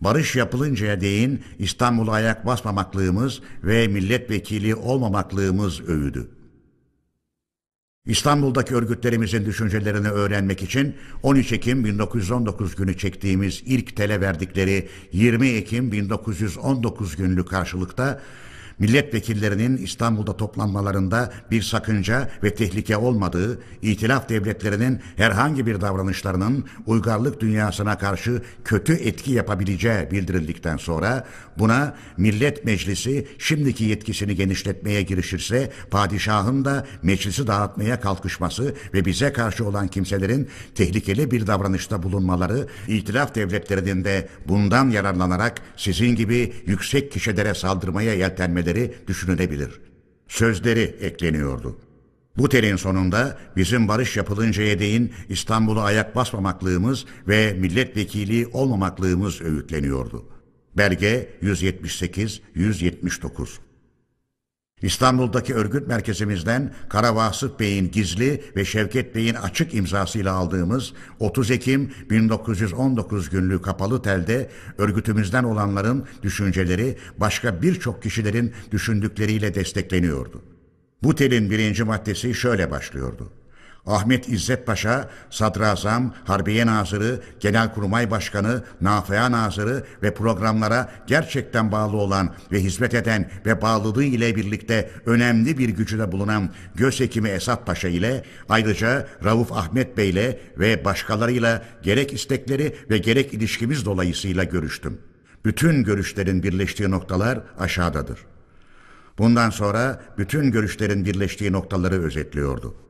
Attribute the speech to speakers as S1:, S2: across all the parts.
S1: Barış yapılıncaya değin İstanbul'a ayak basmamaklığımız ve milletvekili olmamaklığımız övüdü. İstanbul'daki örgütlerimizin düşüncelerini öğrenmek için 13 Ekim 1919 günü çektiğimiz ilk tele verdikleri 20 Ekim 1919 günlük karşılıkta milletvekillerinin İstanbul'da toplanmalarında bir sakınca ve tehlike olmadığı, itilaf devletlerinin herhangi bir davranışlarının uygarlık dünyasına karşı kötü etki yapabileceği bildirildikten sonra buna Millet Meclisi şimdiki yetkisini genişletmeye girişirse padişahın da meclisi dağıtmaya kalkışması ve bize karşı olan kimselerin tehlikeli bir davranışta bulunmaları, itilaf devletlerinin de bundan yararlanarak sizin gibi yüksek kişilere saldırmaya yeltenmeleri cümleleri düşünülebilir. Sözleri ekleniyordu. Bu telin sonunda bizim barış yapılıncaya değin İstanbul'a ayak basmamaklığımız ve milletvekili olmamaklığımız öğütleniyordu. Belge 178-179 İstanbul'daki örgüt merkezimizden Kara Vasıf Bey'in gizli ve Şevket Bey'in açık imzasıyla aldığımız 30 Ekim 1919 günlüğü kapalı telde örgütümüzden olanların düşünceleri başka birçok kişilerin düşündükleriyle destekleniyordu. Bu telin birinci maddesi şöyle başlıyordu. Ahmet İzzet Paşa, Sadrazam, Harbiye Nazırı, Genelkurmay Başkanı, Nafıa Nazırı ve programlara gerçekten bağlı olan ve hizmet eden ve bağlılığı ile birlikte önemli bir gücüde bulunan Gösekimi Esat Paşa ile ayrıca Rauf Ahmet Bey ile ve başkalarıyla gerek istekleri ve gerek ilişkimiz dolayısıyla görüştüm. Bütün görüşlerin birleştiği noktalar aşağıdadır. Bundan sonra bütün görüşlerin birleştiği noktaları özetliyordu.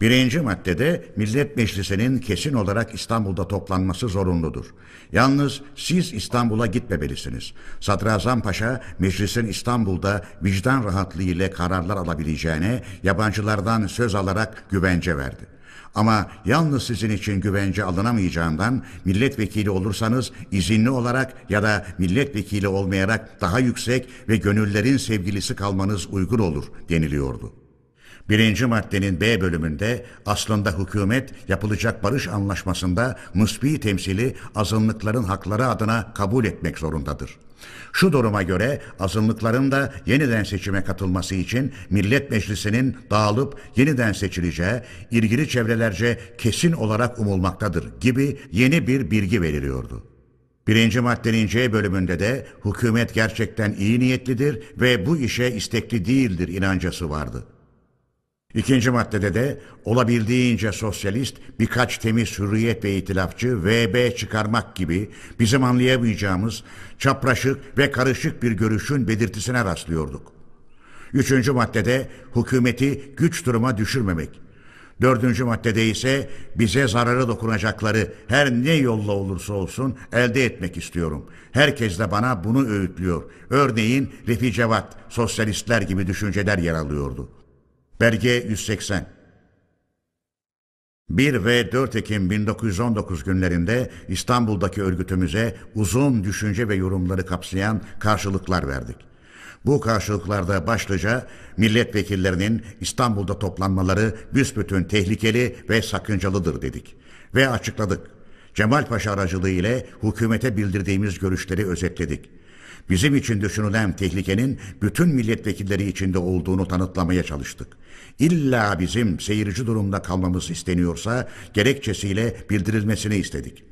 S1: Birinci maddede Millet Meclisi'nin kesin olarak İstanbul'da toplanması zorunludur. Yalnız siz İstanbul'a gitmemelisiniz. Sadrazam Paşa meclisin İstanbul'da vicdan rahatlığı ile kararlar alabileceğine yabancılardan söz alarak güvence verdi. Ama yalnız sizin için güvence alınamayacağından milletvekili olursanız izinli olarak ya da milletvekili olmayarak daha yüksek ve gönüllerin sevgilisi kalmanız uygun olur deniliyordu. Birinci maddenin B bölümünde aslında hükümet yapılacak barış anlaşmasında musbi temsili azınlıkların hakları adına kabul etmek zorundadır. Şu duruma göre azınlıkların da yeniden seçime katılması için Millet Meclisi'nin dağılıp yeniden seçileceği ilgili çevrelerce kesin olarak umulmaktadır gibi yeni bir bilgi veriliyordu. Birinci maddenin C bölümünde de hükümet gerçekten iyi niyetlidir ve bu işe istekli değildir inancası vardı. İkinci maddede de olabildiğince sosyalist birkaç temiz hürriyet ve itilafçı VB çıkarmak gibi bizim anlayamayacağımız çapraşık ve karışık bir görüşün belirtisine rastlıyorduk. Üçüncü maddede hükümeti güç duruma düşürmemek. Dördüncü maddede ise bize zararı dokunacakları her ne yolla olursa olsun elde etmek istiyorum. Herkes de bana bunu öğütlüyor. Örneğin Refi Cevat, sosyalistler gibi düşünceler yer alıyordu. Belge 180 1 ve 4 Ekim 1919 günlerinde İstanbul'daki örgütümüze uzun düşünce ve yorumları kapsayan karşılıklar verdik. Bu karşılıklarda başlıca milletvekillerinin İstanbul'da toplanmaları büsbütün tehlikeli ve sakıncalıdır dedik ve açıkladık. Cemal Paşa aracılığı ile hükümete bildirdiğimiz görüşleri özetledik. Bizim için düşünülen tehlikenin bütün milletvekilleri içinde olduğunu tanıtlamaya çalıştık. İlla bizim seyirci durumda kalmamız isteniyorsa gerekçesiyle bildirilmesini istedik.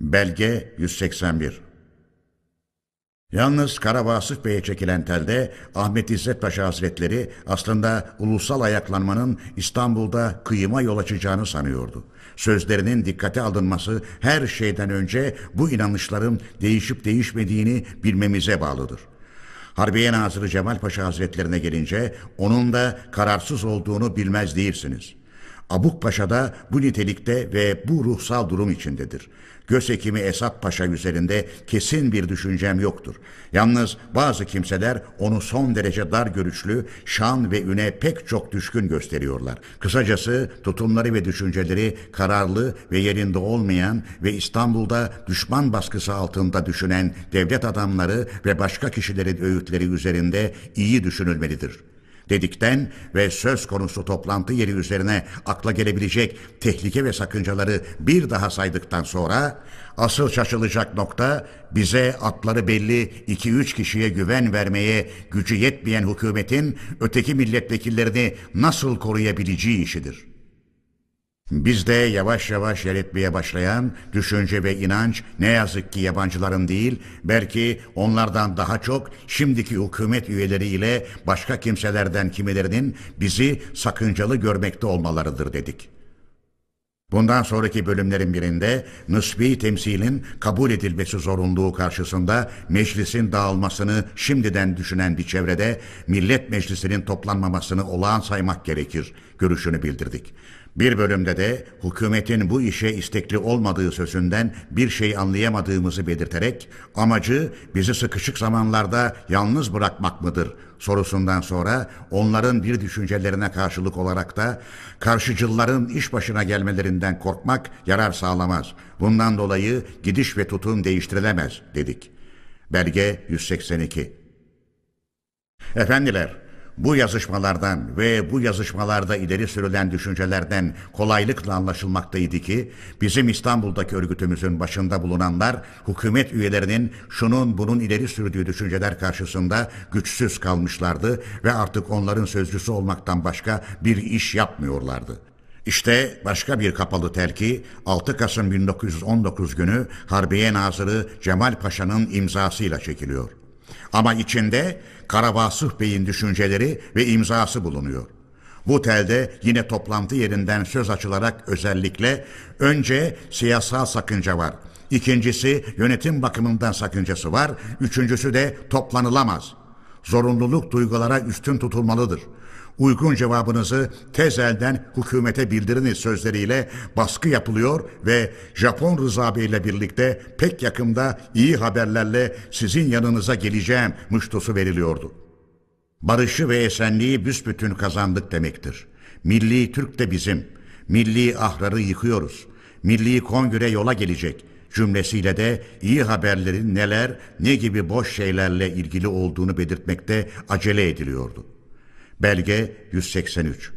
S1: Belge 181 Yalnız Karabasık Bey'e çekilen telde Ahmet İzzet Paşa Hazretleri aslında ulusal ayaklanmanın İstanbul'da kıyıma yol açacağını sanıyordu. Sözlerinin dikkate alınması her şeyden önce bu inanışların değişip değişmediğini bilmemize bağlıdır. Harbiye Nazırı Cemal Paşa Hazretlerine gelince onun da kararsız olduğunu bilmez değilsiniz. Abuk Paşa da bu nitelikte ve bu ruhsal durum içindedir. Göz hekimi Esat Paşa üzerinde kesin bir düşüncem yoktur. Yalnız bazı kimseler onu son derece dar görüşlü, şan ve üne pek çok düşkün gösteriyorlar. Kısacası tutumları ve düşünceleri kararlı ve yerinde olmayan ve İstanbul'da düşman baskısı altında düşünen devlet adamları ve başka kişilerin öğütleri üzerinde iyi düşünülmelidir. Dedikten ve söz konusu toplantı yeri üzerine akla gelebilecek tehlike ve sakıncaları bir daha saydıktan sonra asıl şaşılacak nokta bize atları belli 2-3 kişiye güven vermeye gücü yetmeyen hükümetin öteki milletvekillerini nasıl koruyabileceği işidir.'' Bizde yavaş yavaş yer etmeye başlayan düşünce ve inanç ne yazık ki yabancıların değil, belki onlardan daha çok şimdiki hükümet üyeleriyle başka kimselerden kimilerinin bizi sakıncalı görmekte olmalarıdır dedik. Bundan sonraki bölümlerin birinde nısbi temsilin kabul edilmesi zorunluluğu karşısında meclisin dağılmasını şimdiden düşünen bir çevrede millet meclisinin toplanmamasını olağan saymak gerekir görüşünü bildirdik. Bir bölümde de hükümetin bu işe istekli olmadığı sözünden bir şey anlayamadığımızı belirterek amacı bizi sıkışık zamanlarda yalnız bırakmak mıdır sorusundan sonra onların bir düşüncelerine karşılık olarak da karşıcılların iş başına gelmelerinden korkmak yarar sağlamaz. Bundan dolayı gidiş ve tutum değiştirilemez dedik. Belge 182 Efendiler, bu yazışmalardan ve bu yazışmalarda ileri sürülen düşüncelerden kolaylıkla anlaşılmaktaydı ki bizim İstanbul'daki örgütümüzün başında bulunanlar hükümet üyelerinin şunun bunun ileri sürdüğü düşünceler karşısında güçsüz kalmışlardı ve artık onların sözcüsü olmaktan başka bir iş yapmıyorlardı. İşte başka bir kapalı telki 6 Kasım 1919 günü Harbiye Nazırı Cemal Paşa'nın imzasıyla çekiliyor. Ama içinde Karabasıh Bey'in düşünceleri ve imzası bulunuyor. Bu telde yine toplantı yerinden söz açılarak özellikle önce siyasal sakınca var. İkincisi yönetim bakımından sakıncası var. Üçüncüsü de toplanılamaz. Zorunluluk duygulara üstün tutulmalıdır uygun cevabınızı tez elden hükümete bildiriniz sözleriyle baskı yapılıyor ve Japon Rıza Bey ile birlikte pek yakında iyi haberlerle sizin yanınıza geleceğim muştusu veriliyordu. Barışı ve esenliği büsbütün kazandık demektir. Milli Türk de bizim. Milli ahrarı yıkıyoruz. Milli kongre yola gelecek cümlesiyle de iyi haberlerin neler, ne gibi boş şeylerle ilgili olduğunu belirtmekte acele ediliyordu. Belge 183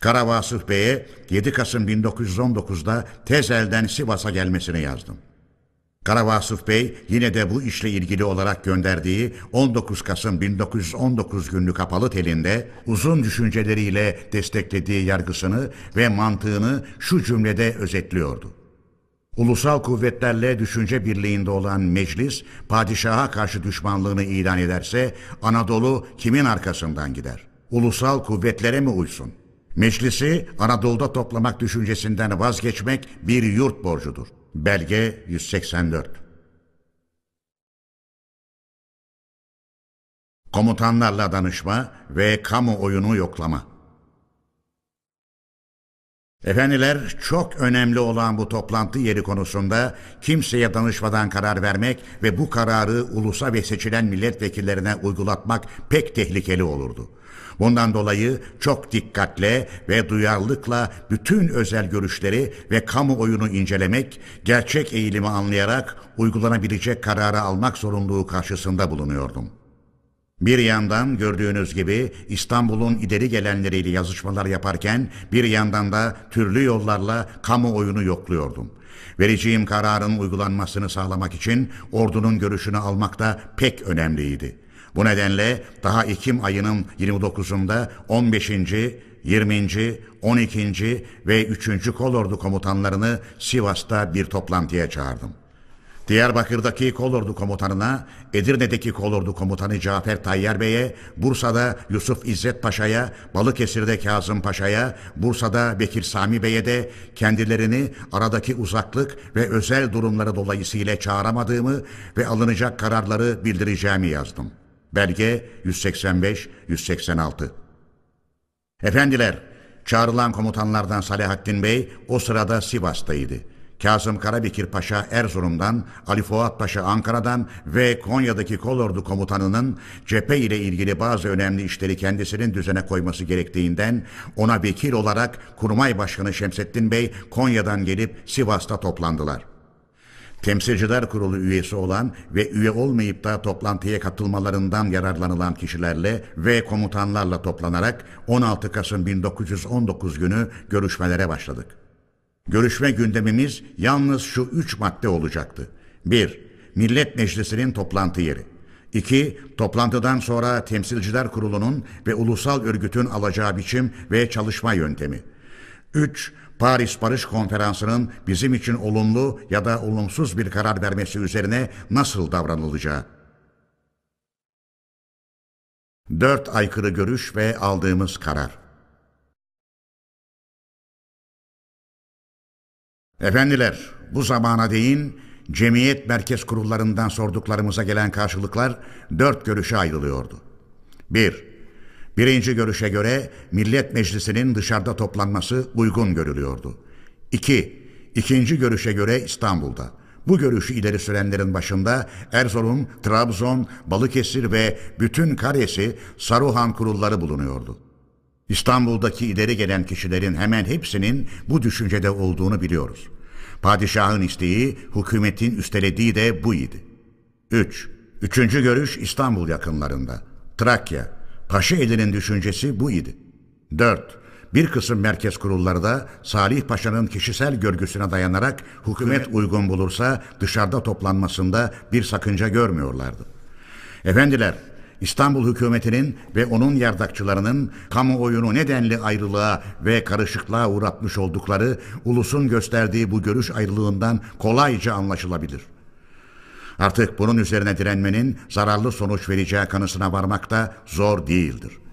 S1: Karavasıf Bey'e 7 Kasım 1919'da tez elden Sivas'a gelmesini yazdım. Karavasıf Bey yine de bu işle ilgili olarak gönderdiği 19 Kasım 1919 günlük kapalı telinde uzun düşünceleriyle desteklediği yargısını ve mantığını şu cümlede özetliyordu. Ulusal kuvvetlerle düşünce birliğinde olan meclis, padişaha karşı düşmanlığını ilan ederse Anadolu kimin arkasından gider? Ulusal kuvvetlere mi uysun? Meclisi Anadolu'da toplamak düşüncesinden vazgeçmek bir yurt borcudur. Belge 184 Komutanlarla danışma ve kamuoyunu yoklama Efendiler çok önemli olan bu toplantı yeri konusunda kimseye danışmadan karar vermek ve bu kararı ulusa ve seçilen milletvekillerine uygulatmak pek tehlikeli olurdu. Bundan dolayı çok dikkatle ve duyarlılıkla bütün özel görüşleri ve kamuoyunu incelemek, gerçek eğilimi anlayarak uygulanabilecek kararı almak zorunluluğu karşısında bulunuyordum. Bir yandan gördüğünüz gibi İstanbul'un ileri gelenleriyle yazışmalar yaparken bir yandan da türlü yollarla kamuoyunu yokluyordum. Vereceğim kararın uygulanmasını sağlamak için ordunun görüşünü almak da pek önemliydi. Bu nedenle daha Ekim ayının 29'unda 15. 20. 12. ve 3. Kolordu komutanlarını Sivas'ta bir toplantıya çağırdım. Diyarbakır'daki kolordu komutanına, Edirne'deki kolordu komutanı Cafer Tayyar Bey'e, Bursa'da Yusuf İzzet Paşa'ya, Balıkesir'de Kazım Paşa'ya, Bursa'da Bekir Sami Bey'e de kendilerini aradaki uzaklık ve özel durumları dolayısıyla çağıramadığımı ve alınacak kararları bildireceğimi yazdım. Belge 185-186 Efendiler, çağrılan komutanlardan Salahattin Bey o sırada Sivas'taydı. Kazım Karabekir Paşa Erzurum'dan, Ali Fuat Paşa Ankara'dan ve Konya'daki kolordu komutanının cephe ile ilgili bazı önemli işleri kendisinin düzene koyması gerektiğinden ona vekil olarak Kurmay Başkanı Şemsettin Bey Konya'dan gelip Sivas'ta toplandılar. Temsilciler Kurulu üyesi olan ve üye olmayıp da toplantıya katılmalarından yararlanılan kişilerle ve komutanlarla toplanarak 16 Kasım 1919 günü görüşmelere başladık. Görüşme gündemimiz yalnız şu üç madde olacaktı. 1. Millet Meclisi'nin toplantı yeri. 2. Toplantıdan sonra Temsilciler Kurulu'nun ve ulusal örgütün alacağı biçim ve çalışma yöntemi. 3. Paris Barış Konferansı'nın bizim için olumlu ya da olumsuz bir karar vermesi üzerine nasıl davranılacağı. 4 aykırı görüş ve aldığımız karar. Efendiler, bu zamana değin cemiyet merkez kurullarından sorduklarımıza gelen karşılıklar dört görüşe ayrılıyordu. 1. Birinci görüşe göre Millet Meclisi'nin dışarıda toplanması uygun görülüyordu. 2. İkinci görüşe göre İstanbul'da. Bu görüşü ileri sürenlerin başında Erzurum, Trabzon, Balıkesir ve bütün Karesi Saruhan kurulları bulunuyordu. İstanbul'daki ileri gelen kişilerin hemen hepsinin bu düşüncede olduğunu biliyoruz. Padişahın isteği, hükümetin üstelediği de bu idi. 3. Üçüncü görüş İstanbul yakınlarında. Trakya. Paşaeli'nin düşüncesi bu idi. 4. Bir kısım merkez kurulları da Salih Paşa'nın kişisel görgüsüne dayanarak hükümet uygun bulursa dışarıda toplanmasında bir sakınca görmüyorlardı. Efendiler, İstanbul hükümetinin ve onun yardakçılarının kamuoyunu nedenli ayrılığa ve karışıklığa uğratmış oldukları ulusun gösterdiği bu görüş ayrılığından kolayca anlaşılabilir. Artık bunun üzerine direnmenin zararlı sonuç vereceği kanısına varmak da zor değildir.''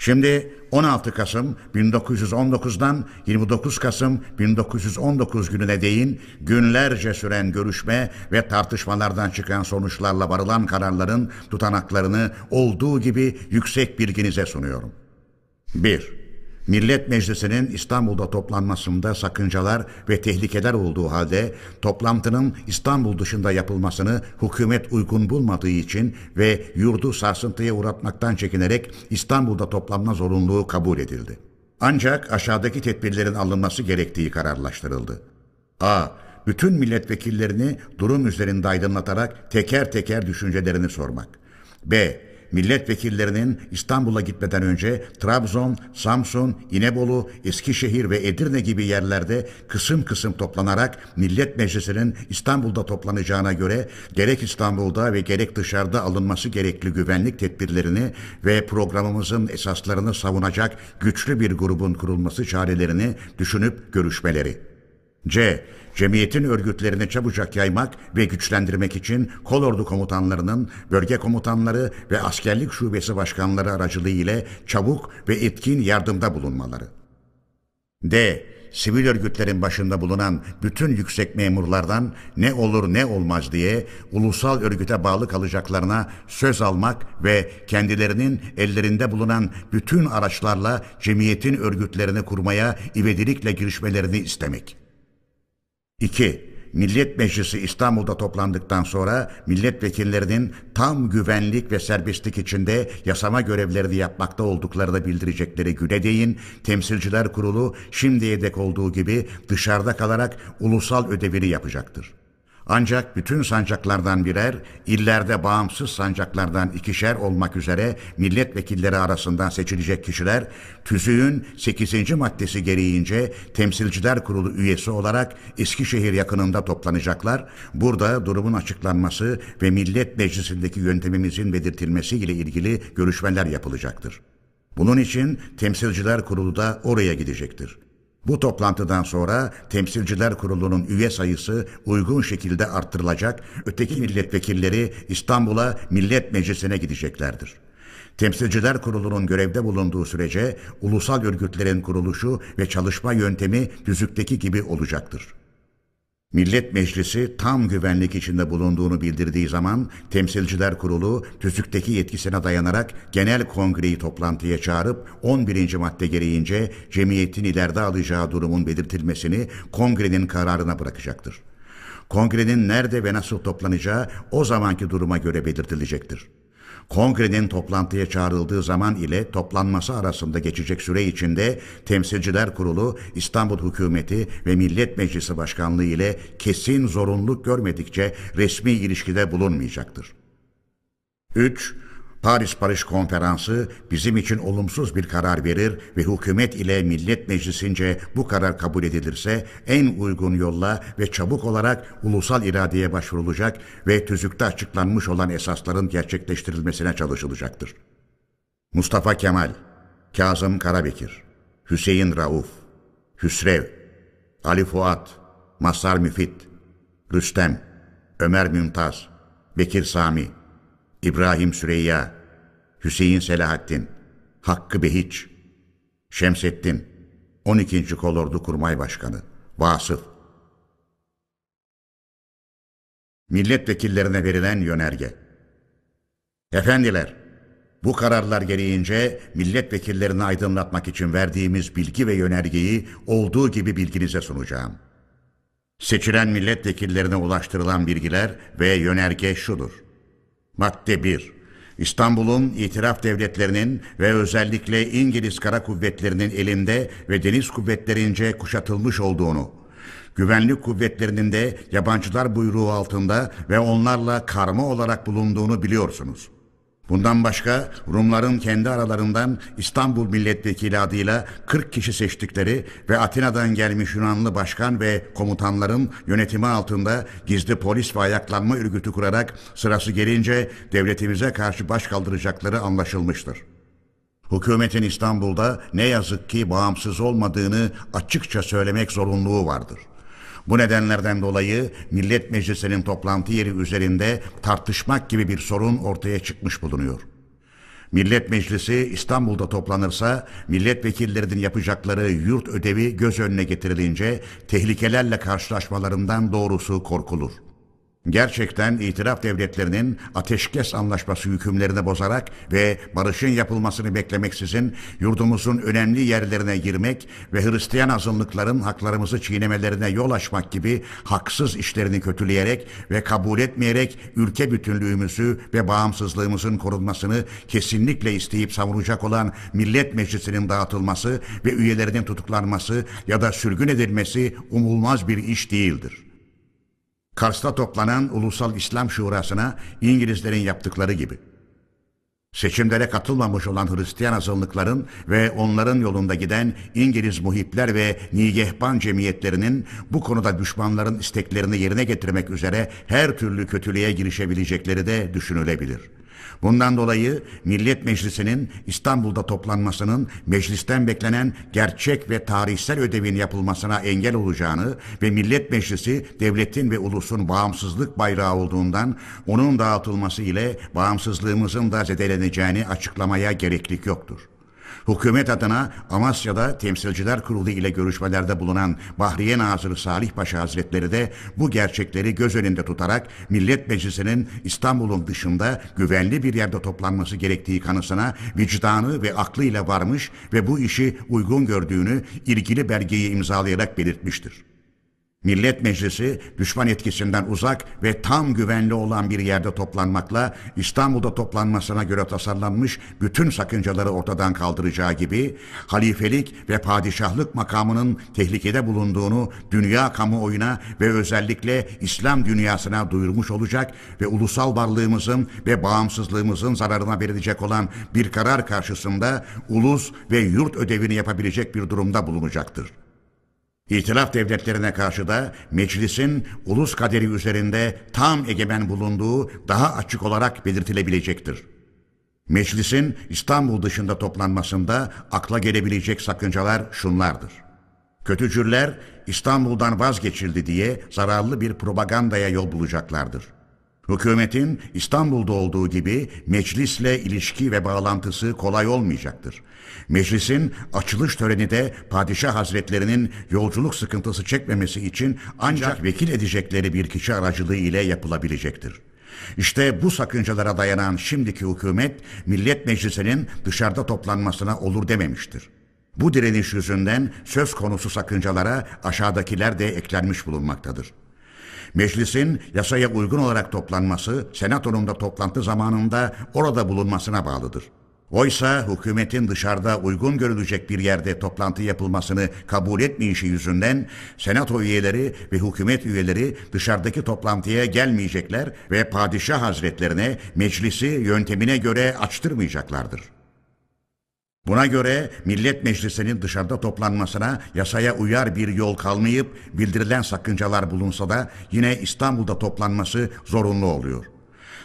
S1: Şimdi 16 Kasım 1919'dan 29 Kasım 1919 gününe değin günlerce süren görüşme ve tartışmalardan çıkan sonuçlarla varılan kararların tutanaklarını olduğu gibi yüksek bilginize sunuyorum. 1. Millet Meclisi'nin İstanbul'da toplanmasında sakıncalar ve tehlikeler olduğu halde toplantının İstanbul dışında yapılmasını hükümet uygun bulmadığı için ve yurdu sarsıntıya uğratmaktan çekinerek İstanbul'da toplanma zorunluluğu kabul edildi. Ancak aşağıdaki tedbirlerin alınması gerektiği kararlaştırıldı. A. Bütün milletvekillerini durum üzerinde aydınlatarak teker teker düşüncelerini sormak. B milletvekillerinin İstanbul'a gitmeden önce Trabzon, Samsun, İnebolu, Eskişehir ve Edirne gibi yerlerde kısım kısım toplanarak Millet Meclisi'nin İstanbul'da toplanacağına göre gerek İstanbul'da ve gerek dışarıda alınması gerekli güvenlik tedbirlerini ve programımızın esaslarını savunacak güçlü bir grubun kurulması çarelerini düşünüp görüşmeleri. C. Cemiyetin örgütlerini çabucak yaymak ve güçlendirmek için kolordu komutanlarının, bölge komutanları ve askerlik şubesi başkanları aracılığı ile çabuk ve etkin yardımda bulunmaları. D. Sivil örgütlerin başında bulunan bütün yüksek memurlardan ne olur ne olmaz diye ulusal örgüte bağlı kalacaklarına söz almak ve kendilerinin ellerinde bulunan bütün araçlarla cemiyetin örgütlerini kurmaya ivedilikle girişmelerini istemek. 2. Millet Meclisi İstanbul'da toplandıktan sonra milletvekillerinin tam güvenlik ve serbestlik içinde yasama görevlerini yapmakta olduklarını bildirecekleri Günedeyin Temsilciler Kurulu şimdiye dek olduğu gibi dışarıda kalarak ulusal ödevini yapacaktır. Ancak bütün sancaklardan birer, illerde bağımsız sancaklardan ikişer olmak üzere milletvekilleri arasından seçilecek kişiler, tüzüğün 8. maddesi gereğince Temsilciler Kurulu üyesi olarak Eskişehir yakınında toplanacaklar. Burada durumun açıklanması ve Millet Meclisi'ndeki yöntemimizin belirtilmesi ile ilgili görüşmeler yapılacaktır. Bunun için Temsilciler Kurulu da oraya gidecektir. Bu toplantıdan sonra Temsilciler Kurulu'nun üye sayısı uygun şekilde arttırılacak, öteki milletvekilleri İstanbul'a Millet Meclisi'ne gideceklerdir. Temsilciler Kurulu'nun görevde bulunduğu sürece ulusal örgütlerin kuruluşu ve çalışma yöntemi düzükteki gibi olacaktır. Millet Meclisi tam güvenlik içinde bulunduğunu bildirdiği zaman Temsilciler Kurulu tüzükteki yetkisine dayanarak genel kongreyi toplantıya çağırıp 11. madde gereğince cemiyetin ileride alacağı durumun belirtilmesini kongrenin kararına bırakacaktır. Kongrenin nerede ve nasıl toplanacağı o zamanki duruma göre belirtilecektir. Kongrenin toplantıya çağrıldığı zaman ile toplanması arasında geçecek süre içinde Temsilciler Kurulu, İstanbul Hükümeti ve Millet Meclisi Başkanlığı ile kesin zorunluluk görmedikçe resmi ilişkide bulunmayacaktır. 3. Paris Barış Konferansı bizim için olumsuz bir karar verir ve hükümet ile Millet Meclisince bu karar kabul edilirse en uygun yolla ve çabuk olarak ulusal iradeye başvurulacak ve tüzükte açıklanmış olan esasların gerçekleştirilmesine çalışılacaktır. Mustafa Kemal, Kazım Karabekir, Hüseyin Rauf, Hüsrev, Ali Fuat, Masar Müfit, Rüstem, Ömer Mümtaz, Bekir Sami, İbrahim Süreyya, Hüseyin Selahattin, Hakkı Behiç, Şemsettin, 12. Kolordu Kurmay Başkanı, Vasıf. Milletvekillerine verilen yönerge. Efendiler, bu kararlar gereğince milletvekillerini aydınlatmak için verdiğimiz bilgi ve yönergeyi olduğu gibi bilginize sunacağım. Seçilen milletvekillerine ulaştırılan bilgiler ve yönerge şudur. Madde 1. İstanbul'un itiraf devletlerinin ve özellikle İngiliz Kara Kuvvetleri'nin elinde ve deniz kuvvetlerince kuşatılmış olduğunu, güvenlik kuvvetlerinin de yabancılar buyruğu altında ve onlarla karma olarak bulunduğunu biliyorsunuz.'' Bundan başka Rumların kendi aralarından İstanbul Milletvekili adıyla 40 kişi seçtikleri ve Atina'dan gelmiş Yunanlı başkan ve komutanların yönetimi altında gizli polis ve ayaklanma örgütü kurarak sırası gelince devletimize karşı baş kaldıracakları anlaşılmıştır. Hükümetin İstanbul'da ne yazık ki bağımsız olmadığını açıkça söylemek zorunluluğu vardır. Bu nedenlerden dolayı Millet Meclisi'nin toplantı yeri üzerinde tartışmak gibi bir sorun ortaya çıkmış bulunuyor. Millet Meclisi İstanbul'da toplanırsa milletvekillerinin yapacakları yurt ödevi göz önüne getirilince tehlikelerle karşılaşmalarından doğrusu korkulur. Gerçekten itiraf devletlerinin ateşkes anlaşması hükümlerini bozarak ve barışın yapılmasını beklemeksizin yurdumuzun önemli yerlerine girmek ve Hristiyan azınlıkların haklarımızı çiğnemelerine yol açmak gibi haksız işlerini kötüleyerek ve kabul etmeyerek ülke bütünlüğümüzü ve bağımsızlığımızın korunmasını kesinlikle isteyip savunacak olan Millet Meclisi'nin dağıtılması ve üyelerinin tutuklanması ya da sürgün edilmesi umulmaz bir iş değildir.'' Kars'ta toplanan Ulusal İslam Şurası'na İngilizlerin yaptıkları gibi. Seçimlere katılmamış olan Hristiyan azınlıkların ve onların yolunda giden İngiliz muhipler ve nigehban cemiyetlerinin bu konuda düşmanların isteklerini yerine getirmek üzere her türlü kötülüğe girişebilecekleri de düşünülebilir.'' Bundan dolayı Millet Meclisi'nin İstanbul'da toplanmasının meclisten beklenen gerçek ve tarihsel ödevin yapılmasına engel olacağını ve Millet Meclisi devletin ve ulusun bağımsızlık bayrağı olduğundan onun dağıtılması ile bağımsızlığımızın da zedeleneceğini açıklamaya gereklik yoktur. Hükümet adına Amasya'da Temsilciler Kurulu ile görüşmelerde bulunan Bahriye Nazırı Salih Paşa Hazretleri de bu gerçekleri göz önünde tutarak Millet Meclisi'nin İstanbul'un dışında güvenli bir yerde toplanması gerektiği kanısına vicdanı ve aklıyla varmış ve bu işi uygun gördüğünü ilgili belgeyi imzalayarak belirtmiştir. Millet Meclisi düşman etkisinden uzak ve tam güvenli olan bir yerde toplanmakla İstanbul'da toplanmasına göre tasarlanmış bütün sakıncaları ortadan kaldıracağı gibi halifelik ve padişahlık makamının tehlikede bulunduğunu dünya kamuoyuna ve özellikle İslam dünyasına duyurmuş olacak ve ulusal varlığımızın ve bağımsızlığımızın zararına verilecek olan bir karar karşısında ulus ve yurt ödevini yapabilecek bir durumda bulunacaktır. İtilaf devletlerine karşı da meclisin ulus kaderi üzerinde tam egemen bulunduğu daha açık olarak belirtilebilecektir. Meclisin İstanbul dışında toplanmasında akla gelebilecek sakıncalar şunlardır. Kötücüller İstanbul'dan vazgeçildi diye zararlı bir propagandaya yol bulacaklardır. Hükümetin İstanbul'da olduğu gibi meclisle ilişki ve bağlantısı kolay olmayacaktır. Meclisin açılış töreni de padişah hazretlerinin yolculuk sıkıntısı çekmemesi için ancak vekil edecekleri bir kişi aracılığı ile yapılabilecektir. İşte bu sakıncalara dayanan şimdiki hükümet Millet Meclisi'nin dışarıda toplanmasına olur dememiştir. Bu direniş yüzünden söz konusu sakıncalara aşağıdakiler de eklenmiş bulunmaktadır. Meclisin yasaya uygun olarak toplanması, senatonun da toplantı zamanında orada bulunmasına bağlıdır. Oysa hükümetin dışarıda uygun görülecek bir yerde toplantı yapılmasını kabul etmeyişi yüzünden senato üyeleri ve hükümet üyeleri dışarıdaki toplantıya gelmeyecekler ve padişah hazretlerine meclisi yöntemine göre açtırmayacaklardır. Buna göre Millet Meclisi'nin dışarıda toplanmasına yasaya uyar bir yol kalmayıp bildirilen sakıncalar bulunsa da yine İstanbul'da toplanması zorunlu oluyor.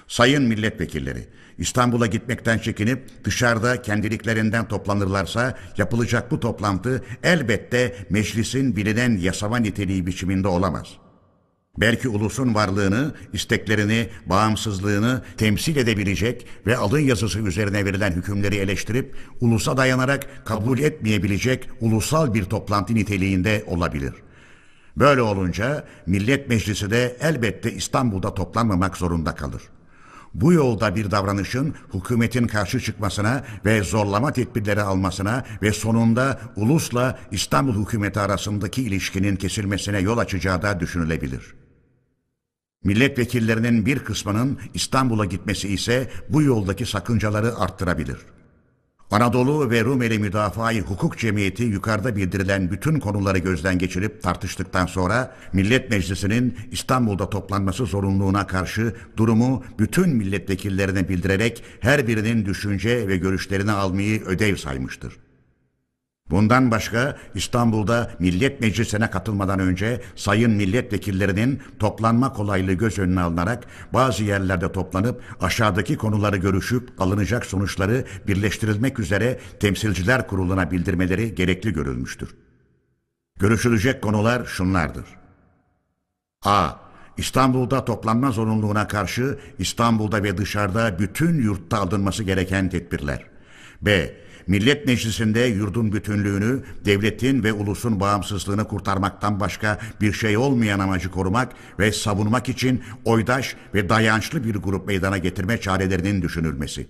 S1: Sayın milletvekilleri, İstanbul'a gitmekten çekinip dışarıda kendiliklerinden toplanırlarsa yapılacak bu toplantı elbette meclisin bilinen yasama niteliği biçiminde olamaz.'' Belki ulusun varlığını, isteklerini, bağımsızlığını temsil edebilecek ve alın yazısı üzerine verilen hükümleri eleştirip ulusa dayanarak kabul etmeyebilecek ulusal bir toplantı niteliğinde olabilir. Böyle olunca Millet Meclisi de elbette İstanbul'da toplanmamak zorunda kalır. Bu yolda bir davranışın hükümetin karşı çıkmasına ve zorlama tedbirleri almasına ve sonunda ulusla İstanbul hükümeti arasındaki ilişkinin kesilmesine yol açacağı da düşünülebilir.'' Milletvekillerinin bir kısmının İstanbul'a gitmesi ise bu yoldaki sakıncaları arttırabilir. Anadolu ve Rumeli Müdafaa-i Hukuk Cemiyeti yukarıda bildirilen bütün konuları gözden geçirip tartıştıktan sonra Millet Meclisi'nin İstanbul'da toplanması zorunluluğuna karşı durumu bütün milletvekillerine bildirerek her birinin düşünce ve görüşlerini almayı ödev saymıştır. Bundan başka İstanbul'da Millet Meclisi'ne katılmadan önce sayın milletvekillerinin toplanma kolaylığı göz önüne alınarak bazı yerlerde toplanıp aşağıdaki konuları görüşüp alınacak sonuçları birleştirilmek üzere temsilciler kuruluna bildirmeleri gerekli görülmüştür. Görüşülecek konular şunlardır. A. İstanbul'da toplanma zorunluluğuna karşı İstanbul'da ve dışarıda bütün yurtta alınması gereken tedbirler. B Millet Meclisi'nde yurdun bütünlüğünü, devletin ve ulusun bağımsızlığını kurtarmaktan başka bir şey olmayan amacı korumak ve savunmak için oydaş ve dayançlı bir grup meydana getirme çarelerinin düşünülmesi.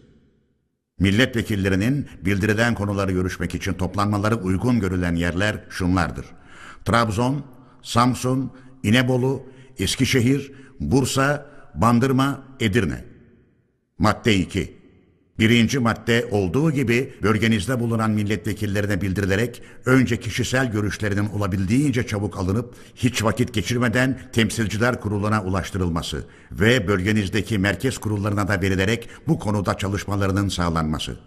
S1: Milletvekillerinin bildirilen konuları görüşmek için toplanmaları uygun görülen yerler şunlardır. Trabzon, Samsun, İnebolu, Eskişehir, Bursa, Bandırma, Edirne. Madde 2. Birinci madde olduğu gibi bölgenizde bulunan milletvekillerine bildirilerek önce kişisel görüşlerinin olabildiğince çabuk alınıp hiç vakit geçirmeden temsilciler kuruluna ulaştırılması ve bölgenizdeki merkez kurullarına da verilerek bu konuda çalışmalarının sağlanması.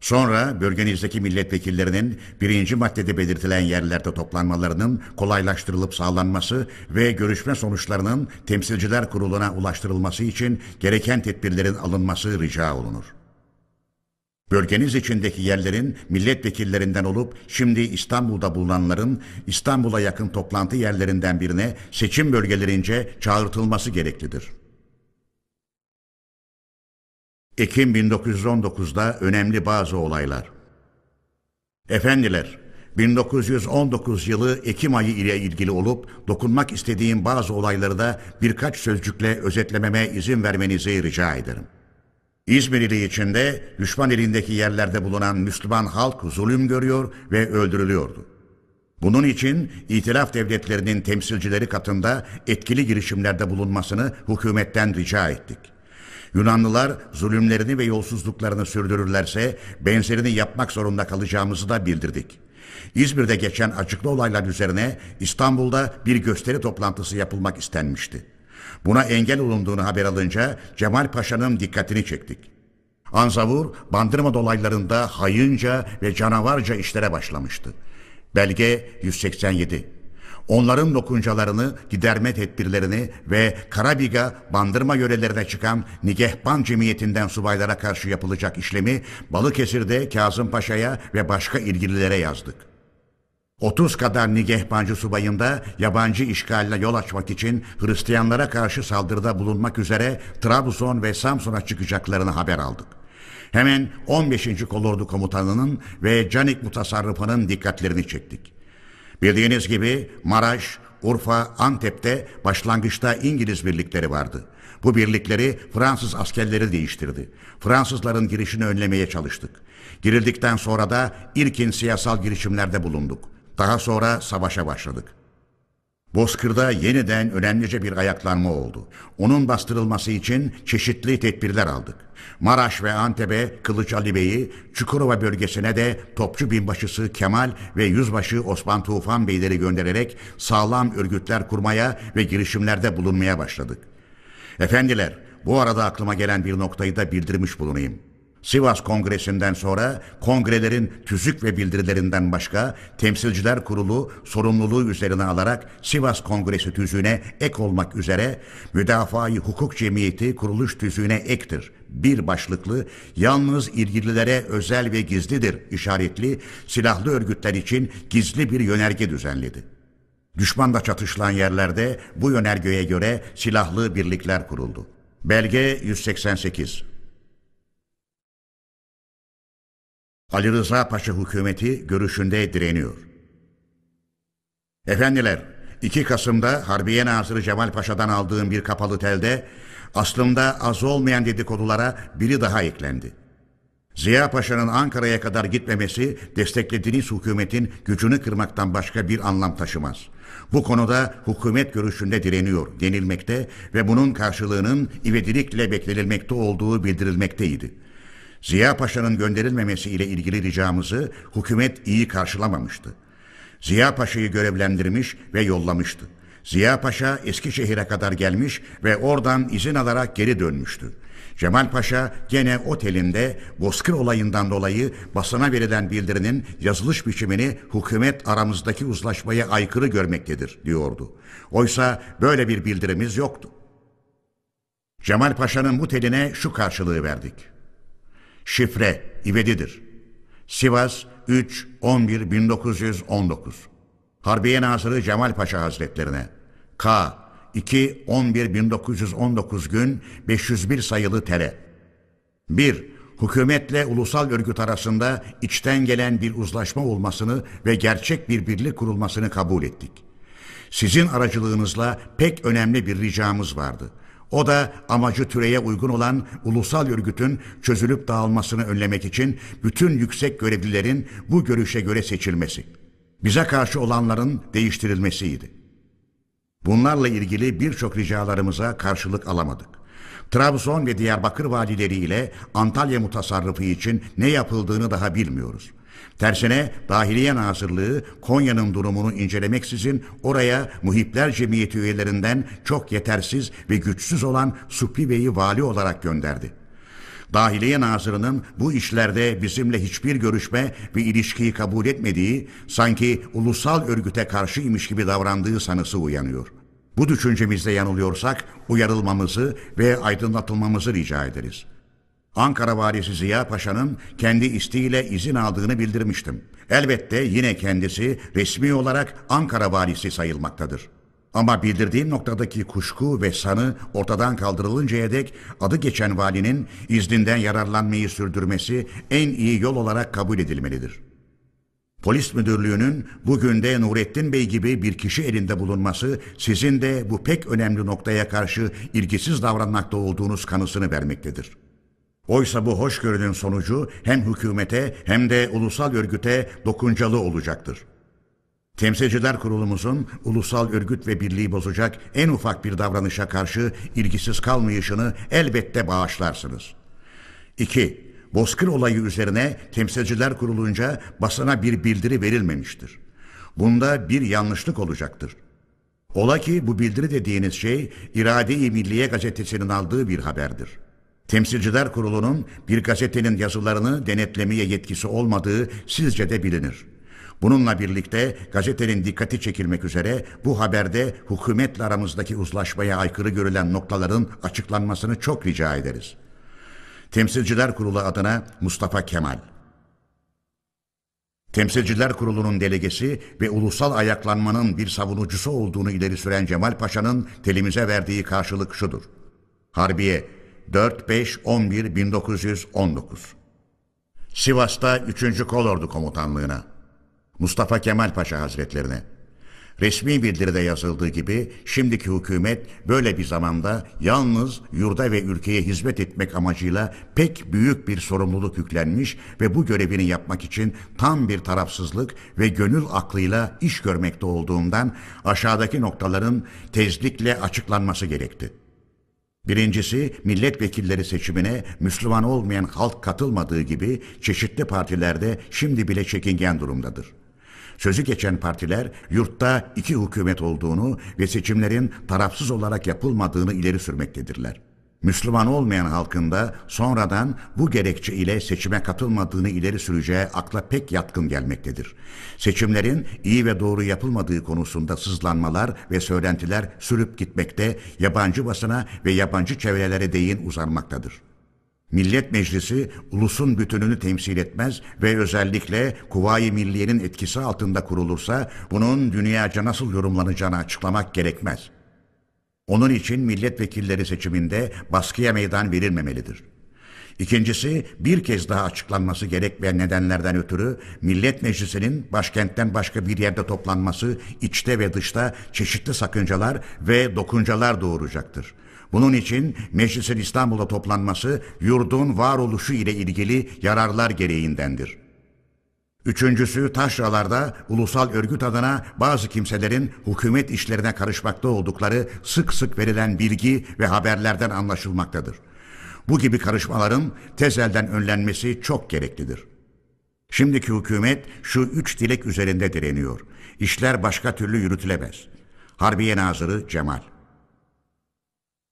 S1: Sonra bölgenizdeki milletvekillerinin birinci maddede belirtilen yerlerde toplanmalarının kolaylaştırılıp sağlanması ve görüşme sonuçlarının temsilciler kuruluna ulaştırılması için gereken tedbirlerin alınması rica olunur. Bölgeniz içindeki yerlerin milletvekillerinden olup şimdi İstanbul'da bulunanların İstanbul'a yakın toplantı yerlerinden birine seçim bölgelerince çağırtılması gereklidir. Ekim 1919'da önemli bazı olaylar. Efendiler, 1919 yılı Ekim ayı ile ilgili olup dokunmak istediğim bazı olayları da birkaç sözcükle özetlememe izin vermenizi rica ederim. İzmir ili içinde düşman elindeki yerlerde bulunan Müslüman halk zulüm görüyor ve öldürülüyordu. Bunun için itilaf devletlerinin temsilcileri katında etkili girişimlerde bulunmasını hükümetten rica ettik.'' Yunanlılar zulümlerini ve yolsuzluklarını sürdürürlerse benzerini yapmak zorunda kalacağımızı da bildirdik. İzmir'de geçen açıklı olaylar üzerine İstanbul'da bir gösteri toplantısı yapılmak istenmişti. Buna engel olunduğunu haber alınca Cemal Paşa'nın dikkatini çektik. Anzavur, bandırma dolaylarında hayınca ve canavarca işlere başlamıştı. Belge 187 onların dokuncalarını, giderme tedbirlerini ve Karabiga bandırma yörelerine çıkan Nigehban Cemiyeti'nden subaylara karşı yapılacak işlemi Balıkesir'de Kazım Paşa'ya ve başka ilgililere yazdık. 30 kadar Nigehbancı subayında yabancı işgaline yol açmak için Hristiyanlara karşı saldırıda bulunmak üzere Trabzon ve Samsun'a çıkacaklarını haber aldık. Hemen 15. Kolordu Komutanı'nın ve Canik Mutasarrıfı'nın dikkatlerini çektik. Bildiğiniz gibi Maraş, Urfa, Antep'te başlangıçta İngiliz birlikleri vardı. Bu birlikleri Fransız askerleri değiştirdi. Fransızların girişini önlemeye çalıştık. Girildikten sonra da ilkin siyasal girişimlerde bulunduk. Daha sonra savaşa başladık. Bozkır'da yeniden önemlice bir ayaklanma oldu. Onun bastırılması için çeşitli tedbirler aldık. Maraş ve Antep'e Kılıç Ali Bey'i, Çukurova bölgesine de Topçu Binbaşısı Kemal ve Yüzbaşı Osman Tufan Beyleri göndererek sağlam örgütler kurmaya ve girişimlerde bulunmaya başladık. Efendiler, bu arada aklıma gelen bir noktayı da bildirmiş bulunayım. Sivas Kongresi'nden sonra kongrelerin tüzük ve bildirilerinden başka Temsilciler Kurulu sorumluluğu üzerine alarak Sivas Kongresi tüzüğüne ek olmak üzere Müdafaa-i Hukuk Cemiyeti kuruluş tüzüğüne ektir. Bir başlıklı yalnız ilgililere özel ve gizlidir işaretli silahlı örgütler için gizli bir yönerge düzenledi. Düşmanla çatışılan yerlerde bu yönergeye göre silahlı birlikler kuruldu. Belge 188 Ali Rıza Paşa hükümeti görüşünde direniyor. Efendiler, 2 Kasım'da Harbiye Nazırı Cemal Paşa'dan aldığım bir kapalı telde aslında az olmayan dedikodulara biri daha eklendi. Ziya Paşa'nın Ankara'ya kadar gitmemesi desteklediğiniz hükümetin gücünü kırmaktan başka bir anlam taşımaz. Bu konuda hükümet görüşünde direniyor denilmekte ve bunun karşılığının ivedilikle beklenilmekte olduğu bildirilmekteydi. Ziya Paşa'nın gönderilmemesi ile ilgili ricamızı hükümet iyi karşılamamıştı. Ziya Paşa'yı görevlendirmiş ve yollamıştı. Ziya Paşa Eskişehir'e kadar gelmiş ve oradan izin alarak geri dönmüştü. Cemal Paşa gene otelinde Bozkır olayından dolayı basına verilen bildirinin yazılış biçimini hükümet aramızdaki uzlaşmaya aykırı görmektedir diyordu. Oysa böyle bir bildirimiz yoktu. Cemal Paşa'nın bu teline şu karşılığı verdik. Şifre ivedidir. Sivas 3 11 1919. Harbiye Nazırı Cemal Paşa Hazretlerine. K 2 11 1919 gün 501 sayılı tere. 1. Hükümetle ulusal örgüt arasında içten gelen bir uzlaşma olmasını ve gerçek bir birlik kurulmasını kabul ettik. Sizin aracılığınızla pek önemli bir ricamız vardı.'' O da amacı türeye uygun olan ulusal örgütün çözülüp dağılmasını önlemek için bütün yüksek görevlilerin bu görüşe göre seçilmesi. Bize karşı olanların değiştirilmesiydi. Bunlarla ilgili birçok ricalarımıza karşılık alamadık. Trabzon ve Diyarbakır valileri ile Antalya mutasarrıfı için ne yapıldığını daha bilmiyoruz. Tersine Dahiliye Nazırlığı Konya'nın durumunu incelemeksizin oraya Muhipler Cemiyeti üyelerinden çok yetersiz ve güçsüz olan Supri Bey'i vali olarak gönderdi. Dahiliye Nazırı'nın bu işlerde bizimle hiçbir görüşme ve ilişkiyi kabul etmediği, sanki ulusal örgüte karşıymış gibi davrandığı sanısı uyanıyor. Bu düşüncemizde yanılıyorsak uyarılmamızı ve aydınlatılmamızı rica ederiz.'' Ankara valisi Ziya Paşa'nın kendi isteğiyle izin aldığını bildirmiştim. Elbette yine kendisi resmi olarak Ankara valisi sayılmaktadır. Ama bildirdiğim noktadaki kuşku ve sanı ortadan kaldırılıncaya dek adı geçen valinin izninden yararlanmayı sürdürmesi en iyi yol olarak kabul edilmelidir. Polis müdürlüğünün bugün de Nurettin Bey gibi bir kişi elinde bulunması sizin de bu pek önemli noktaya karşı ilgisiz davranmakta olduğunuz kanısını vermektedir.'' Oysa bu hoşgörünün sonucu hem hükümete hem de ulusal örgüte dokuncalı olacaktır. Temsilciler kurulumuzun ulusal örgüt ve birliği bozacak en ufak bir davranışa karşı ilgisiz kalmayışını elbette bağışlarsınız. 2. Bozkır olayı üzerine temsilciler kurulunca basına bir bildiri verilmemiştir. Bunda bir yanlışlık olacaktır. Ola ki bu bildiri dediğiniz şey İrade-i Milliye gazetesinin aldığı bir haberdir.'' Temsilciler Kurulu'nun bir gazetenin yazılarını denetlemeye yetkisi olmadığı sizce de bilinir. Bununla birlikte gazetenin dikkati çekilmek üzere bu haberde hükümetle aramızdaki uzlaşmaya aykırı görülen noktaların açıklanmasını çok rica ederiz. Temsilciler Kurulu adına Mustafa Kemal Temsilciler Kurulu'nun delegesi ve ulusal ayaklanmanın bir savunucusu olduğunu ileri süren Cemal Paşa'nın telimize verdiği karşılık şudur. Harbiye 4-5-11-1919 Sivas'ta 3. Kolordu Komutanlığına Mustafa Kemal Paşa Hazretlerine Resmi bildiride yazıldığı gibi şimdiki hükümet böyle bir zamanda yalnız yurda ve ülkeye hizmet etmek amacıyla pek büyük bir sorumluluk yüklenmiş ve bu görevini yapmak için tam bir tarafsızlık ve gönül aklıyla iş görmekte olduğundan aşağıdaki noktaların tezlikle açıklanması gerekti. Birincisi milletvekilleri seçimine Müslüman olmayan halk katılmadığı gibi çeşitli partilerde şimdi bile çekingen durumdadır. Sözü geçen partiler yurtta iki hükümet olduğunu ve seçimlerin tarafsız olarak yapılmadığını ileri sürmektedirler. Müslüman olmayan halkın da sonradan bu gerekçe ile seçime katılmadığını ileri süreceği akla pek yatkın gelmektedir. Seçimlerin iyi ve doğru yapılmadığı konusunda sızlanmalar ve söylentiler sürüp gitmekte, yabancı basına ve yabancı çevrelere değin uzanmaktadır. Millet Meclisi ulusun bütününü temsil etmez ve özellikle Kuvayi Milliye'nin etkisi altında kurulursa bunun dünyaca nasıl yorumlanacağını açıklamak gerekmez. Onun için milletvekilleri seçiminde baskıya meydan verilmemelidir. İkincisi bir kez daha açıklanması gerekmeyen nedenlerden ötürü Millet Meclisi'nin başkentten başka bir yerde toplanması içte ve dışta çeşitli sakıncalar ve dokuncalar doğuracaktır. Bunun için meclisin İstanbul'da toplanması yurdun varoluşu ile ilgili yararlar gereğindendir. Üçüncüsü taşralarda ulusal örgüt adına bazı kimselerin hükümet işlerine karışmakta oldukları sık sık verilen bilgi ve haberlerden anlaşılmaktadır. Bu gibi karışmaların tezelden önlenmesi çok gereklidir. Şimdiki hükümet şu üç dilek üzerinde direniyor. İşler başka türlü yürütülemez. Harbiye Nazırı Cemal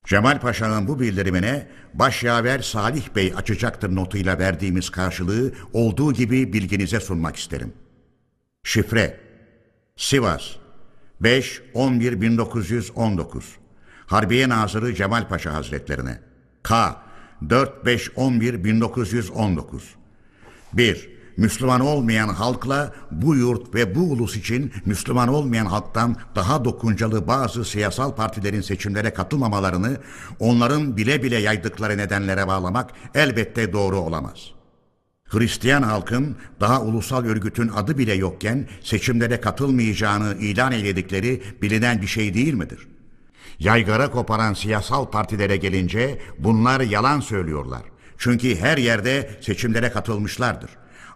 S1: Cemal Paşa'nın bu bildirimine Başyaver Salih Bey açacaktır notuyla verdiğimiz karşılığı olduğu gibi bilginize sunmak isterim. Şifre Sivas 5-11-1919 Harbiye Nazırı Cemal Paşa Hazretlerine K 4-5-11-1919 1. Müslüman olmayan halkla bu yurt ve bu ulus için Müslüman olmayan halktan daha dokuncalı bazı siyasal partilerin seçimlere katılmamalarını onların bile bile yaydıkları nedenlere bağlamak elbette doğru olamaz. Hristiyan halkın daha ulusal örgütün adı bile yokken seçimlere katılmayacağını ilan eyledikleri bilinen bir şey değil midir? Yaygara koparan siyasal partilere gelince bunlar yalan söylüyorlar. Çünkü her yerde seçimlere katılmışlardır.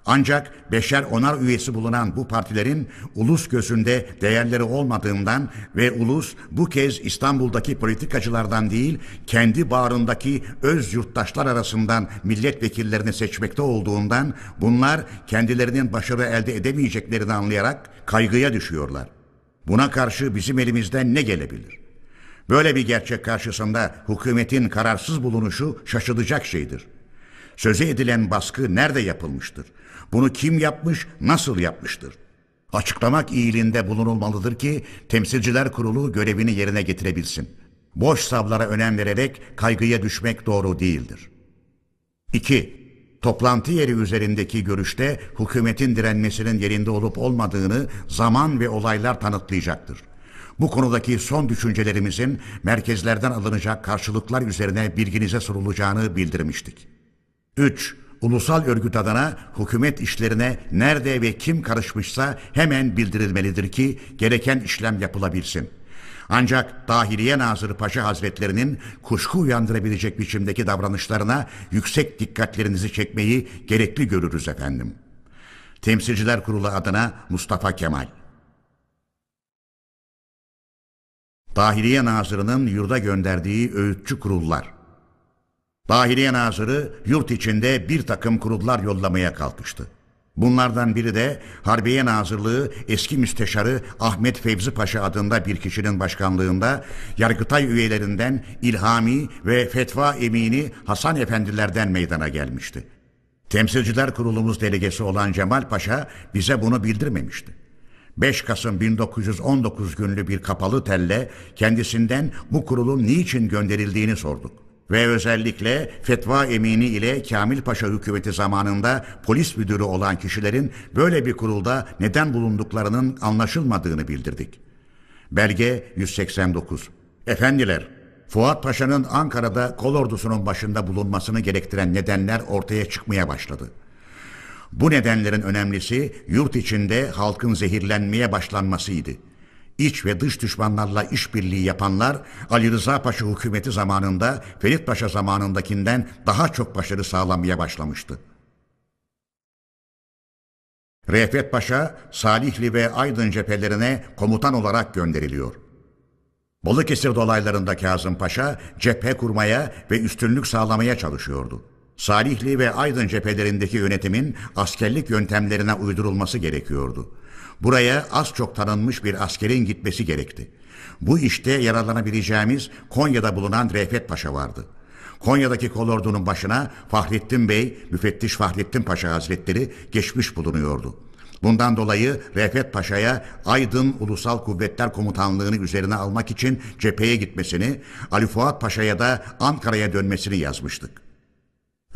S1: Ancak beşer onar üyesi bulunan bu partilerin ulus gözünde değerleri olmadığından ve ulus bu kez İstanbul'daki politikacılardan değil kendi bağrındaki öz yurttaşlar arasından milletvekillerini seçmekte olduğundan bunlar kendilerinin başarı elde edemeyeceklerini anlayarak kaygıya düşüyorlar. Buna karşı bizim elimizden ne gelebilir? Böyle bir gerçek karşısında hükümetin kararsız bulunuşu şaşılacak şeydir. Söze edilen baskı nerede yapılmıştır? Bunu kim yapmış, nasıl yapmıştır? Açıklamak iyiliğinde bulunulmalıdır ki temsilciler kurulu görevini yerine getirebilsin. Boş savlara önem vererek kaygıya düşmek doğru değildir. 2. Toplantı yeri üzerindeki görüşte hükümetin direnmesinin yerinde olup olmadığını zaman ve olaylar tanıtlayacaktır. Bu konudaki son düşüncelerimizin merkezlerden alınacak karşılıklar üzerine bilginize sorulacağını bildirmiştik. 3 ulusal örgüt adına hükümet işlerine nerede ve kim karışmışsa hemen bildirilmelidir ki gereken işlem yapılabilsin. Ancak Dahiliye Nazırı Paşa Hazretlerinin kuşku uyandırabilecek biçimdeki davranışlarına yüksek dikkatlerinizi çekmeyi gerekli görürüz efendim. Temsilciler Kurulu adına Mustafa Kemal Dahiliye Nazırı'nın yurda gönderdiği öğütçü kurullar Dahiliye Nazırı yurt içinde bir takım kurullar yollamaya kalkıştı. Bunlardan biri de Harbiye Nazırlığı eski müsteşarı Ahmet Fevzi Paşa adında bir kişinin başkanlığında Yargıtay üyelerinden İlhami ve Fetva Emini Hasan Efendilerden meydana gelmişti. Temsilciler Kurulumuz delegesi olan Cemal Paşa bize bunu bildirmemişti. 5 Kasım 1919 günlü bir kapalı telle kendisinden bu kurulun niçin gönderildiğini sorduk ve özellikle fetva emini ile Kamil Paşa hükümeti zamanında polis müdürü olan kişilerin böyle bir kurulda neden bulunduklarının anlaşılmadığını bildirdik. Belge 189 Efendiler, Fuat Paşa'nın Ankara'da kol ordusunun başında bulunmasını gerektiren nedenler ortaya çıkmaya başladı. Bu nedenlerin önemlisi yurt içinde halkın zehirlenmeye başlanmasıydı. İç ve dış düşmanlarla işbirliği yapanlar Ali Rıza Paşa hükümeti zamanında Ferit Paşa zamanındakinden daha çok başarı sağlamaya başlamıştı. Refet Paşa, Salihli ve Aydın cephelerine komutan olarak gönderiliyor. Balıkesir dolaylarında Kazım Paşa cephe kurmaya ve üstünlük sağlamaya çalışıyordu. Salihli ve Aydın cephelerindeki yönetimin askerlik yöntemlerine uydurulması gerekiyordu. Buraya az çok tanınmış bir askerin gitmesi gerekti. Bu işte yararlanabileceğimiz Konya'da bulunan Refet Paşa vardı. Konya'daki kolordunun başına Fahrettin Bey, Müfettiş Fahrettin Paşa Hazretleri geçmiş bulunuyordu. Bundan dolayı Refet Paşa'ya Aydın Ulusal Kuvvetler Komutanlığı'nı üzerine almak için cepheye gitmesini, Ali Fuat Paşa'ya da Ankara'ya dönmesini yazmıştık.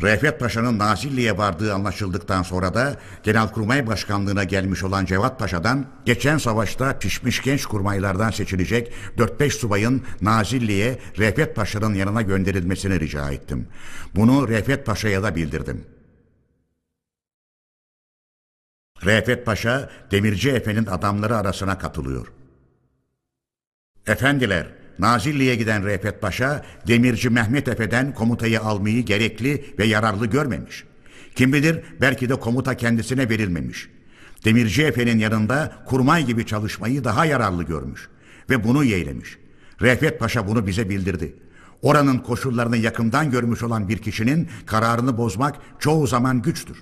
S1: Refet Paşa'nın Nazilli'ye vardığı anlaşıldıktan sonra da Genelkurmay Başkanlığı'na gelmiş olan Cevat Paşa'dan geçen savaşta pişmiş genç kurmaylardan seçilecek 4-5 subayın Nazilli'ye Refet Paşa'nın yanına gönderilmesini rica ettim. Bunu Refet Paşa'ya da bildirdim. Refet Paşa Demirci Efe'nin adamları arasına katılıyor. Efendiler, Nazilli'ye giden Refet Paşa, Demirci Mehmet Efe'den komutayı almayı gerekli ve yararlı görmemiş. Kim bilir belki de komuta kendisine verilmemiş. Demirci Efe'nin yanında kurmay gibi çalışmayı daha yararlı görmüş ve bunu yeğlemiş. Refet Paşa bunu bize bildirdi. Oranın koşullarını yakından görmüş olan bir kişinin kararını bozmak çoğu zaman güçtür.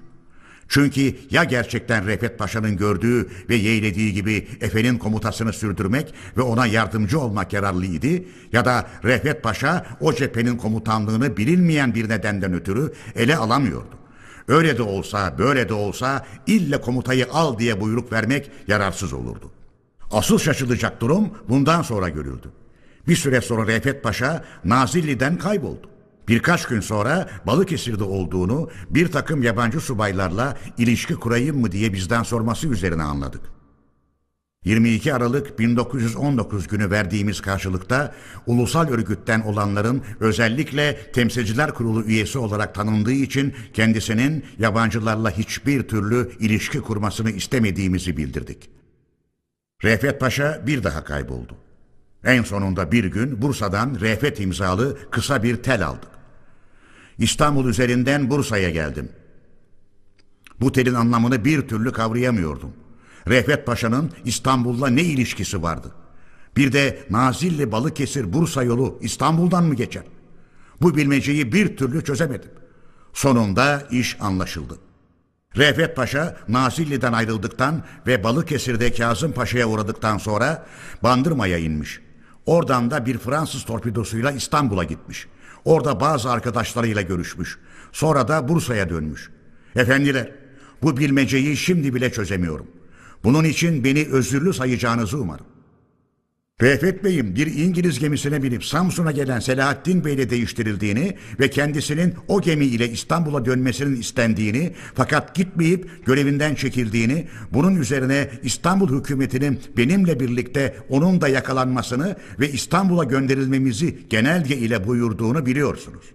S1: Çünkü ya gerçekten Refet Paşa'nın gördüğü ve yeğlediği gibi Efe'nin komutasını sürdürmek ve ona yardımcı olmak yararlıydı ya da Refet Paşa o cephenin komutanlığını bilinmeyen bir nedenden ötürü ele alamıyordu. Öyle de olsa böyle de olsa ille komutayı al diye buyruk vermek yararsız olurdu. Asıl şaşılacak durum bundan sonra görüldü. Bir süre sonra Refet Paşa Nazilli'den kayboldu. Birkaç gün sonra Balıkesir'de olduğunu bir takım yabancı subaylarla ilişki kurayım mı diye bizden sorması üzerine anladık. 22 Aralık 1919 günü verdiğimiz karşılıkta ulusal örgütten olanların özellikle temsilciler kurulu üyesi olarak tanındığı için kendisinin yabancılarla hiçbir türlü ilişki kurmasını istemediğimizi bildirdik. Refet Paşa bir daha kayboldu. En sonunda bir gün Bursa'dan Refet imzalı kısa bir tel aldık. İstanbul üzerinden Bursa'ya geldim. Bu telin anlamını bir türlü kavrayamıyordum. Refet Paşa'nın İstanbul'la ne ilişkisi vardı? Bir de Nazilli Balıkesir Bursa yolu İstanbul'dan mı geçer? Bu bilmeceyi bir türlü çözemedim. Sonunda iş anlaşıldı. Refet Paşa Nazilli'den ayrıldıktan ve Balıkesir'de Kazım Paşa'ya uğradıktan sonra Bandırma'ya inmiş. Oradan da bir Fransız torpidosuyla İstanbul'a gitmiş. Orada bazı arkadaşlarıyla görüşmüş. Sonra da Bursa'ya dönmüş. Efendiler, bu bilmeceyi şimdi bile çözemiyorum. Bunun için beni özürlü sayacağınızı umarım. Refet Bey'im bir İngiliz gemisine binip Samsun'a gelen Selahattin Bey'le değiştirildiğini ve kendisinin o gemi ile İstanbul'a dönmesinin istendiğini fakat gitmeyip görevinden çekildiğini, bunun üzerine İstanbul hükümetinin benimle birlikte onun da yakalanmasını ve İstanbul'a gönderilmemizi genelge ile buyurduğunu biliyorsunuz.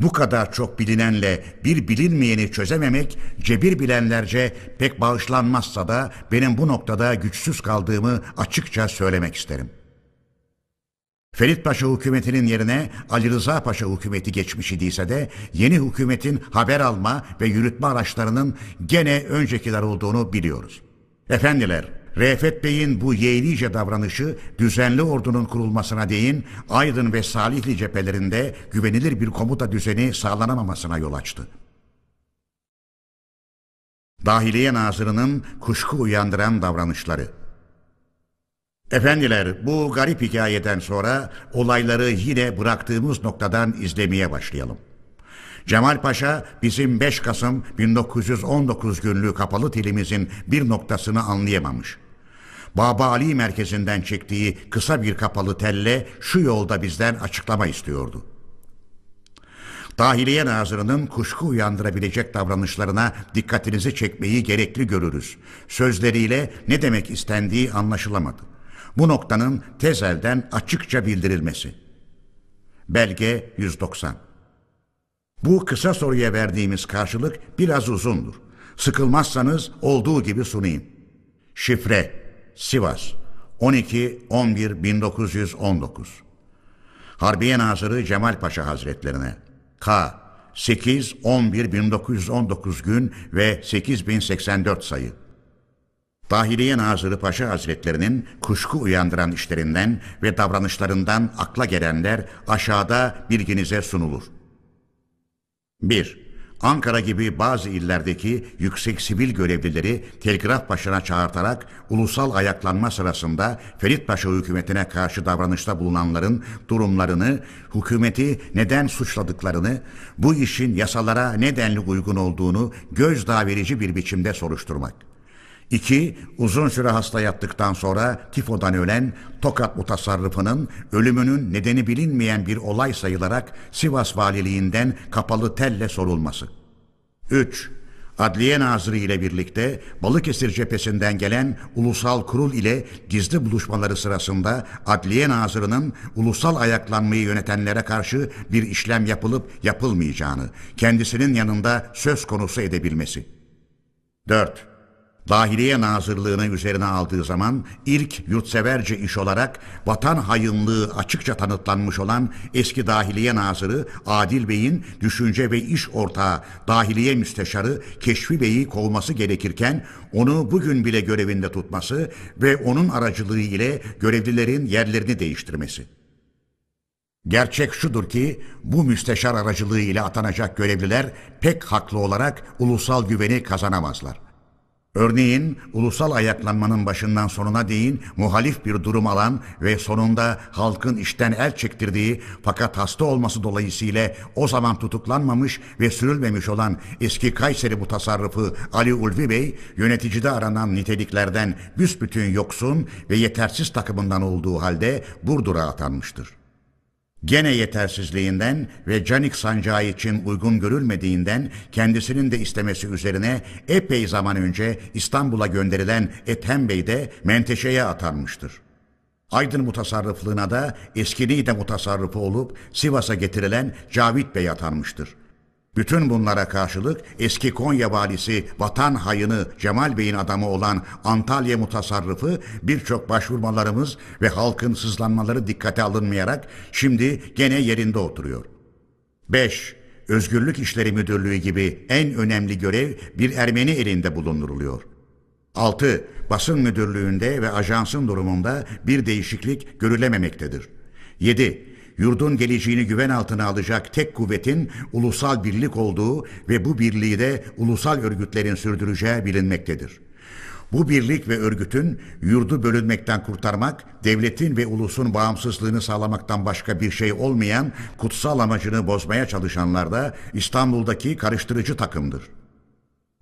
S1: Bu kadar çok bilinenle bir bilinmeyeni çözememek cebir bilenlerce pek bağışlanmazsa da benim bu noktada güçsüz kaldığımı açıkça söylemek isterim. Ferit Paşa hükümetinin yerine Ali Rıza Paşa hükümeti geçmiş idiyse de yeni hükümetin haber alma ve yürütme araçlarının gene öncekiler olduğunu biliyoruz. Efendiler, Refet Bey'in bu yeğlice davranışı düzenli ordunun kurulmasına değin Aydın ve Salihli cephelerinde güvenilir bir komuta düzeni sağlanamamasına yol açtı. Dahiliye Nazırı'nın kuşku uyandıran davranışları Efendiler bu garip hikayeden sonra olayları yine bıraktığımız noktadan izlemeye başlayalım. Cemal Paşa bizim 5 Kasım 1919 günlük kapalı tilimizin bir noktasını anlayamamış. Baba Ali merkezinden çektiği kısa bir kapalı telle şu yolda bizden açıklama istiyordu. Dahiliye Nazırı'nın kuşku uyandırabilecek davranışlarına dikkatinizi çekmeyi gerekli görürüz. Sözleriyle ne demek istendiği anlaşılamadı. Bu noktanın tezelden açıkça bildirilmesi. Belge 190 Bu kısa soruya verdiğimiz karşılık biraz uzundur. Sıkılmazsanız olduğu gibi sunayım. Şifre Sivas 12-11-1919 Harbiye Nazırı Cemal Paşa Hazretlerine K. 8-11-1919 gün ve 8084 sayı Dahiliye Nazırı Paşa Hazretlerinin kuşku uyandıran işlerinden ve davranışlarından akla gelenler aşağıda bilginize sunulur. 1. Ankara gibi bazı illerdeki yüksek sivil görevlileri telgraf başına çağırtarak ulusal ayaklanma sırasında Ferit Paşa hükümetine karşı davranışta bulunanların durumlarını, hükümeti neden suçladıklarını, bu işin yasalara nedenli uygun olduğunu gözdağı verici bir biçimde soruşturmak. 2. Uzun süre hasta yattıktan sonra tifodan ölen Tokat mutasarrıfının ölümünün nedeni bilinmeyen bir olay sayılarak Sivas Valiliğinden kapalı telle sorulması. 3. Adliye Nazırı ile birlikte Balıkesir cephesinden gelen ulusal kurul ile gizli buluşmaları sırasında Adliye Nazırı'nın ulusal ayaklanmayı yönetenlere karşı bir işlem yapılıp yapılmayacağını kendisinin yanında söz konusu edebilmesi. 4. Dahiliye Nazırlığını üzerine aldığı zaman ilk yurtseverce iş olarak vatan hayınlığı açıkça tanıtlanmış olan eski Dahiliye Nazırı Adil Bey'in düşünce ve iş ortağı Dahiliye Müsteşarı Keşfi Bey'i kovması gerekirken onu bugün bile görevinde tutması ve onun aracılığı ile görevlilerin yerlerini değiştirmesi. Gerçek şudur ki bu müsteşar aracılığı ile atanacak görevliler pek haklı olarak ulusal güveni kazanamazlar. Örneğin ulusal ayaklanmanın başından sonuna değin muhalif bir durum alan ve sonunda halkın işten el çektirdiği fakat hasta olması dolayısıyla o zaman tutuklanmamış ve sürülmemiş olan eski Kayseri mutasarrıfı Ali Ulvi Bey yöneticide aranan niteliklerden büsbütün yoksun ve yetersiz takımından olduğu halde Burdur'a atanmıştır. Gene yetersizliğinden ve Canik sancağı için uygun görülmediğinden kendisinin de istemesi üzerine epey zaman önce İstanbul'a gönderilen Ethem Bey de menteşeye atanmıştır. Aydın mutasarrıflığına da eski Niğde mutasarrıfı olup Sivas'a getirilen Cavit Bey atanmıştır. Bütün bunlara karşılık eski Konya valisi vatan hayını Cemal Bey'in adamı olan Antalya mutasarrıfı birçok başvurmalarımız ve halkın sızlanmaları dikkate alınmayarak şimdi gene yerinde oturuyor. 5. Özgürlük İşleri Müdürlüğü gibi en önemli görev bir Ermeni elinde bulunduruluyor. 6. Basın müdürlüğünde ve ajansın durumunda bir değişiklik görülememektedir. 7 yurdun geleceğini güven altına alacak tek kuvvetin ulusal birlik olduğu ve bu birliği de ulusal örgütlerin sürdüreceği bilinmektedir. Bu birlik ve örgütün yurdu bölünmekten kurtarmak, devletin ve ulusun bağımsızlığını sağlamaktan başka bir şey olmayan kutsal amacını bozmaya çalışanlar da İstanbul'daki karıştırıcı takımdır.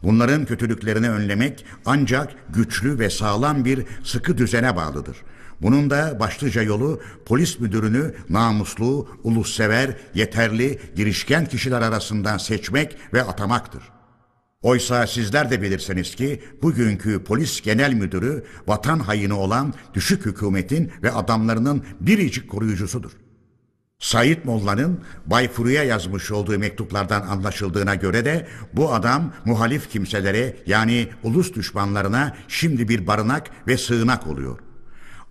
S1: Bunların kötülüklerini önlemek ancak güçlü ve sağlam bir sıkı düzene bağlıdır. Bunun da başlıca yolu polis müdürünü namuslu, ulussever, yeterli, girişken kişiler arasından seçmek ve atamaktır. Oysa sizler de bilirsiniz ki bugünkü polis genel müdürü vatan hayını olan düşük hükümetin ve adamlarının biricik koruyucusudur. Said Molla'nın Bay Furu'ya yazmış olduğu mektuplardan anlaşıldığına göre de bu adam muhalif kimselere yani ulus düşmanlarına şimdi bir barınak ve sığınak oluyor.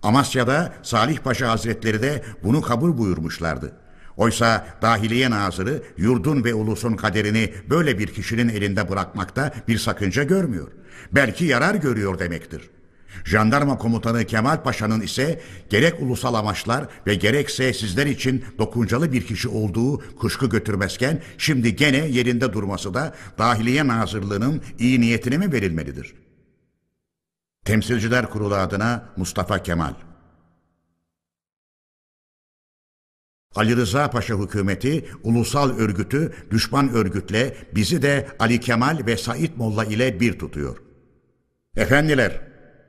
S1: Amasya'da Salih Paşa Hazretleri de bunu kabul buyurmuşlardı. Oysa Dahiliye Nazırı yurdun ve ulusun kaderini böyle bir kişinin elinde bırakmakta bir sakınca görmüyor. Belki yarar görüyor demektir. Jandarma komutanı Kemal Paşa'nın ise gerek ulusal amaçlar ve gerekse sizler için dokuncalı bir kişi olduğu kuşku götürmezken şimdi gene yerinde durması da Dahiliye Nazırlığı'nın iyi niyetine mi verilmelidir?'' Temsilciler Kurulu adına Mustafa Kemal. Ali Rıza Paşa hükümeti ulusal örgütü düşman örgütle bizi de Ali Kemal ve Said Molla ile bir tutuyor. Efendiler,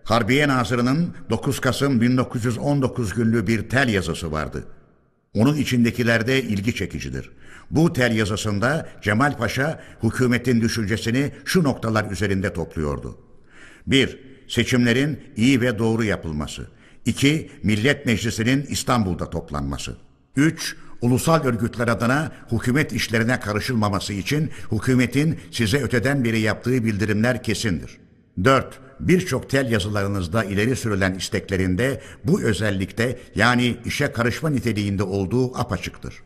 S1: Harbiye Nazırı'nın 9 Kasım 1919 günlü bir tel yazısı vardı. Onun içindekiler de ilgi çekicidir. Bu tel yazısında Cemal Paşa hükümetin düşüncesini şu noktalar üzerinde topluyordu. 1 seçimlerin iyi ve doğru yapılması. 2. Millet Meclisi'nin İstanbul'da toplanması. 3. Ulusal örgütler adına hükümet işlerine karışılmaması için hükümetin size öteden beri yaptığı bildirimler kesindir. 4. birçok tel yazılarınızda ileri sürülen isteklerinde bu özellikte yani işe karışma niteliğinde olduğu apaçıktır.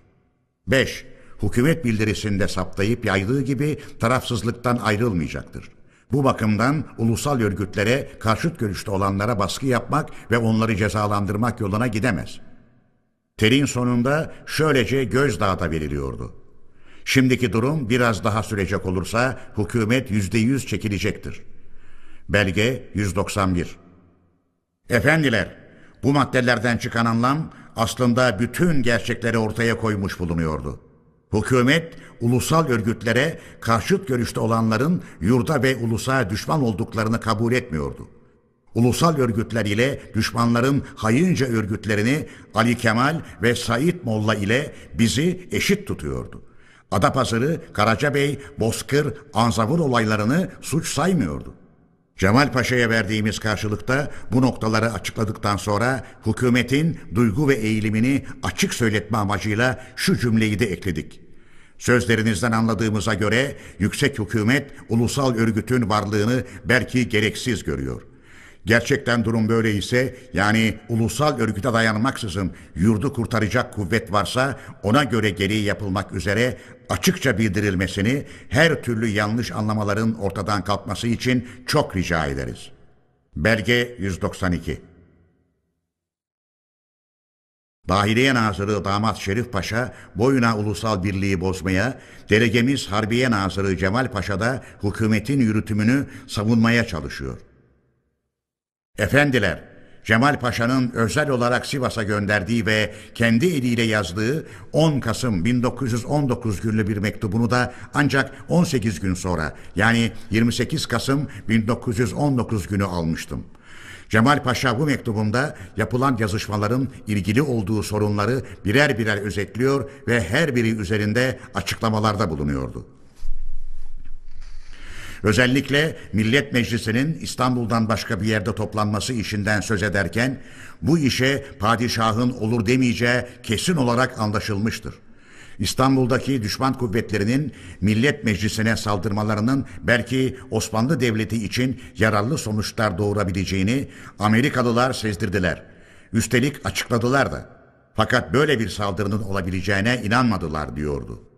S1: 5. Hükümet bildirisinde saptayıp yaydığı gibi tarafsızlıktan ayrılmayacaktır. Bu bakımdan ulusal örgütlere karşıt görüşte olanlara baskı yapmak ve onları cezalandırmak yoluna gidemez. Terin sonunda şöylece gözdağda veriliyordu. Şimdiki durum biraz daha sürecek olursa hükümet yüzde yüz çekilecektir. Belge 191 Efendiler, bu maddelerden çıkan anlam aslında bütün gerçekleri ortaya koymuş bulunuyordu. Hükümet, ulusal örgütlere karşıt görüşte olanların yurda ve ulusa düşman olduklarını kabul etmiyordu. Ulusal örgütler ile düşmanların hayınca örgütlerini Ali Kemal ve Said Molla ile bizi eşit tutuyordu. Adapazarı, Karacabey, Bozkır, Anzavur olaylarını suç saymıyordu. Cemal Paşa'ya verdiğimiz karşılıkta bu noktaları açıkladıktan sonra hükümetin duygu ve eğilimini açık söyletme amacıyla şu cümleyi de ekledik. Sözlerinizden anladığımıza göre yüksek hükümet ulusal örgütün varlığını belki gereksiz görüyor. Gerçekten durum böyle ise yani ulusal örgüte dayanmaksızın yurdu kurtaracak kuvvet varsa ona göre gereği yapılmak üzere açıkça bildirilmesini her türlü yanlış anlamaların ortadan kalkması için çok rica ederiz. Belge 192 Dahiliye Nazırı Damat Şerif Paşa boyuna ulusal birliği bozmaya, delegemiz Harbiye Nazırı Cemal Paşa da hükümetin yürütümünü savunmaya çalışıyor. Efendiler, Cemal Paşa'nın özel olarak Sivas'a gönderdiği ve kendi eliyle yazdığı 10 Kasım 1919 günlü bir mektubunu da ancak 18 gün sonra yani 28 Kasım 1919 günü almıştım. Cemal Paşa bu mektubunda yapılan yazışmaların ilgili olduğu sorunları birer birer özetliyor ve her biri üzerinde açıklamalarda bulunuyordu. Özellikle Millet Meclisi'nin İstanbul'dan başka bir yerde toplanması işinden söz ederken bu işe padişahın olur demeyeceği kesin olarak anlaşılmıştır. İstanbul'daki düşman kuvvetlerinin Millet Meclisi'ne saldırmalarının belki Osmanlı Devleti için yararlı sonuçlar doğurabileceğini Amerikalılar sezdirdiler. Üstelik açıkladılar da. Fakat böyle bir saldırının olabileceğine inanmadılar diyordu.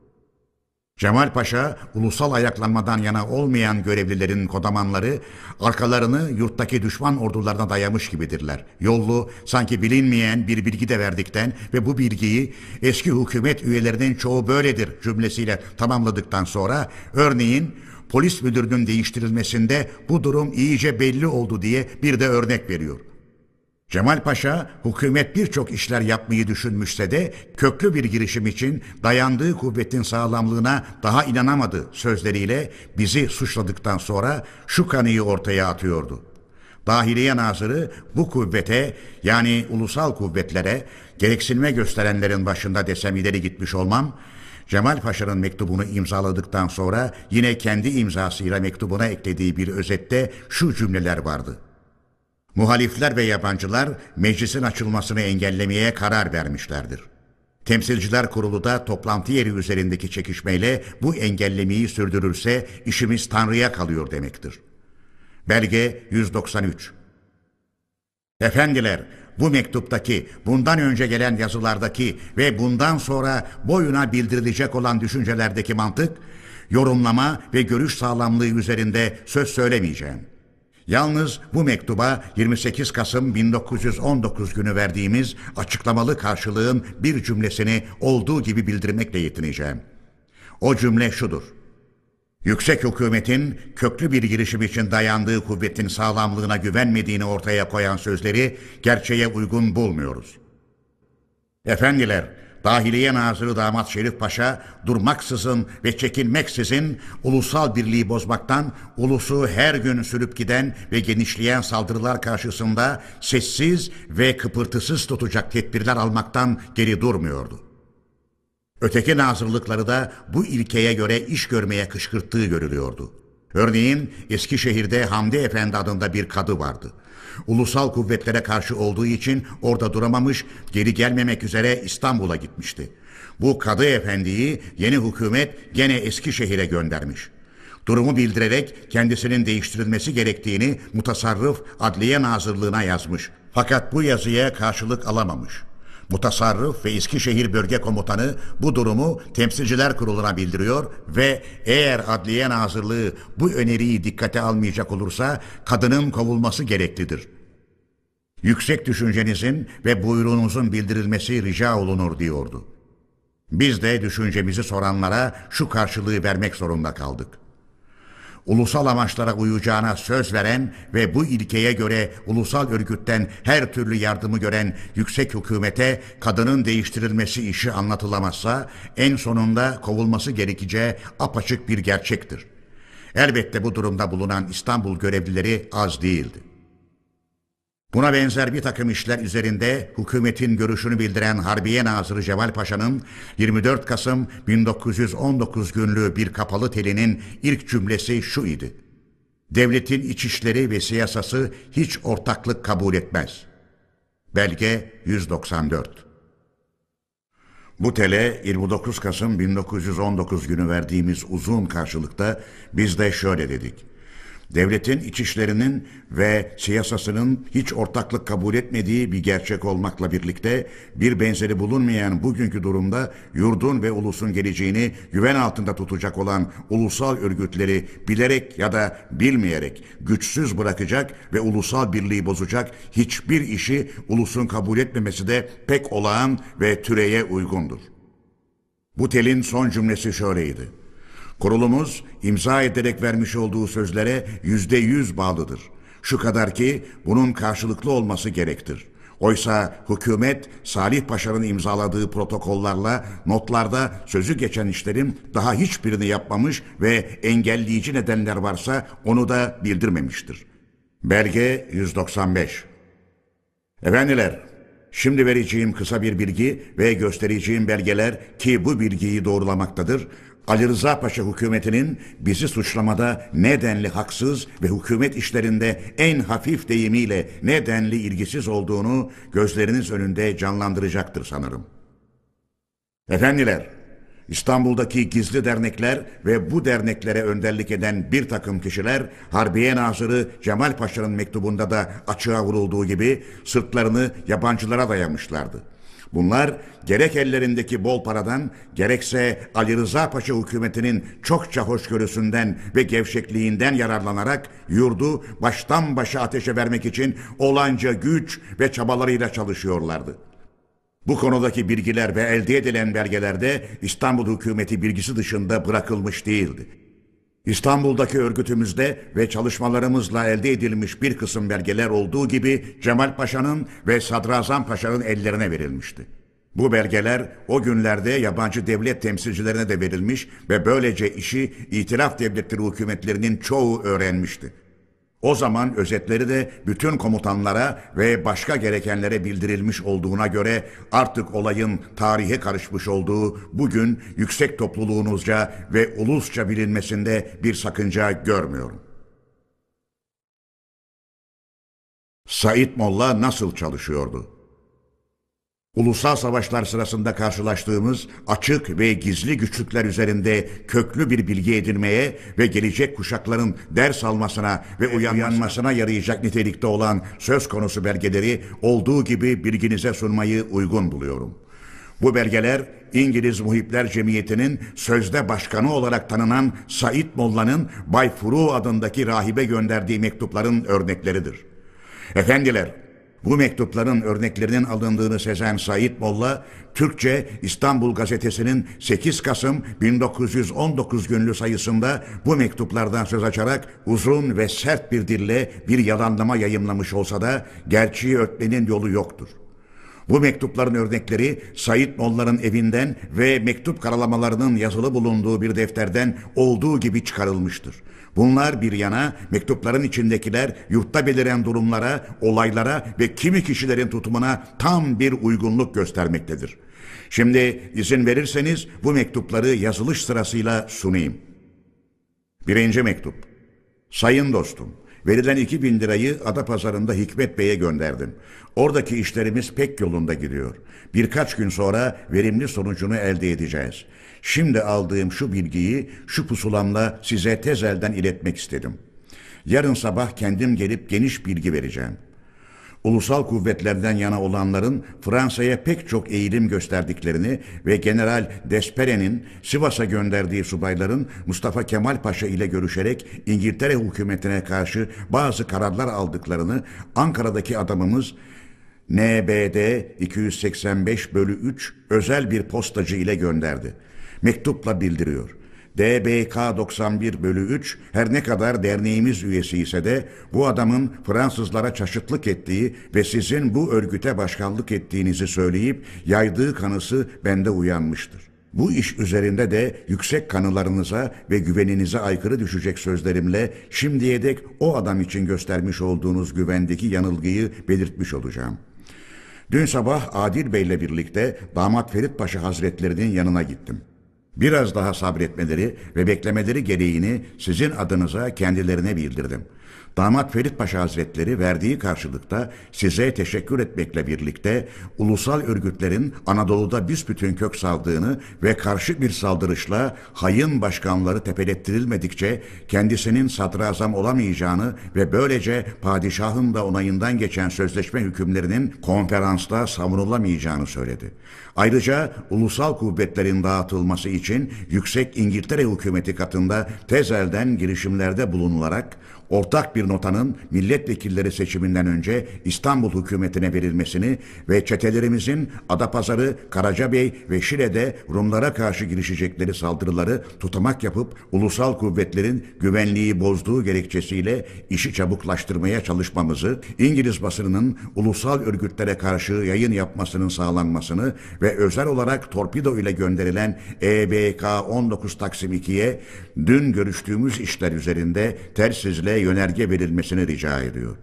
S1: Cemal Paşa, ulusal ayaklanmadan yana olmayan görevlilerin kodamanları, arkalarını yurttaki düşman ordularına dayamış gibidirler. Yollu, sanki bilinmeyen bir bilgi de verdikten ve bu bilgiyi eski hükümet üyelerinin çoğu böyledir cümlesiyle tamamladıktan sonra, örneğin polis müdürünün değiştirilmesinde bu durum iyice belli oldu diye bir de örnek veriyor. Cemal Paşa hükümet birçok işler yapmayı düşünmüşse de köklü bir girişim için dayandığı kuvvetin sağlamlığına daha inanamadı sözleriyle bizi suçladıktan sonra şu kanıyı ortaya atıyordu. Dahiliye Nazırı bu kuvvete yani ulusal kuvvetlere gereksinme gösterenlerin başında desem ileri gitmiş olmam, Cemal Paşa'nın mektubunu imzaladıktan sonra yine kendi imzasıyla mektubuna eklediği bir özette şu cümleler vardı. Muhalifler ve yabancılar meclisin açılmasını engellemeye karar vermişlerdir. Temsilciler Kurulu da toplantı yeri üzerindeki çekişmeyle bu engellemeyi sürdürürse işimiz Tanrı'ya kalıyor demektir. Belge 193 Efendiler, bu mektuptaki, bundan önce gelen yazılardaki ve bundan sonra boyuna bildirilecek olan düşüncelerdeki mantık, yorumlama ve görüş sağlamlığı üzerinde söz söylemeyeceğim. Yalnız bu mektuba 28 Kasım 1919 günü verdiğimiz açıklamalı karşılığın bir cümlesini olduğu gibi bildirmekle yetineceğim. O cümle şudur. Yüksek hükümetin köklü bir girişim için dayandığı kuvvetin sağlamlığına güvenmediğini ortaya koyan sözleri gerçeğe uygun bulmuyoruz. Efendiler, Dahiliye Nazırı Damat Şerif Paşa durmaksızın ve çekinmeksizin ulusal birliği bozmaktan, ulusu her gün sürüp giden ve genişleyen saldırılar karşısında sessiz ve kıpırtısız tutacak tedbirler almaktan geri durmuyordu. Öteki nazırlıkları da bu ilkeye göre iş görmeye kışkırttığı görülüyordu. Örneğin Eskişehir'de Hamdi Efendi adında bir kadı vardı. Ulusal kuvvetlere karşı olduğu için orada duramamış, geri gelmemek üzere İstanbul'a gitmişti. Bu kadı efendiyi yeni hükümet gene Eskişehir'e göndermiş. Durumu bildirerek kendisinin değiştirilmesi gerektiğini mutasarrıf Adliye Nazırlığına yazmış. Fakat bu yazıya karşılık alamamış. Mutasarrıf ve Eskişehir Bölge Komutanı bu durumu Temsilciler Kurulu'na bildiriyor ve eğer Adliye Nazırlığı bu öneriyi dikkate almayacak olursa kadının kovulması gereklidir. Yüksek düşüncenizin ve buyruğunuzun bildirilmesi rica olunur diyordu. Biz de düşüncemizi soranlara şu karşılığı vermek zorunda kaldık ulusal amaçlara uyacağına söz veren ve bu ilkeye göre ulusal örgütten her türlü yardımı gören yüksek hükümete kadının değiştirilmesi işi anlatılamazsa en sonunda kovulması gerekeceği apaçık bir gerçektir. Elbette bu durumda bulunan İstanbul görevlileri az değildi. Buna benzer bir takım işler üzerinde hükümetin görüşünü bildiren Harbiye Nazırı Cemal Paşa'nın 24 Kasım 1919 günlüğü bir kapalı telinin ilk cümlesi şu idi. Devletin içişleri ve siyasası hiç ortaklık kabul etmez. Belge 194 bu tele 29 Kasım 1919 günü verdiğimiz uzun karşılıkta biz de şöyle dedik. Devletin iç işlerinin ve siyasasının hiç ortaklık kabul etmediği bir gerçek olmakla birlikte bir benzeri bulunmayan bugünkü durumda yurdun ve ulusun geleceğini güven altında tutacak olan ulusal örgütleri bilerek ya da bilmeyerek güçsüz bırakacak ve ulusal birliği bozacak hiçbir işi ulusun kabul etmemesi de pek olağan ve türeye uygundur. Bu telin son cümlesi şöyleydi. Kurulumuz imza ederek vermiş olduğu sözlere yüzde yüz bağlıdır. Şu kadar ki bunun karşılıklı olması gerektir. Oysa hükümet Salih Paşa'nın imzaladığı protokollarla notlarda sözü geçen işlerin daha hiçbirini yapmamış ve engelleyici nedenler varsa onu da bildirmemiştir. Belge 195 Efendiler, Şimdi vereceğim kısa bir bilgi ve göstereceğim belgeler ki bu bilgiyi doğrulamaktadır. Ali Rıza Paşa hükümetinin bizi suçlamada nedenli haksız ve hükümet işlerinde en hafif deyimiyle nedenli ilgisiz olduğunu gözleriniz önünde canlandıracaktır sanırım. Efendiler, İstanbul'daki gizli dernekler ve bu derneklere önderlik eden bir takım kişiler Harbiye Nazırı Cemal Paşa'nın mektubunda da açığa vurulduğu gibi sırtlarını yabancılara dayamışlardı. Bunlar gerek ellerindeki bol paradan gerekse Ali Rıza Paşa hükümetinin çokça hoşgörüsünden ve gevşekliğinden yararlanarak yurdu baştan başa ateşe vermek için olanca güç ve çabalarıyla çalışıyorlardı. Bu konudaki bilgiler ve elde edilen belgelerde İstanbul hükümeti bilgisi dışında bırakılmış değildi. İstanbul'daki örgütümüzde ve çalışmalarımızla elde edilmiş bir kısım belgeler olduğu gibi Cemal Paşa'nın ve Sadrazam Paşa'nın ellerine verilmişti. Bu belgeler o günlerde yabancı devlet temsilcilerine de verilmiş ve böylece işi itiraf devletleri hükümetlerinin çoğu öğrenmişti. O zaman özetleri de bütün komutanlara ve başka gerekenlere bildirilmiş olduğuna göre artık olayın tarihe karışmış olduğu bugün yüksek topluluğunuzca ve ulusça bilinmesinde bir sakınca görmüyorum. Said Molla nasıl çalışıyordu? Ulusal savaşlar sırasında karşılaştığımız açık ve gizli güçlükler üzerinde köklü bir bilgi edinmeye ve gelecek kuşakların ders almasına ve uyanmasına yarayacak nitelikte olan söz konusu belgeleri olduğu gibi bilginize sunmayı uygun buluyorum. Bu belgeler İngiliz Muhipler Cemiyeti'nin sözde başkanı olarak tanınan Said Molla'nın Bay Furu adındaki rahibe gönderdiği mektupların örnekleridir. Efendiler, bu mektupların örneklerinin alındığını sezen Said Molla, Türkçe İstanbul Gazetesi'nin 8 Kasım 1919 günlü sayısında bu mektuplardan söz açarak uzun ve sert bir dille bir yalanlama yayımlamış olsa da gerçeği örtmenin yolu yoktur. Bu mektupların örnekleri Said Molla'nın evinden ve mektup karalamalarının yazılı bulunduğu bir defterden olduğu gibi çıkarılmıştır. Bunlar bir yana mektupların içindekiler yurtta beliren durumlara, olaylara ve kimi kişilerin tutumuna tam bir uygunluk göstermektedir. Şimdi izin verirseniz bu mektupları yazılış sırasıyla sunayım. Birinci mektup. Sayın dostum, Verilen 2000 lirayı Adapazarı'nda Hikmet Bey'e gönderdim. Oradaki işlerimiz pek yolunda gidiyor. Birkaç gün sonra verimli sonucunu elde edeceğiz. Şimdi aldığım şu bilgiyi şu pusulamla size tezelden iletmek istedim. Yarın sabah kendim gelip geniş bilgi vereceğim. Ulusal kuvvetlerden yana olanların Fransa'ya pek çok eğilim gösterdiklerini ve General Despere'nin Sivas'a gönderdiği subayların Mustafa Kemal Paşa ile görüşerek İngiltere hükümetine karşı bazı kararlar aldıklarını Ankara'daki adamımız NBD 285 bölü 3 özel bir postacı ile gönderdi. Mektupla bildiriyor. DBK 91 bölü 3 her ne kadar derneğimiz üyesi ise de bu adamın Fransızlara çaşıtlık ettiği ve sizin bu örgüte başkanlık ettiğinizi söyleyip yaydığı kanısı bende uyanmıştır. Bu iş üzerinde de yüksek kanılarınıza ve güveninize aykırı düşecek sözlerimle şimdiye dek o adam için göstermiş olduğunuz güvendeki yanılgıyı belirtmiş olacağım. Dün sabah Adil Bey'le birlikte damat Ferit Paşa Hazretlerinin yanına gittim. Biraz daha sabretmeleri ve beklemeleri gereğini sizin adınıza kendilerine bildirdim. Damat Ferit Paşa Hazretleri verdiği karşılıkta size teşekkür etmekle birlikte ulusal örgütlerin Anadolu'da büsbütün kök saldığını ve karşı bir saldırışla hayın başkanları tepelettirilmedikçe kendisinin sadrazam olamayacağını ve böylece padişahın da onayından geçen sözleşme hükümlerinin konferansta savunulamayacağını söyledi. Ayrıca ulusal kuvvetlerin dağıtılması için Yüksek İngiltere hükümeti katında tezelden girişimlerde bulunularak ortak bir notanın milletvekilleri seçiminden önce İstanbul hükümetine verilmesini ve çetelerimizin Adapazarı, Karacabey ve Şile'de Rumlara karşı girişecekleri saldırıları tutamak yapıp ulusal kuvvetlerin güvenliği bozduğu gerekçesiyle işi çabuklaştırmaya çalışmamızı, İngiliz basınının ulusal örgütlere karşı yayın yapmasının sağlanmasını ve özel olarak torpido ile gönderilen EBK 19 Taksim 2'ye dün görüştüğümüz işler üzerinde tersizle yönerge verilmesini rica ediyor.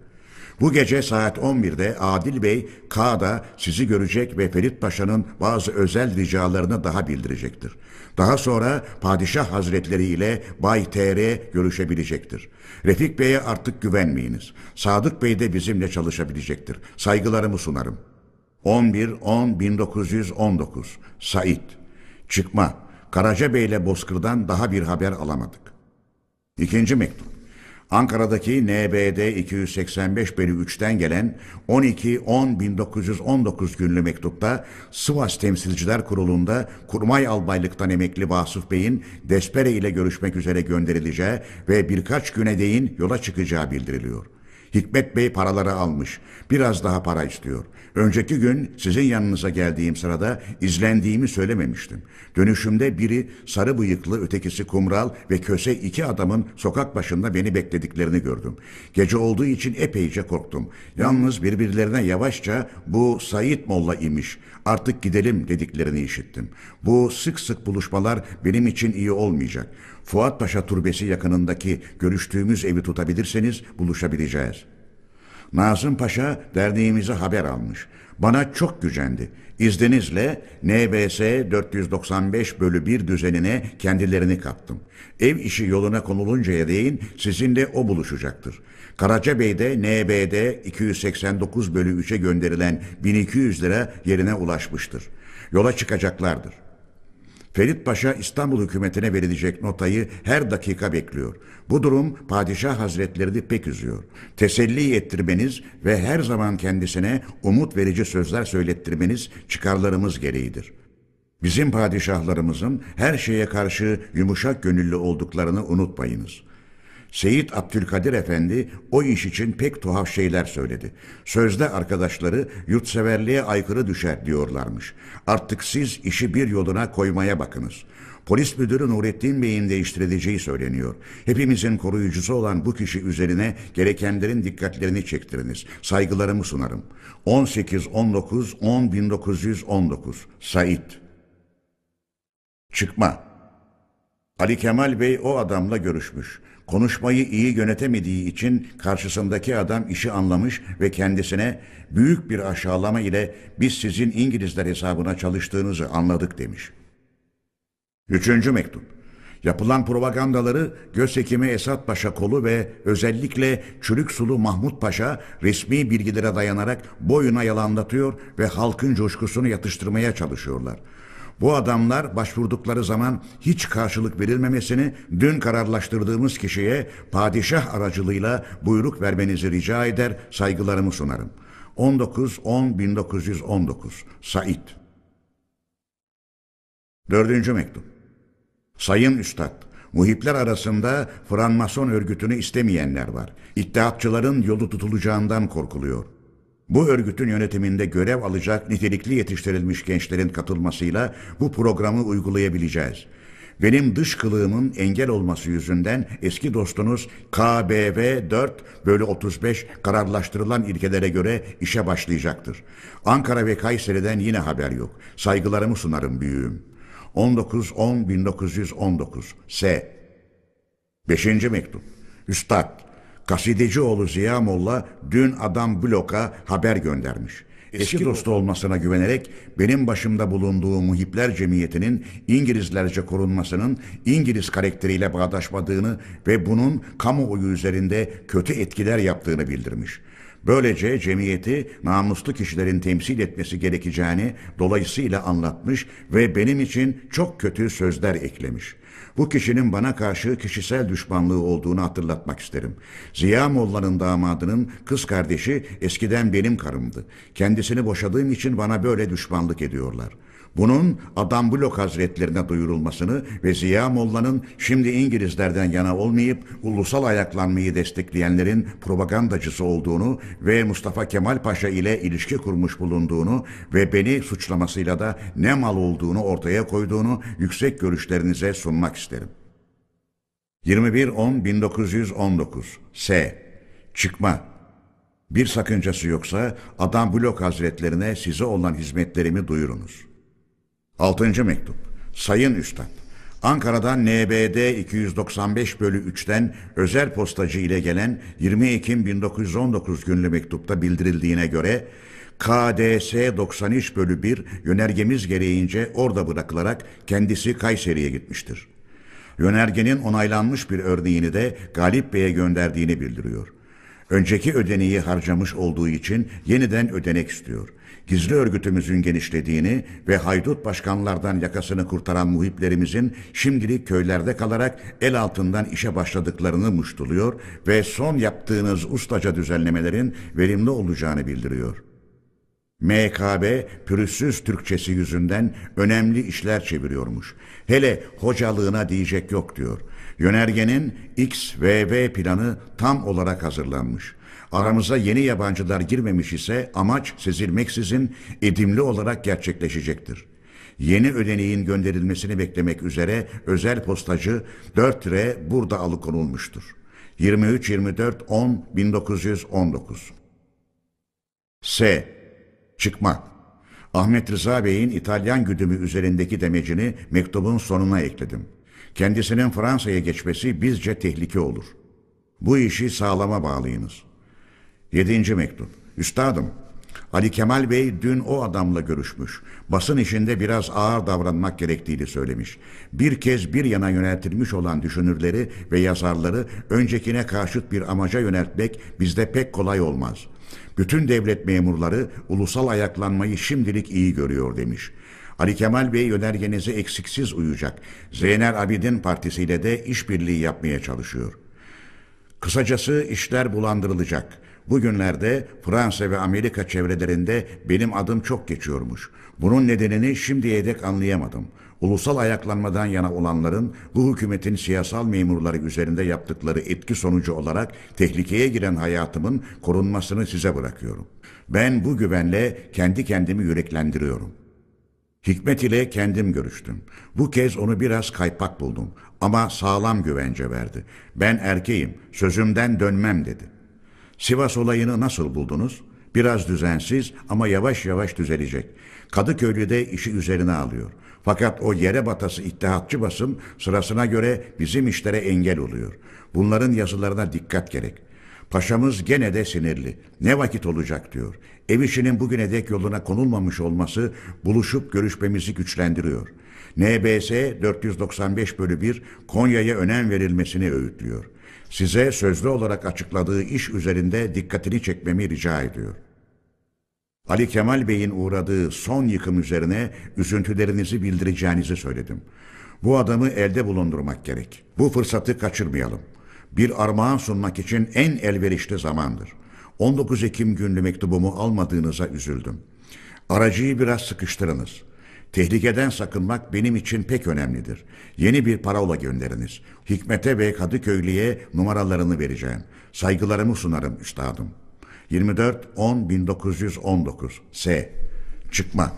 S1: Bu gece saat 11'de Adil Bey K'da sizi görecek ve Ferit Paşa'nın bazı özel ricalarını daha bildirecektir. Daha sonra Padişah Hazretleri ile Bay TR görüşebilecektir. Refik Bey'e artık güvenmeyiniz. Sadık Bey de bizimle çalışabilecektir. Saygılarımı sunarım. 11-10-1919 Sait Çıkma Karaca Bey ile Bozkır'dan daha bir haber alamadık. İkinci mektup Ankara'daki NBD 285 bölü 3'ten gelen 12-10-1919 günlü mektupta Sivas Temsilciler Kurulu'nda Kurmay Albaylıktan emekli Vasıf Bey'in Despere ile görüşmek üzere gönderileceği ve birkaç güne değin yola çıkacağı bildiriliyor. Hikmet Bey paraları almış. Biraz daha para istiyor. Önceki gün sizin yanınıza geldiğim sırada izlendiğimi söylememiştim. Dönüşümde biri sarı bıyıklı, ötekisi kumral ve köse iki adamın sokak başında beni beklediklerini gördüm. Gece olduğu için epeyce korktum. Yalnız birbirlerine yavaşça bu Sayit Molla imiş. Artık gidelim dediklerini işittim. Bu sık sık buluşmalar benim için iyi olmayacak. Fuat Paşa Turbesi yakınındaki görüştüğümüz evi tutabilirseniz buluşabileceğiz. Nazım Paşa derneğimize haber almış. Bana çok gücendi. İzninizle NBS 495 bölü 1 düzenine kendilerini kattım. Ev işi yoluna konuluncaya değin sizinle o buluşacaktır. Karacabey'de NBD 289 bölü 3'e gönderilen 1200 lira yerine ulaşmıştır. Yola çıkacaklardır. Ferit Paşa İstanbul hükümetine verilecek notayı her dakika bekliyor. Bu durum padişah hazretlerini pek üzüyor. Teselli ettirmeniz ve her zaman kendisine umut verici sözler söylettirmeniz çıkarlarımız gereğidir. Bizim padişahlarımızın her şeye karşı yumuşak gönüllü olduklarını unutmayınız.'' Seyit Abdülkadir Efendi o iş için pek tuhaf şeyler söyledi. Sözde arkadaşları yurtseverliğe aykırı düşer diyorlarmış. Artık siz işi bir yoluna koymaya bakınız. Polis müdürü Nurettin Bey'in değiştirileceği söyleniyor. Hepimizin koruyucusu olan bu kişi üzerine gerekenlerin dikkatlerini çektiriniz. Saygılarımı sunarım. 18-19-10-1919 Sait Çıkma Ali Kemal Bey o adamla görüşmüş. Konuşmayı iyi yönetemediği için karşısındaki adam işi anlamış ve kendisine büyük bir aşağılama ile biz sizin İngilizler hesabına çalıştığınızı anladık demiş. Üçüncü mektup. Yapılan propagandaları Gözhekimi Esat Paşa kolu ve özellikle Çürük Sulu Mahmut Paşa resmi bilgilere dayanarak boyuna yalanlatıyor ve halkın coşkusunu yatıştırmaya çalışıyorlar. Bu adamlar başvurdukları zaman hiç karşılık verilmemesini dün kararlaştırdığımız kişiye padişah aracılığıyla buyruk vermenizi rica eder, saygılarımı sunarım. 19-10-1919 Said Dördüncü mektup Sayın Üstad, muhipler arasında Franmason örgütünü istemeyenler var. İttihatçıların yolu tutulacağından korkuluyor. Bu örgütün yönetiminde görev alacak nitelikli yetiştirilmiş gençlerin katılmasıyla bu programı uygulayabileceğiz. Benim dış kılığımın engel olması yüzünden eski dostunuz KBV 4 bölü 35 kararlaştırılan ilkelere göre işe başlayacaktır. Ankara ve Kayseri'den yine haber yok. Saygılarımı sunarım büyüğüm. 19-10-1919 S. Beşinci mektup. Üstad, Kasidecioğlu Ziya Molla dün adam bloka haber göndermiş. Eski dostu olmasına güvenerek benim başımda bulunduğu muhipler cemiyetinin İngilizlerce korunmasının İngiliz karakteriyle bağdaşmadığını ve bunun kamuoyu üzerinde kötü etkiler yaptığını bildirmiş. Böylece cemiyeti namuslu kişilerin temsil etmesi gerekeceğini dolayısıyla anlatmış ve benim için çok kötü sözler eklemiş. Bu kişinin bana karşı kişisel düşmanlığı olduğunu hatırlatmak isterim. Ziya Molla'nın damadının kız kardeşi eskiden benim karımdı. Kendisini boşadığım için bana böyle düşmanlık ediyorlar. Bunun Adam Blok Hazretlerine duyurulmasını ve Ziya Molla'nın şimdi İngilizlerden yana olmayıp ulusal ayaklanmayı destekleyenlerin propagandacısı olduğunu ve Mustafa Kemal Paşa ile ilişki kurmuş bulunduğunu ve beni suçlamasıyla da ne mal olduğunu ortaya koyduğunu yüksek görüşlerinize sunmak isterim. 21.10.1919 S. Çıkma bir sakıncası yoksa Adam Blok Hazretlerine size olan hizmetlerimi duyurunuz. Altıncı mektup. Sayın Üstad, Ankara'dan NBD 295 bölü 3'ten özel postacı ile gelen 20 Ekim 1919 günlü mektupta bildirildiğine göre KDS 93 bölü 1 yönergemiz gereğince orada bırakılarak kendisi Kayseri'ye gitmiştir. Yönergenin onaylanmış bir örneğini de Galip Bey'e gönderdiğini bildiriyor. Önceki ödeneği harcamış olduğu için yeniden ödenek istiyor. Gizli örgütümüzün genişlediğini ve haydut başkanlardan yakasını kurtaran muhiplerimizin şimdilik köylerde kalarak el altından işe başladıklarını muştuluyor ve son yaptığınız ustaca düzenlemelerin verimli olacağını bildiriyor.'' MKB pürüzsüz Türkçesi yüzünden önemli işler çeviriyormuş. Hele hocalığına diyecek yok diyor. Yönergenin XVV planı tam olarak hazırlanmış. Aramıza yeni yabancılar girmemiş ise amaç sezilmeksizin edimli olarak gerçekleşecektir. Yeni ödeneğin gönderilmesini beklemek üzere özel postacı 4 re burada alıkonulmuştur. 23-24-10-1919 S. Çıkma. Ahmet Rıza Bey'in İtalyan güdümü üzerindeki demecini mektubun sonuna ekledim. Kendisinin Fransa'ya geçmesi bizce tehlike olur. Bu işi sağlama bağlayınız. Yedinci mektup. Üstadım, Ali Kemal Bey dün o adamla görüşmüş. Basın işinde biraz ağır davranmak gerektiğini söylemiş. Bir kez bir yana yöneltilmiş olan düşünürleri ve yazarları öncekine karşıt bir amaca yöneltmek bizde pek kolay olmaz. Bütün devlet memurları ulusal ayaklanmayı şimdilik iyi görüyor demiş. Ali Kemal Bey yönergenize eksiksiz uyacak. Zeynel Abidin partisiyle de işbirliği yapmaya çalışıyor. Kısacası işler bulandırılacak. Bugünlerde Fransa ve Amerika çevrelerinde benim adım çok geçiyormuş. Bunun nedenini şimdiye dek anlayamadım. Ulusal ayaklanmadan yana olanların bu hükümetin siyasal memurları üzerinde yaptıkları etki sonucu olarak tehlikeye giren hayatımın korunmasını size bırakıyorum. Ben bu güvenle kendi kendimi yüreklendiriyorum. Hikmet ile kendim görüştüm. Bu kez onu biraz kaypak buldum ama sağlam güvence verdi. Ben erkeğim, sözümden dönmem dedi. Sivas olayını nasıl buldunuz? Biraz düzensiz ama yavaş yavaş düzelecek. Kadıköylü de işi üzerine alıyor. Fakat o yere batası ittihatçı basım sırasına göre bizim işlere engel oluyor. Bunların yazılarına dikkat gerek. Paşamız gene de sinirli. Ne vakit olacak diyor. Ev işinin bugüne dek yoluna konulmamış olması buluşup görüşmemizi güçlendiriyor. NBS 495 bölü 1 Konya'ya önem verilmesini öğütlüyor. Size sözlü olarak açıkladığı iş üzerinde dikkatini çekmemi rica ediyor. Ali Kemal Bey'in uğradığı son yıkım üzerine üzüntülerinizi bildireceğinizi söyledim. Bu adamı elde bulundurmak gerek. Bu fırsatı kaçırmayalım. Bir armağan sunmak için en elverişli zamandır. 19 Ekim günlü mektubumu almadığınıza üzüldüm. Aracıyı biraz sıkıştırınız. Tehlikeden sakınmak benim için pek önemlidir. Yeni bir parola gönderiniz. Hikmet'e ve Kadıköylü'ye numaralarını vereceğim. Saygılarımı sunarım üstadım. 24 10 1919 S. Çıkma.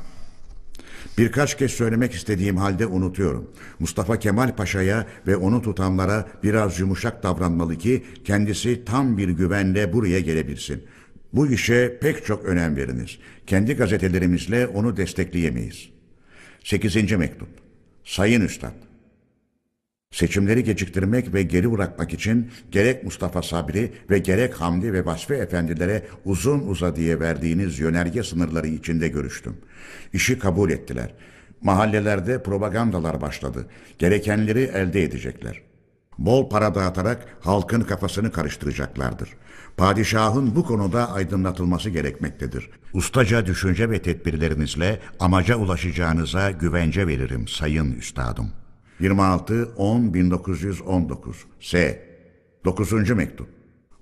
S1: Birkaç kez söylemek istediğim halde unutuyorum. Mustafa Kemal Paşa'ya ve onu tutanlara biraz yumuşak davranmalı ki kendisi tam bir güvenle buraya gelebilsin. Bu işe pek çok önem veriniz. Kendi gazetelerimizle onu destekleyemeyiz. 8. mektup. Sayın Üstad. Seçimleri geciktirmek ve geri bırakmak için gerek Mustafa Sabri ve gerek Hamdi ve Vasfi efendilere uzun uzadıya verdiğiniz yönerge sınırları içinde görüştüm. İşi kabul ettiler. Mahallelerde propagandalar başladı. Gerekenleri elde edecekler. Bol para dağıtarak halkın kafasını karıştıracaklardır. Padişahın bu konuda aydınlatılması gerekmektedir. Ustaca düşünce ve tedbirlerinizle amaca ulaşacağınıza güvence veririm sayın üstadım. 26 10 1919 S 9. mektup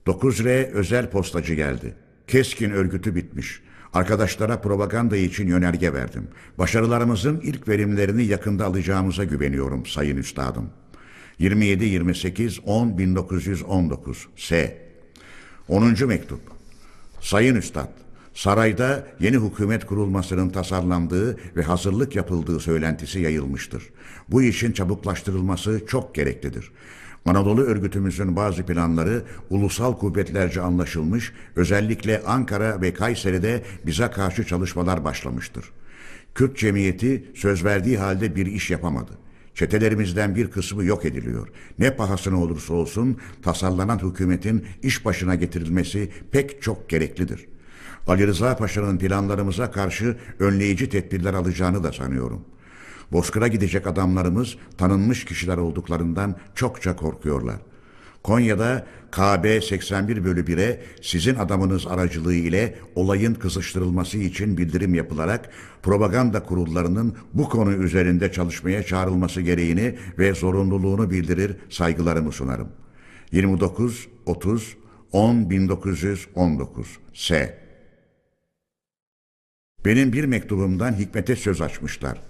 S1: 9R özel postacı geldi. Keskin örgütü bitmiş. Arkadaşlara propaganda için yönerge verdim. Başarılarımızın ilk verimlerini yakında alacağımıza güveniyorum sayın üstadım. 27 28 10 1919 S 10. mektup Sayın Üstad, sarayda yeni hükümet kurulmasının tasarlandığı ve hazırlık yapıldığı söylentisi yayılmıştır. Bu işin çabuklaştırılması çok gereklidir. Anadolu örgütümüzün bazı planları ulusal kuvvetlerce anlaşılmış, özellikle Ankara ve Kayseri'de bize karşı çalışmalar başlamıştır. Kürt cemiyeti söz verdiği halde bir iş yapamadı. Çetelerimizden bir kısmı yok ediliyor. Ne pahasına olursa olsun tasarlanan hükümetin iş başına getirilmesi pek çok gereklidir. Ali Rıza Paşa'nın planlarımıza karşı önleyici tedbirler alacağını da sanıyorum. Bozkır'a gidecek adamlarımız tanınmış kişiler olduklarından çokça korkuyorlar. Konya'da KB 81 bölü 1'e sizin adamınız aracılığı ile olayın kızıştırılması için bildirim yapılarak propaganda kurullarının bu konu üzerinde çalışmaya çağrılması gereğini ve zorunluluğunu bildirir saygılarımı sunarım. 29 30 10 1919 S Benim bir mektubumdan Hikmet'e söz açmışlar.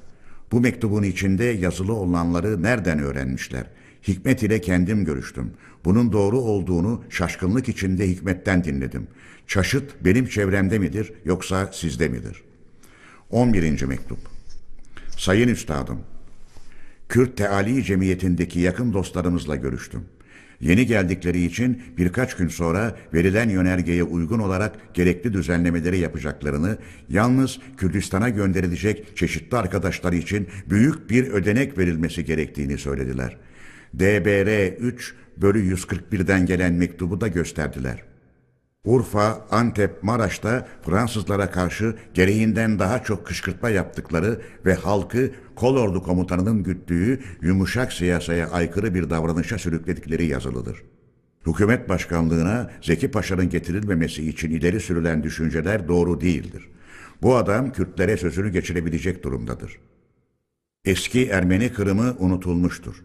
S1: Bu mektubun içinde yazılı olanları nereden öğrenmişler? Hikmet ile kendim görüştüm. Bunun doğru olduğunu şaşkınlık içinde Hikmet'ten dinledim. Çaşıt benim çevremde midir yoksa sizde midir? 11. mektup. Sayın Üstadım, Kürt Teali Cemiyeti'ndeki yakın dostlarımızla görüştüm. Yeni geldikleri için birkaç gün sonra verilen yönergeye uygun olarak gerekli düzenlemeleri yapacaklarını, yalnız Kürdistan'a gönderilecek çeşitli arkadaşlar için büyük bir ödenek verilmesi gerektiğini söylediler. DBR 3 bölü 141'den gelen mektubu da gösterdiler. Urfa, Antep, Maraş'ta Fransızlara karşı gereğinden daha çok kışkırtma yaptıkları ve halkı kolordu komutanının güttüğü yumuşak siyasaya aykırı bir davranışa sürükledikleri yazılıdır. Hükümet başkanlığına Zeki Paşa'nın getirilmemesi için ileri sürülen düşünceler doğru değildir. Bu adam Kürtlere sözünü geçirebilecek durumdadır. Eski Ermeni Kırımı unutulmuştur.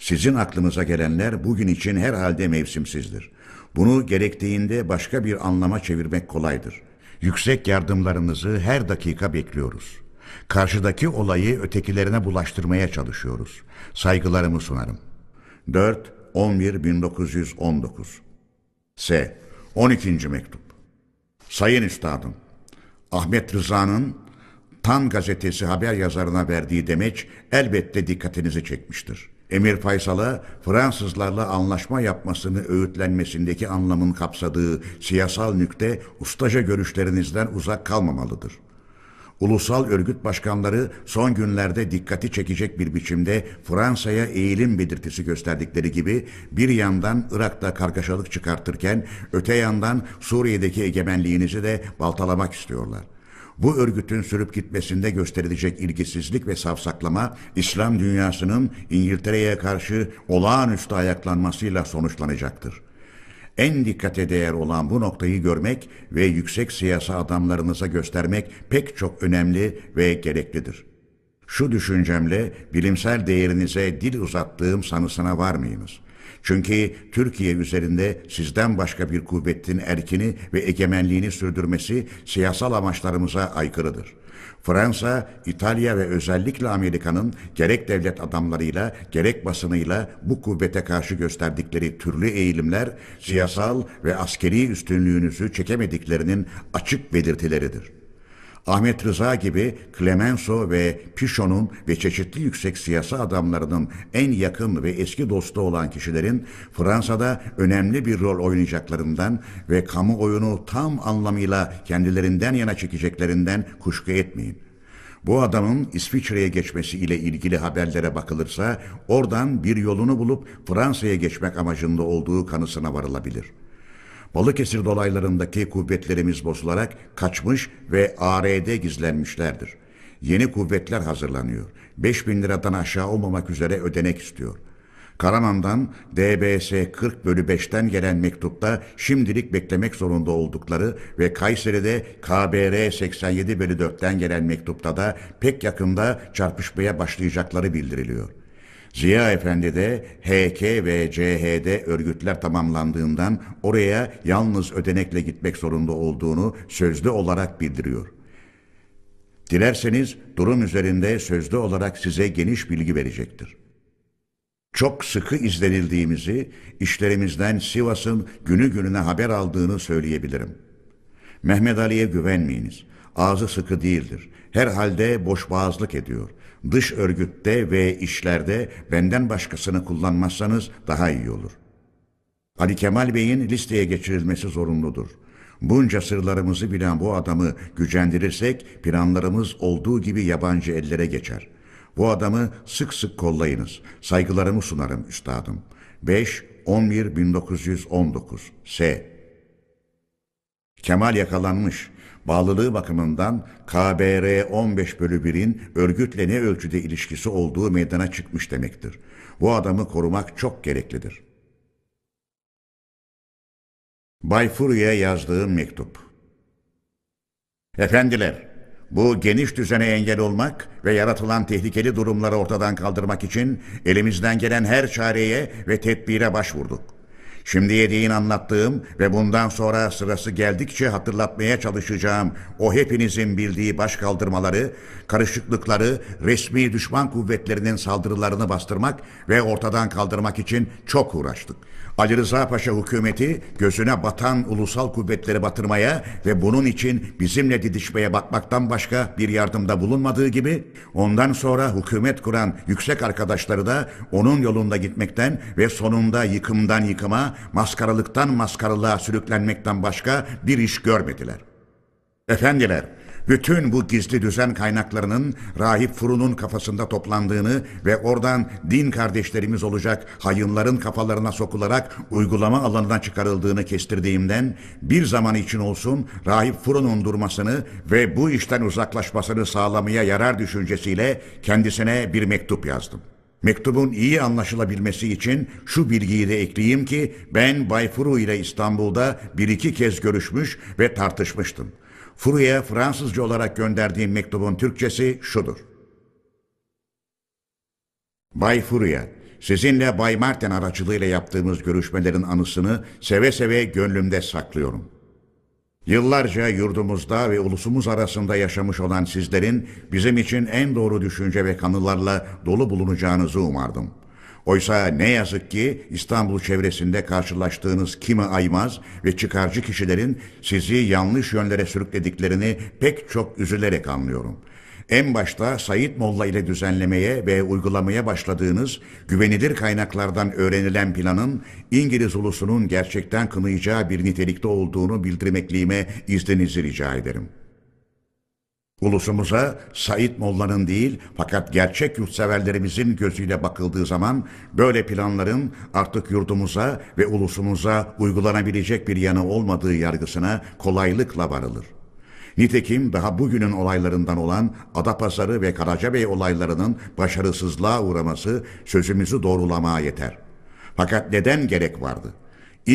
S1: Sizin aklınıza gelenler bugün için herhalde mevsimsizdir. Bunu gerektiğinde başka bir anlama çevirmek kolaydır. Yüksek yardımlarınızı her dakika bekliyoruz. Karşıdaki olayı ötekilerine bulaştırmaya çalışıyoruz. Saygılarımı sunarım. 4 11 1919 S 12. mektup Sayın Üstadım Ahmet Rıza'nın Tan gazetesi haber yazarına verdiği demeç elbette dikkatinizi çekmiştir. Emir Faysal'a Fransızlarla anlaşma yapmasını öğütlenmesindeki anlamın kapsadığı siyasal nükte ustaca görüşlerinizden uzak kalmamalıdır. Ulusal örgüt başkanları son günlerde dikkati çekecek bir biçimde Fransa'ya eğilim belirtisi gösterdikleri gibi bir yandan Irak'ta kargaşalık çıkartırken öte yandan Suriye'deki egemenliğinizi de baltalamak istiyorlar. Bu örgütün sürüp gitmesinde gösterilecek ilgisizlik ve savsaklama, İslam dünyasının İngiltere'ye karşı olağanüstü ayaklanmasıyla sonuçlanacaktır. En dikkate değer olan bu noktayı görmek ve yüksek siyasi adamlarınıza göstermek pek çok önemli ve gereklidir. Şu düşüncemle bilimsel değerinize dil uzattığım sanısına varmayınız. Çünkü Türkiye üzerinde sizden başka bir kuvvetin erkini ve egemenliğini sürdürmesi siyasal amaçlarımıza aykırıdır. Fransa, İtalya ve özellikle Amerika'nın gerek devlet adamlarıyla gerek basınıyla bu kuvvete karşı gösterdikleri türlü eğilimler siyasal ve askeri üstünlüğünüzü çekemediklerinin açık belirtileridir. Ahmet Rıza gibi Clemenceau ve Pichon'un ve çeşitli yüksek siyasi adamlarının en yakın ve eski dostu olan kişilerin Fransa'da önemli bir rol oynayacaklarından ve kamuoyunu tam anlamıyla kendilerinden yana çekeceklerinden kuşku etmeyin. Bu adamın İsviçre'ye geçmesi ile ilgili haberlere bakılırsa oradan bir yolunu bulup Fransa'ya geçmek amacında olduğu kanısına varılabilir.'' Balıkesir dolaylarındaki kuvvetlerimiz bozularak kaçmış ve AR'de gizlenmişlerdir. Yeni kuvvetler hazırlanıyor. 5 bin liradan aşağı olmamak üzere ödenek istiyor. Karaman'dan DBS 40 bölü 5'ten gelen mektupta şimdilik beklemek zorunda oldukları ve Kayseri'de KBR 87 bölü 4'ten gelen mektupta da pek yakında çarpışmaya başlayacakları bildiriliyor. Ziya Efendi de HK ve CHD örgütler tamamlandığından oraya yalnız ödenekle gitmek zorunda olduğunu sözlü olarak bildiriyor. Dilerseniz durum üzerinde sözlü olarak size geniş bilgi verecektir. Çok sıkı izlenildiğimizi, işlerimizden Sivas'ın günü gününe haber aldığını söyleyebilirim. Mehmet Ali'ye güvenmeyiniz. Ağzı sıkı değildir. Herhalde boşboğazlık ediyor. Dış örgütte ve işlerde benden başkasını kullanmazsanız daha iyi olur. Ali Kemal Bey'in listeye geçirilmesi zorunludur. Bunca sırlarımızı bilen bu adamı gücendirirsek planlarımız olduğu gibi yabancı ellere geçer. Bu adamı sık sık kollayınız. Saygılarımı sunarım üstadım. 5 11 1919 S Kemal yakalanmış. Bağlılığı bakımından KBR 15 bölü 1'in örgütle ne ölçüde ilişkisi olduğu meydana çıkmış demektir. Bu adamı korumak çok gereklidir. Bay Furya'ya yazdığım mektup. Efendiler, bu geniş düzene engel olmak ve yaratılan tehlikeli durumları ortadan kaldırmak için elimizden gelen her çareye ve tedbire başvurduk. Şimdiye değin anlattığım ve bundan sonra sırası geldikçe hatırlatmaya çalışacağım o hepinizin bildiği baş kaldırmaları, karışıklıkları, resmi düşman kuvvetlerinin saldırılarını bastırmak ve ortadan kaldırmak için çok uğraştık. Ali Rıza Paşa hükümeti gözüne batan ulusal kuvvetleri batırmaya ve bunun için bizimle didişmeye bakmaktan başka bir yardımda bulunmadığı gibi ondan sonra hükümet kuran yüksek arkadaşları da onun yolunda gitmekten ve sonunda yıkımdan yıkıma, maskaralıktan maskaralığa sürüklenmekten başka bir iş görmediler. Efendiler, bütün bu gizli düzen kaynaklarının Rahip Furu'nun kafasında toplandığını ve oradan din kardeşlerimiz olacak hayınların kafalarına sokularak uygulama alanına çıkarıldığını kestirdiğimden bir zaman için olsun Rahip Furu'nun durmasını ve bu işten uzaklaşmasını sağlamaya yarar düşüncesiyle kendisine bir mektup yazdım. Mektubun iyi anlaşılabilmesi için şu bilgiyi de ekleyeyim ki ben Bay Furu ile İstanbul'da bir iki kez görüşmüş ve tartışmıştım. Furu'ya Fransızca olarak gönderdiğim mektubun Türkçesi şudur. Bay Furu'ya, sizinle Bay Martin aracılığıyla yaptığımız görüşmelerin anısını seve seve gönlümde saklıyorum. Yıllarca yurdumuzda ve ulusumuz arasında yaşamış olan sizlerin bizim için en doğru düşünce ve kanılarla dolu bulunacağınızı umardım.'' Oysa ne yazık ki İstanbul çevresinde karşılaştığınız kimi aymaz ve çıkarcı kişilerin sizi yanlış yönlere sürüklediklerini pek çok üzülerek anlıyorum. En başta Said Molla ile düzenlemeye ve uygulamaya başladığınız güvenilir kaynaklardan öğrenilen planın İngiliz ulusunun gerçekten kınayacağı bir nitelikte olduğunu bildirmekliğime izninizi rica ederim.'' Ulusumuza Said Molla'nın değil fakat gerçek yurtseverlerimizin gözüyle bakıldığı zaman böyle planların artık yurdumuza ve ulusumuza uygulanabilecek bir yanı olmadığı yargısına kolaylıkla varılır. Nitekim daha bugünün olaylarından olan Adapazarı ve Karacabey olaylarının başarısızlığa uğraması sözümüzü doğrulamaya yeter. Fakat neden gerek vardı?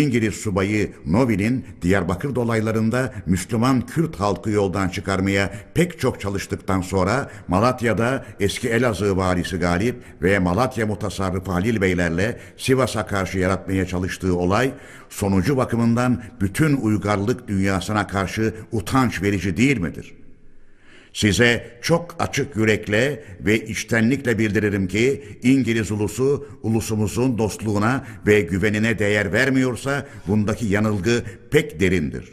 S1: İngiliz subayı Novi'nin Diyarbakır dolaylarında Müslüman Kürt halkı yoldan çıkarmaya pek çok çalıştıktan sonra Malatya'da eski Elazığ valisi Galip ve Malatya mutasarrıfı Halil Beylerle Sivas'a karşı yaratmaya çalıştığı olay sonucu bakımından bütün uygarlık dünyasına karşı utanç verici değil midir?'' Size çok açık yürekle ve içtenlikle bildiririm ki İngiliz ulusu ulusumuzun dostluğuna ve güvenine değer vermiyorsa bundaki yanılgı pek derindir.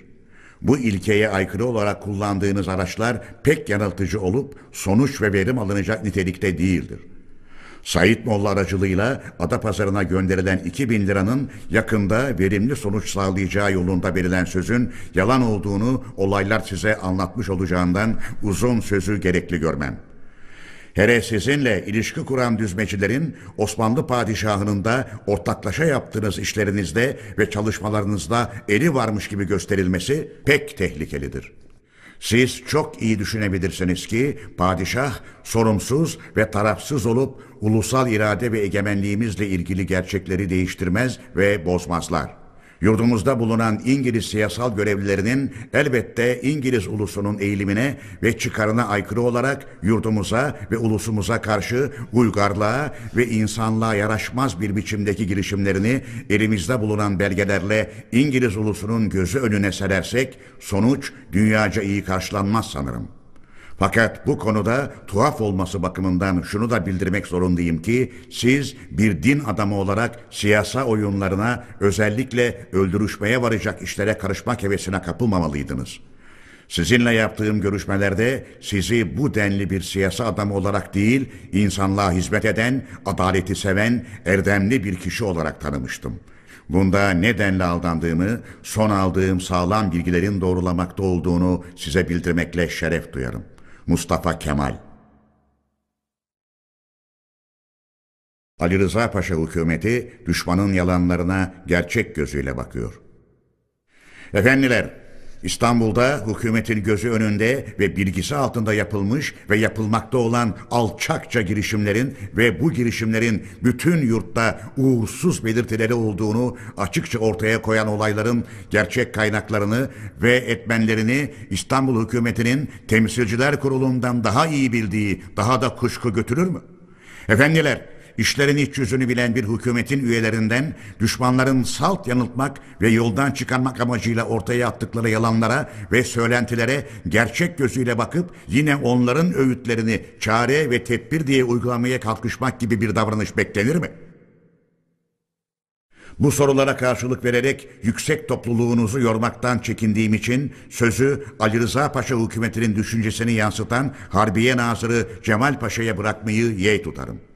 S1: Bu ilkeye aykırı olarak kullandığınız araçlar pek yanıltıcı olup sonuç ve verim alınacak nitelikte değildir. Said Molla aracılığıyla Adapazarı'na gönderilen 2000 liranın yakında verimli sonuç sağlayacağı yolunda verilen sözün yalan olduğunu olaylar size anlatmış olacağından uzun sözü gerekli görmem. Hele sizinle ilişki kuran düzmecilerin Osmanlı padişahının da ortaklaşa yaptığınız işlerinizde ve çalışmalarınızda eli varmış gibi gösterilmesi pek tehlikelidir.'' Siz çok iyi düşünebilirsiniz ki padişah sorumsuz ve tarafsız olup ulusal irade ve egemenliğimizle ilgili gerçekleri değiştirmez ve bozmazlar. Yurdumuzda bulunan İngiliz siyasal görevlilerinin elbette İngiliz ulusunun eğilimine ve çıkarına aykırı olarak yurdumuza ve ulusumuza karşı uygarlığa ve insanlığa yaraşmaz bir biçimdeki girişimlerini elimizde bulunan belgelerle İngiliz ulusunun gözü önüne serersek sonuç dünyaca iyi karşılanmaz sanırım.'' Fakat bu konuda tuhaf olması bakımından şunu da bildirmek zorundayım ki siz bir din adamı olarak siyasa oyunlarına özellikle öldürüşmeye varacak işlere karışmak hevesine kapılmamalıydınız. Sizinle yaptığım görüşmelerde sizi bu denli bir siyasi adam olarak değil, insanlığa hizmet eden, adaleti seven, erdemli bir kişi olarak tanımıştım.'' Bunda ne denli aldandığımı, son aldığım sağlam bilgilerin doğrulamakta olduğunu size bildirmekle şeref duyarım. Mustafa Kemal Ali Rıza Paşa hükümeti düşmanın yalanlarına gerçek gözüyle bakıyor. Efendiler, İstanbul'da hükümetin gözü önünde ve bilgisi altında yapılmış ve yapılmakta olan alçakça girişimlerin ve bu girişimlerin bütün yurtta uğursuz belirtileri olduğunu açıkça ortaya koyan olayların gerçek kaynaklarını ve etmenlerini İstanbul hükümetinin temsilciler kurulundan daha iyi bildiği daha da kuşku götürür mü? Efendiler, işlerin iç yüzünü bilen bir hükümetin üyelerinden düşmanların salt yanıltmak ve yoldan çıkarmak amacıyla ortaya attıkları yalanlara ve söylentilere gerçek gözüyle bakıp yine onların öğütlerini çare ve tedbir diye uygulamaya kalkışmak gibi bir davranış beklenir mi? Bu sorulara karşılık vererek yüksek topluluğunuzu yormaktan çekindiğim için sözü Ali Rıza Paşa hükümetinin düşüncesini yansıtan Harbiye Nazırı Cemal Paşa'ya bırakmayı yeğ tutarım.''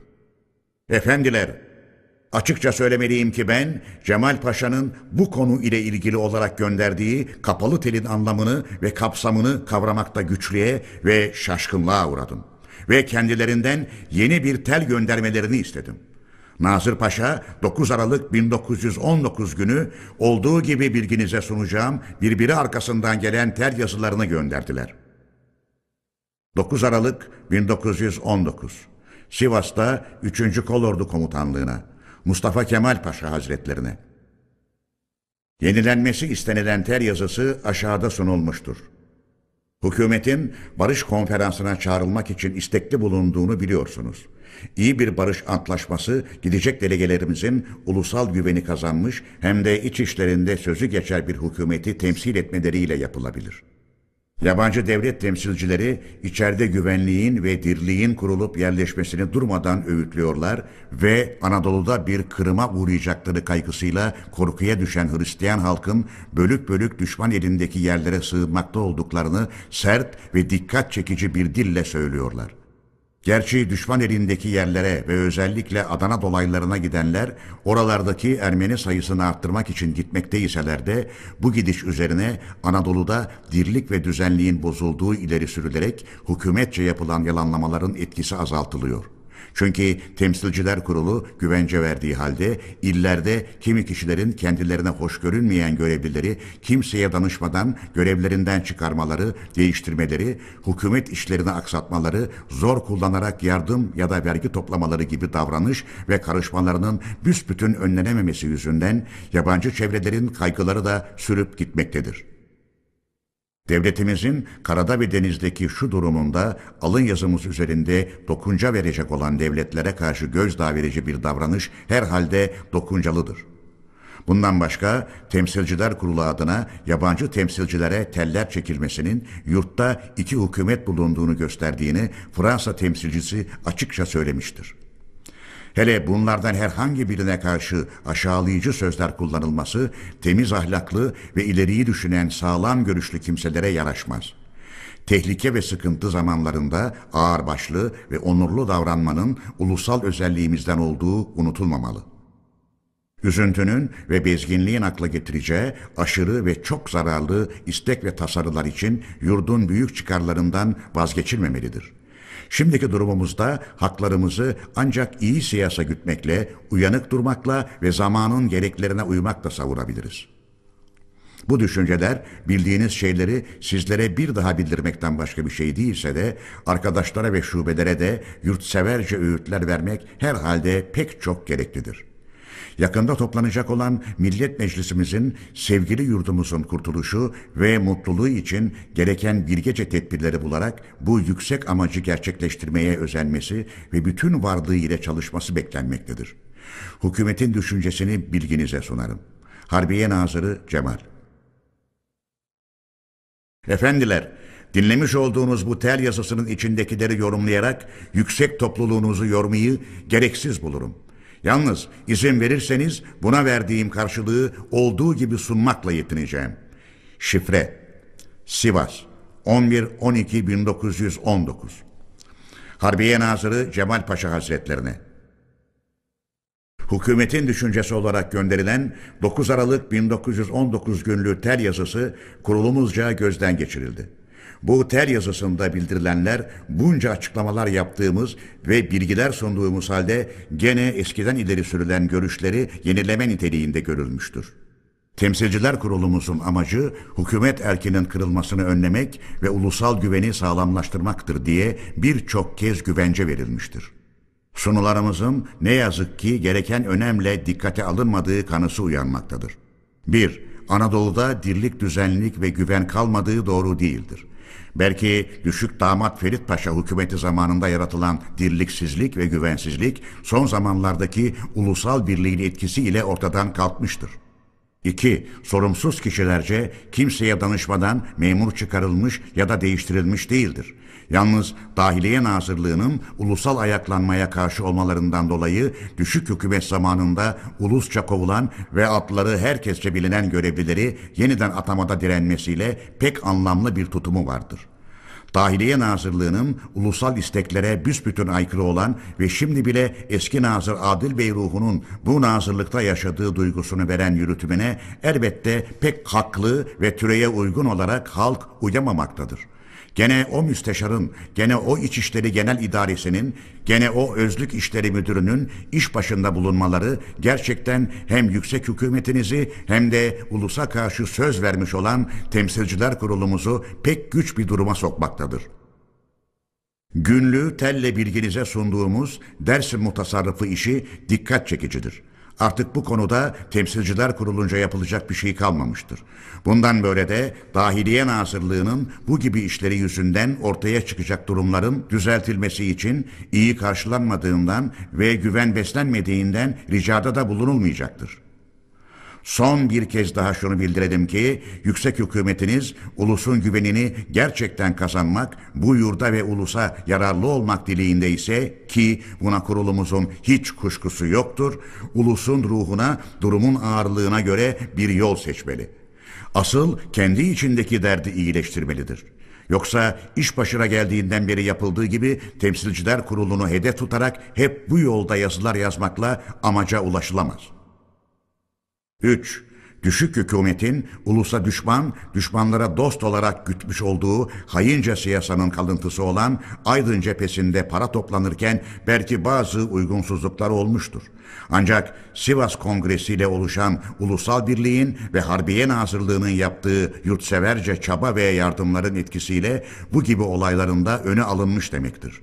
S1: Efendiler, açıkça söylemeliyim ki ben Cemal Paşa'nın bu konu ile ilgili olarak gönderdiği kapalı telin anlamını ve kapsamını kavramakta güçlüğe ve şaşkınlığa uğradım. Ve kendilerinden yeni bir tel göndermelerini istedim. Nazır Paşa 9 Aralık 1919 günü olduğu gibi bilginize sunacağım birbiri arkasından gelen tel yazılarını gönderdiler. 9 Aralık 1919 Sivas'ta 3. Kolordu Komutanlığı'na, Mustafa Kemal Paşa Hazretlerine. Yenilenmesi istenilen ter yazısı aşağıda sunulmuştur. Hükümetin barış konferansına çağrılmak için istekli bulunduğunu biliyorsunuz. İyi bir barış antlaşması gidecek delegelerimizin ulusal güveni kazanmış hem de iç işlerinde sözü geçer bir hükümeti temsil etmeleriyle yapılabilir.'' Yabancı devlet temsilcileri içeride güvenliğin ve dirliğin kurulup yerleşmesini durmadan öğütlüyorlar ve Anadolu'da bir kırıma uğrayacakları kaygısıyla korkuya düşen Hristiyan halkın bölük bölük düşman elindeki yerlere sığınmakta olduklarını sert ve dikkat çekici bir dille söylüyorlar. Gerçi düşman elindeki yerlere ve özellikle Adana dolaylarına gidenler oralardaki Ermeni sayısını arttırmak için gitmekteyseler de bu gidiş üzerine Anadolu'da dirlik ve düzenliğin bozulduğu ileri sürülerek hükümetçe yapılan yalanlamaların etkisi azaltılıyor. Çünkü Temsilciler Kurulu güvence verdiği halde illerde kimi kişilerin kendilerine hoş görünmeyen görevlileri kimseye danışmadan görevlerinden çıkarmaları, değiştirmeleri, hükümet işlerini aksatmaları, zor kullanarak yardım ya da vergi toplamaları gibi davranış ve karışmalarının büsbütün önlenememesi yüzünden yabancı çevrelerin kaygıları da sürüp gitmektedir. Devletimizin karada ve denizdeki şu durumunda alın yazımız üzerinde dokunca verecek olan devletlere karşı gözdağı verici bir davranış herhalde dokuncalıdır. Bundan başka Temsilciler Kurulu adına yabancı temsilcilere teller çekilmesinin yurtta iki hükümet bulunduğunu gösterdiğini Fransa temsilcisi açıkça söylemiştir. Hele bunlardan herhangi birine karşı aşağılayıcı sözler kullanılması temiz ahlaklı ve ileriyi düşünen sağlam görüşlü kimselere yaraşmaz. Tehlike ve sıkıntı zamanlarında ağırbaşlı ve onurlu davranmanın ulusal özelliğimizden olduğu unutulmamalı. Üzüntünün ve bezginliğin akla getireceği aşırı ve çok zararlı istek ve tasarılar için yurdun büyük çıkarlarından vazgeçilmemelidir.'' Şimdiki durumumuzda haklarımızı ancak iyi siyasa gütmekle, uyanık durmakla ve zamanın gereklerine uymakla savurabiliriz. Bu düşünceler bildiğiniz şeyleri sizlere bir daha bildirmekten başka bir şey değilse de arkadaşlara ve şubelere de yurtseverce öğütler vermek herhalde pek çok gereklidir.'' Yakında toplanacak olan Millet Meclisimizin sevgili yurdumuzun kurtuluşu ve mutluluğu için gereken bir gece tedbirleri bularak bu yüksek amacı gerçekleştirmeye özenmesi ve bütün varlığı ile çalışması beklenmektedir. Hükümetin düşüncesini bilginize sunarım. Harbiye Nazırı Cemal Efendiler, dinlemiş olduğunuz bu tel yazısının içindekileri yorumlayarak yüksek topluluğunuzu yormayı gereksiz bulurum.'' Yalnız izin verirseniz buna verdiğim karşılığı olduğu gibi sunmakla yetineceğim. Şifre Sivas 11-12-1919 Harbiye Nazırı Cemal Paşa Hazretlerine Hükümetin düşüncesi olarak gönderilen 9 Aralık 1919 günlüğü tel yazısı kurulumuzca gözden geçirildi. Bu ter yazısında bildirilenler bunca açıklamalar yaptığımız ve bilgiler sunduğumuz halde gene eskiden ileri sürülen görüşleri yenileme niteliğinde görülmüştür. Temsilciler kurulumuzun amacı hükümet erkinin kırılmasını önlemek ve ulusal güveni sağlamlaştırmaktır diye birçok kez güvence verilmiştir. Sunularımızın ne yazık ki gereken önemle dikkate alınmadığı kanısı uyanmaktadır. 1. Anadolu'da dirlik, düzenlik ve güven kalmadığı doğru değildir. Belki düşük damat Ferit Paşa hükümeti zamanında yaratılan dirliksizlik ve güvensizlik son zamanlardaki ulusal birliğin etkisiyle ortadan kalkmıştır. 2. Sorumsuz kişilerce kimseye danışmadan memur çıkarılmış ya da değiştirilmiş değildir. Yalnız Dahiliye Nazırlığı'nın ulusal ayaklanmaya karşı olmalarından dolayı düşük hükümet zamanında ulusça kovulan ve adları herkesçe bilinen görevlileri yeniden atamada direnmesiyle pek anlamlı bir tutumu vardır. Dahiliye Nazırlığı'nın ulusal isteklere büsbütün aykırı olan ve şimdi bile eski Nazır Adil Bey ruhunun bu nazırlıkta yaşadığı duygusunu veren yürütümüne elbette pek haklı ve türeye uygun olarak halk uyamamaktadır.'' Gene o müsteşarın, gene o İçişleri Genel İdaresi'nin, gene o Özlük İşleri Müdürü'nün iş başında bulunmaları gerçekten hem yüksek hükümetinizi hem de ulusa karşı söz vermiş olan temsilciler kurulumuzu pek güç bir duruma sokmaktadır. Günlüğü telle bilginize sunduğumuz Dersim mutasarrıfı işi dikkat çekicidir.'' Artık bu konuda temsilciler kurulunca yapılacak bir şey kalmamıştır. Bundan böyle de Dahiliye Nazırlığı'nın bu gibi işleri yüzünden ortaya çıkacak durumların düzeltilmesi için iyi karşılanmadığından ve güven beslenmediğinden ricada da bulunulmayacaktır. Son bir kez daha şunu bildirelim ki yüksek hükümetiniz ulusun güvenini gerçekten kazanmak, bu yurda ve ulusa yararlı olmak dileğinde ise ki buna kurulumuzun hiç kuşkusu yoktur, ulusun ruhuna, durumun ağırlığına göre bir yol seçmeli. Asıl kendi içindeki derdi iyileştirmelidir. Yoksa iş başına geldiğinden beri yapıldığı gibi temsilciler kurulunu hedef tutarak hep bu yolda yazılar yazmakla amaca ulaşılamaz.'' 3. düşük hükümetin ulusa düşman, düşmanlara dost olarak gütmüş olduğu hayince siyasanın kalıntısı olan Aydın cephesinde para toplanırken belki bazı uygunsuzluklar olmuştur. Ancak Sivas Kongresi ile oluşan ulusal birliğin ve Harbiye Nazırlığı'nın yaptığı yurtseverce çaba ve yardımların etkisiyle bu gibi olaylarında öne alınmış demektir.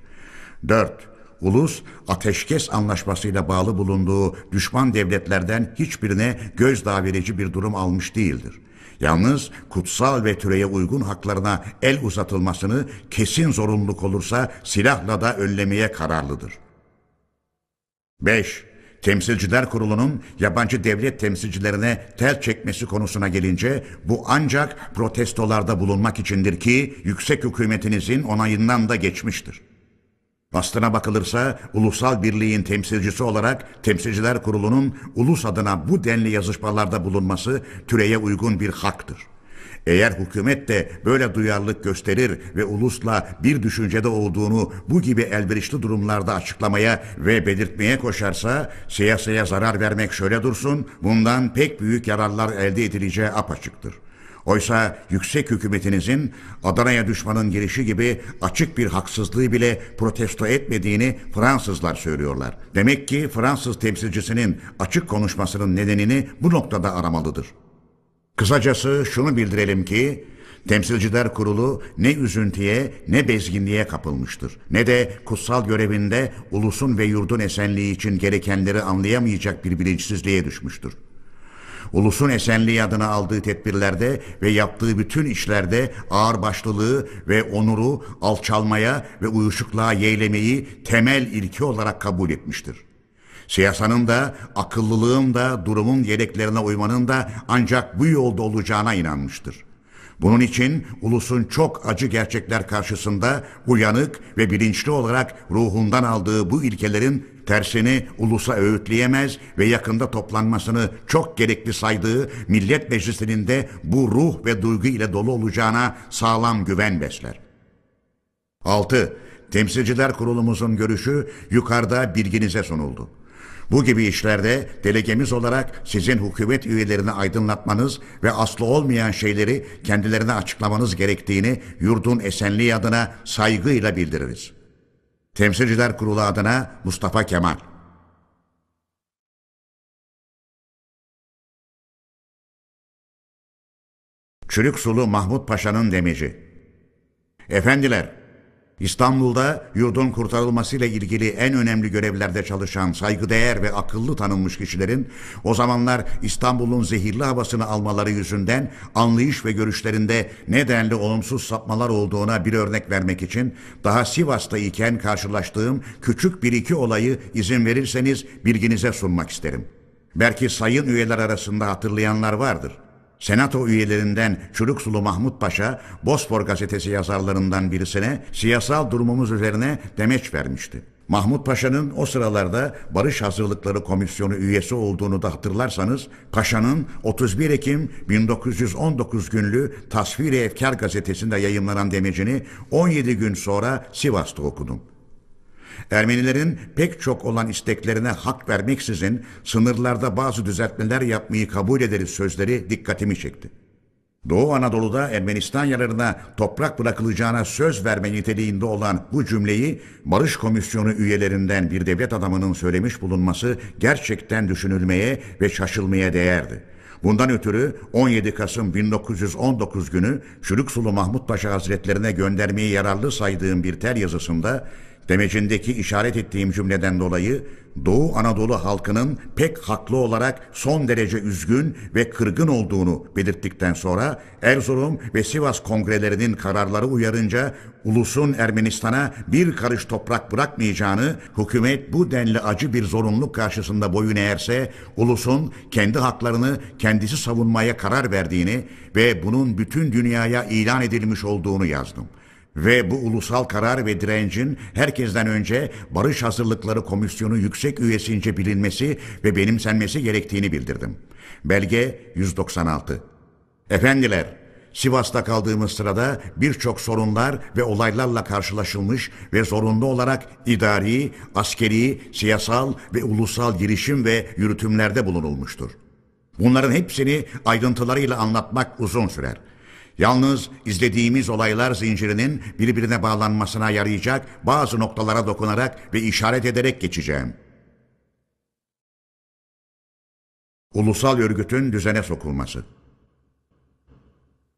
S1: 4. Ulus, ateşkes anlaşmasıyla bağlı bulunduğu düşman devletlerden hiçbirine gözdağı verici bir durum almış değildir. Yalnız kutsal ve türeye uygun haklarına el uzatılmasını kesin zorunluluk olursa silahla da önlemeye kararlıdır. 5. Temsilciler Kurulu'nun yabancı devlet temsilcilerine tel çekmesi konusuna gelince bu ancak protestolarda bulunmak içindir ki yüksek hükümetinizin onayından da geçmiştir. Aslına bakılırsa ulusal birliğin temsilcisi olarak Temsilciler Kurulu'nun ulus adına bu denli yazışmalarda bulunması türeye uygun bir haktır. Eğer hükümet de böyle duyarlılık gösterir ve ulusla bir düşüncede olduğunu bu gibi elverişli durumlarda açıklamaya ve belirtmeye koşarsa siyasaya zarar vermek şöyle dursun bundan pek büyük yararlar elde edileceği apaçıktır. Oysa yüksek hükümetinizin Adana'ya düşmanın girişi gibi açık bir haksızlığı bile protesto etmediğini Fransızlar söylüyorlar. Demek ki Fransız temsilcisinin açık konuşmasının nedenini bu noktada aramalıdır. Kısacası şunu bildirelim ki Temsilciler Kurulu ne üzüntüye ne bezginliğe kapılmıştır. Ne de kutsal görevinde ulusun ve yurdun esenliği için gerekenleri anlayamayacak bir bilinçsizliğe düşmüştür. Ulusun esenliği adına aldığı tedbirlerde ve yaptığı bütün işlerde ağırbaşlılığı ve onuru alçalmaya ve uyuşukluğa yeğlemeyi temel ilki olarak kabul etmiştir. Siyasanın da, akıllılığın da, durumun gereklerine uymanın da ancak bu yolda olacağına inanmıştır. Bunun için ulusun çok acı gerçekler karşısında uyanık ve bilinçli olarak ruhundan aldığı bu ilkelerin tersini ulusa öğütleyemez ve yakında toplanmasını çok gerekli saydığı Millet Meclisi'nin de bu ruh ve duygu ile dolu olacağına sağlam güven besler. 6. Temsilciler Kurulumuzun görüşü yukarıda bilginize sunuldu. Bu gibi işlerde delegemiz olarak sizin hükümet üyelerini aydınlatmanız ve aslı olmayan şeyleri kendilerine açıklamanız gerektiğini yurdun esenliği adına saygıyla bildiririz. Temsilciler Kurulu adına Mustafa Kemal. Çürük Sulu Mahmut Paşa'nın demeci Efendiler, İstanbul'da yurdun kurtarılmasıyla ilgili en önemli görevlerde çalışan saygıdeğer ve akıllı tanınmış kişilerin o zamanlar İstanbul'un zehirli havasını almaları yüzünden anlayış ve görüşlerinde nedenli olumsuz sapmalar olduğuna bir örnek vermek için daha Sivas'ta iken karşılaştığım küçük bir iki olayı izin verirseniz bilginize sunmak isterim. Belki sayın üyeler arasında hatırlayanlar vardır. Senato üyelerinden Çürüksulu Mahmut Paşa, Bosfor gazetesi yazarlarından birisine siyasal durumumuz üzerine demeç vermişti. Mahmut Paşa'nın o sıralarda Barış Hazırlıkları Komisyonu üyesi olduğunu da hatırlarsanız, Paşa'nın 31 Ekim 1919 günlü Tasvir-i Efkar gazetesinde yayınlanan demecini 17 gün sonra Sivas'ta okudum. Ermenilerin pek çok olan isteklerine hak vermeksizin sınırlarda bazı düzeltmeler yapmayı kabul ederiz sözleri dikkatimi çekti. Doğu Anadolu'da Ermenistan yararına toprak bırakılacağına söz verme niteliğinde olan bu cümleyi Barış Komisyonu üyelerinden bir devlet adamının söylemiş bulunması gerçekten düşünülmeye ve şaşılmaya değerdi. Bundan ötürü 17 Kasım 1919 günü Çürüksulu Mahmut Paşa Hazretlerine göndermeyi yararlı saydığım bir tel yazısında Demecindeki işaret ettiğim cümleden dolayı Doğu Anadolu halkının pek haklı olarak son derece üzgün ve kırgın olduğunu belirttikten sonra Erzurum ve Sivas kongrelerinin kararları uyarınca ulusun Ermenistan'a bir karış toprak bırakmayacağını, hükümet bu denli acı bir zorunluluk karşısında boyun eğerse ulusun kendi haklarını kendisi savunmaya karar verdiğini ve bunun bütün dünyaya ilan edilmiş olduğunu yazdım.'' Ve bu ulusal karar ve direncin herkesten önce Barış Hazırlıkları Komisyonu yüksek üyesince bilinmesi ve benimsenmesi gerektiğini bildirdim. Belge 196 Efendiler, Sivas'ta kaldığımız sırada birçok sorunlar ve olaylarla karşılaşılmış ve zorunlu olarak idari, askeri, siyasal ve ulusal girişim ve yürütümlerde bulunulmuştur. Bunların hepsini ayrıntılarıyla anlatmak uzun sürer. Yalnız izlediğimiz olaylar zincirinin birbirine bağlanmasına yarayacak bazı noktalara dokunarak ve işaret ederek geçeceğim. Ulusal örgütün düzene sokulması.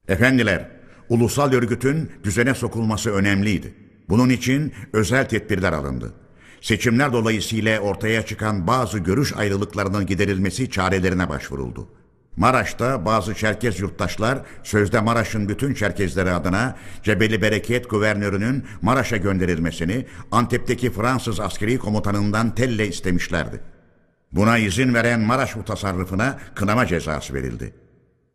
S1: Efendiler, ulusal örgütün düzene sokulması önemliydi. Bunun için özel tedbirler alındı. Seçimler dolayısıyla ortaya çıkan bazı görüş ayrılıklarının giderilmesi çarelerine başvuruldu. Maraş'ta bazı Çerkez yurttaşlar sözde Maraş'ın bütün Çerkezleri adına Cebeli Bereket guvernörünün Maraş'a gönderilmesini Antep'teki Fransız askeri komutanından telle istemişlerdi. Buna izin veren Maraş mutasarrıfına kınama cezası verildi.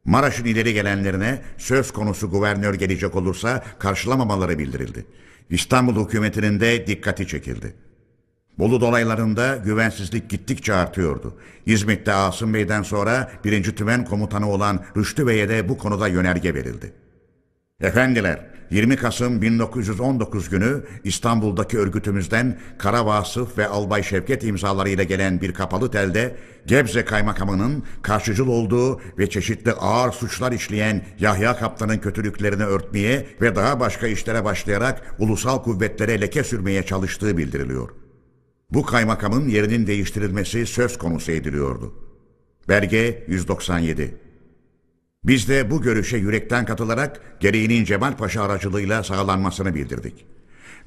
S1: Maraş'ın ileri gelenlerine söz konusu guvernör gelecek olursa karşılamamaları bildirildi. İstanbul hükümetinin de dikkati çekildi. Bolu dolaylarında güvensizlik gittikçe artıyordu. İzmit'te Asım Bey'den sonra birinci tümen komutanı olan Rüştü Bey'e de bu konuda yönerge verildi. Efendiler, 20 Kasım 1919 günü İstanbul'daki örgütümüzden Kara Vasıf ve Albay Şevket imzalarıyla gelen bir kapalı telde Gebze Kaymakamı'nın karşıcıl olduğu ve çeşitli ağır suçlar işleyen Yahya Kaptan'ın kötülüklerini örtmeye ve daha başka işlere başlayarak ulusal kuvvetlere leke sürmeye çalıştığı bildiriliyor. Bu kaymakamın yerinin değiştirilmesi söz konusu ediliyordu. Belge 197 Biz de bu görüşe yürekten katılarak gereğinin Cemal Paşa aracılığıyla sağlanmasını bildirdik.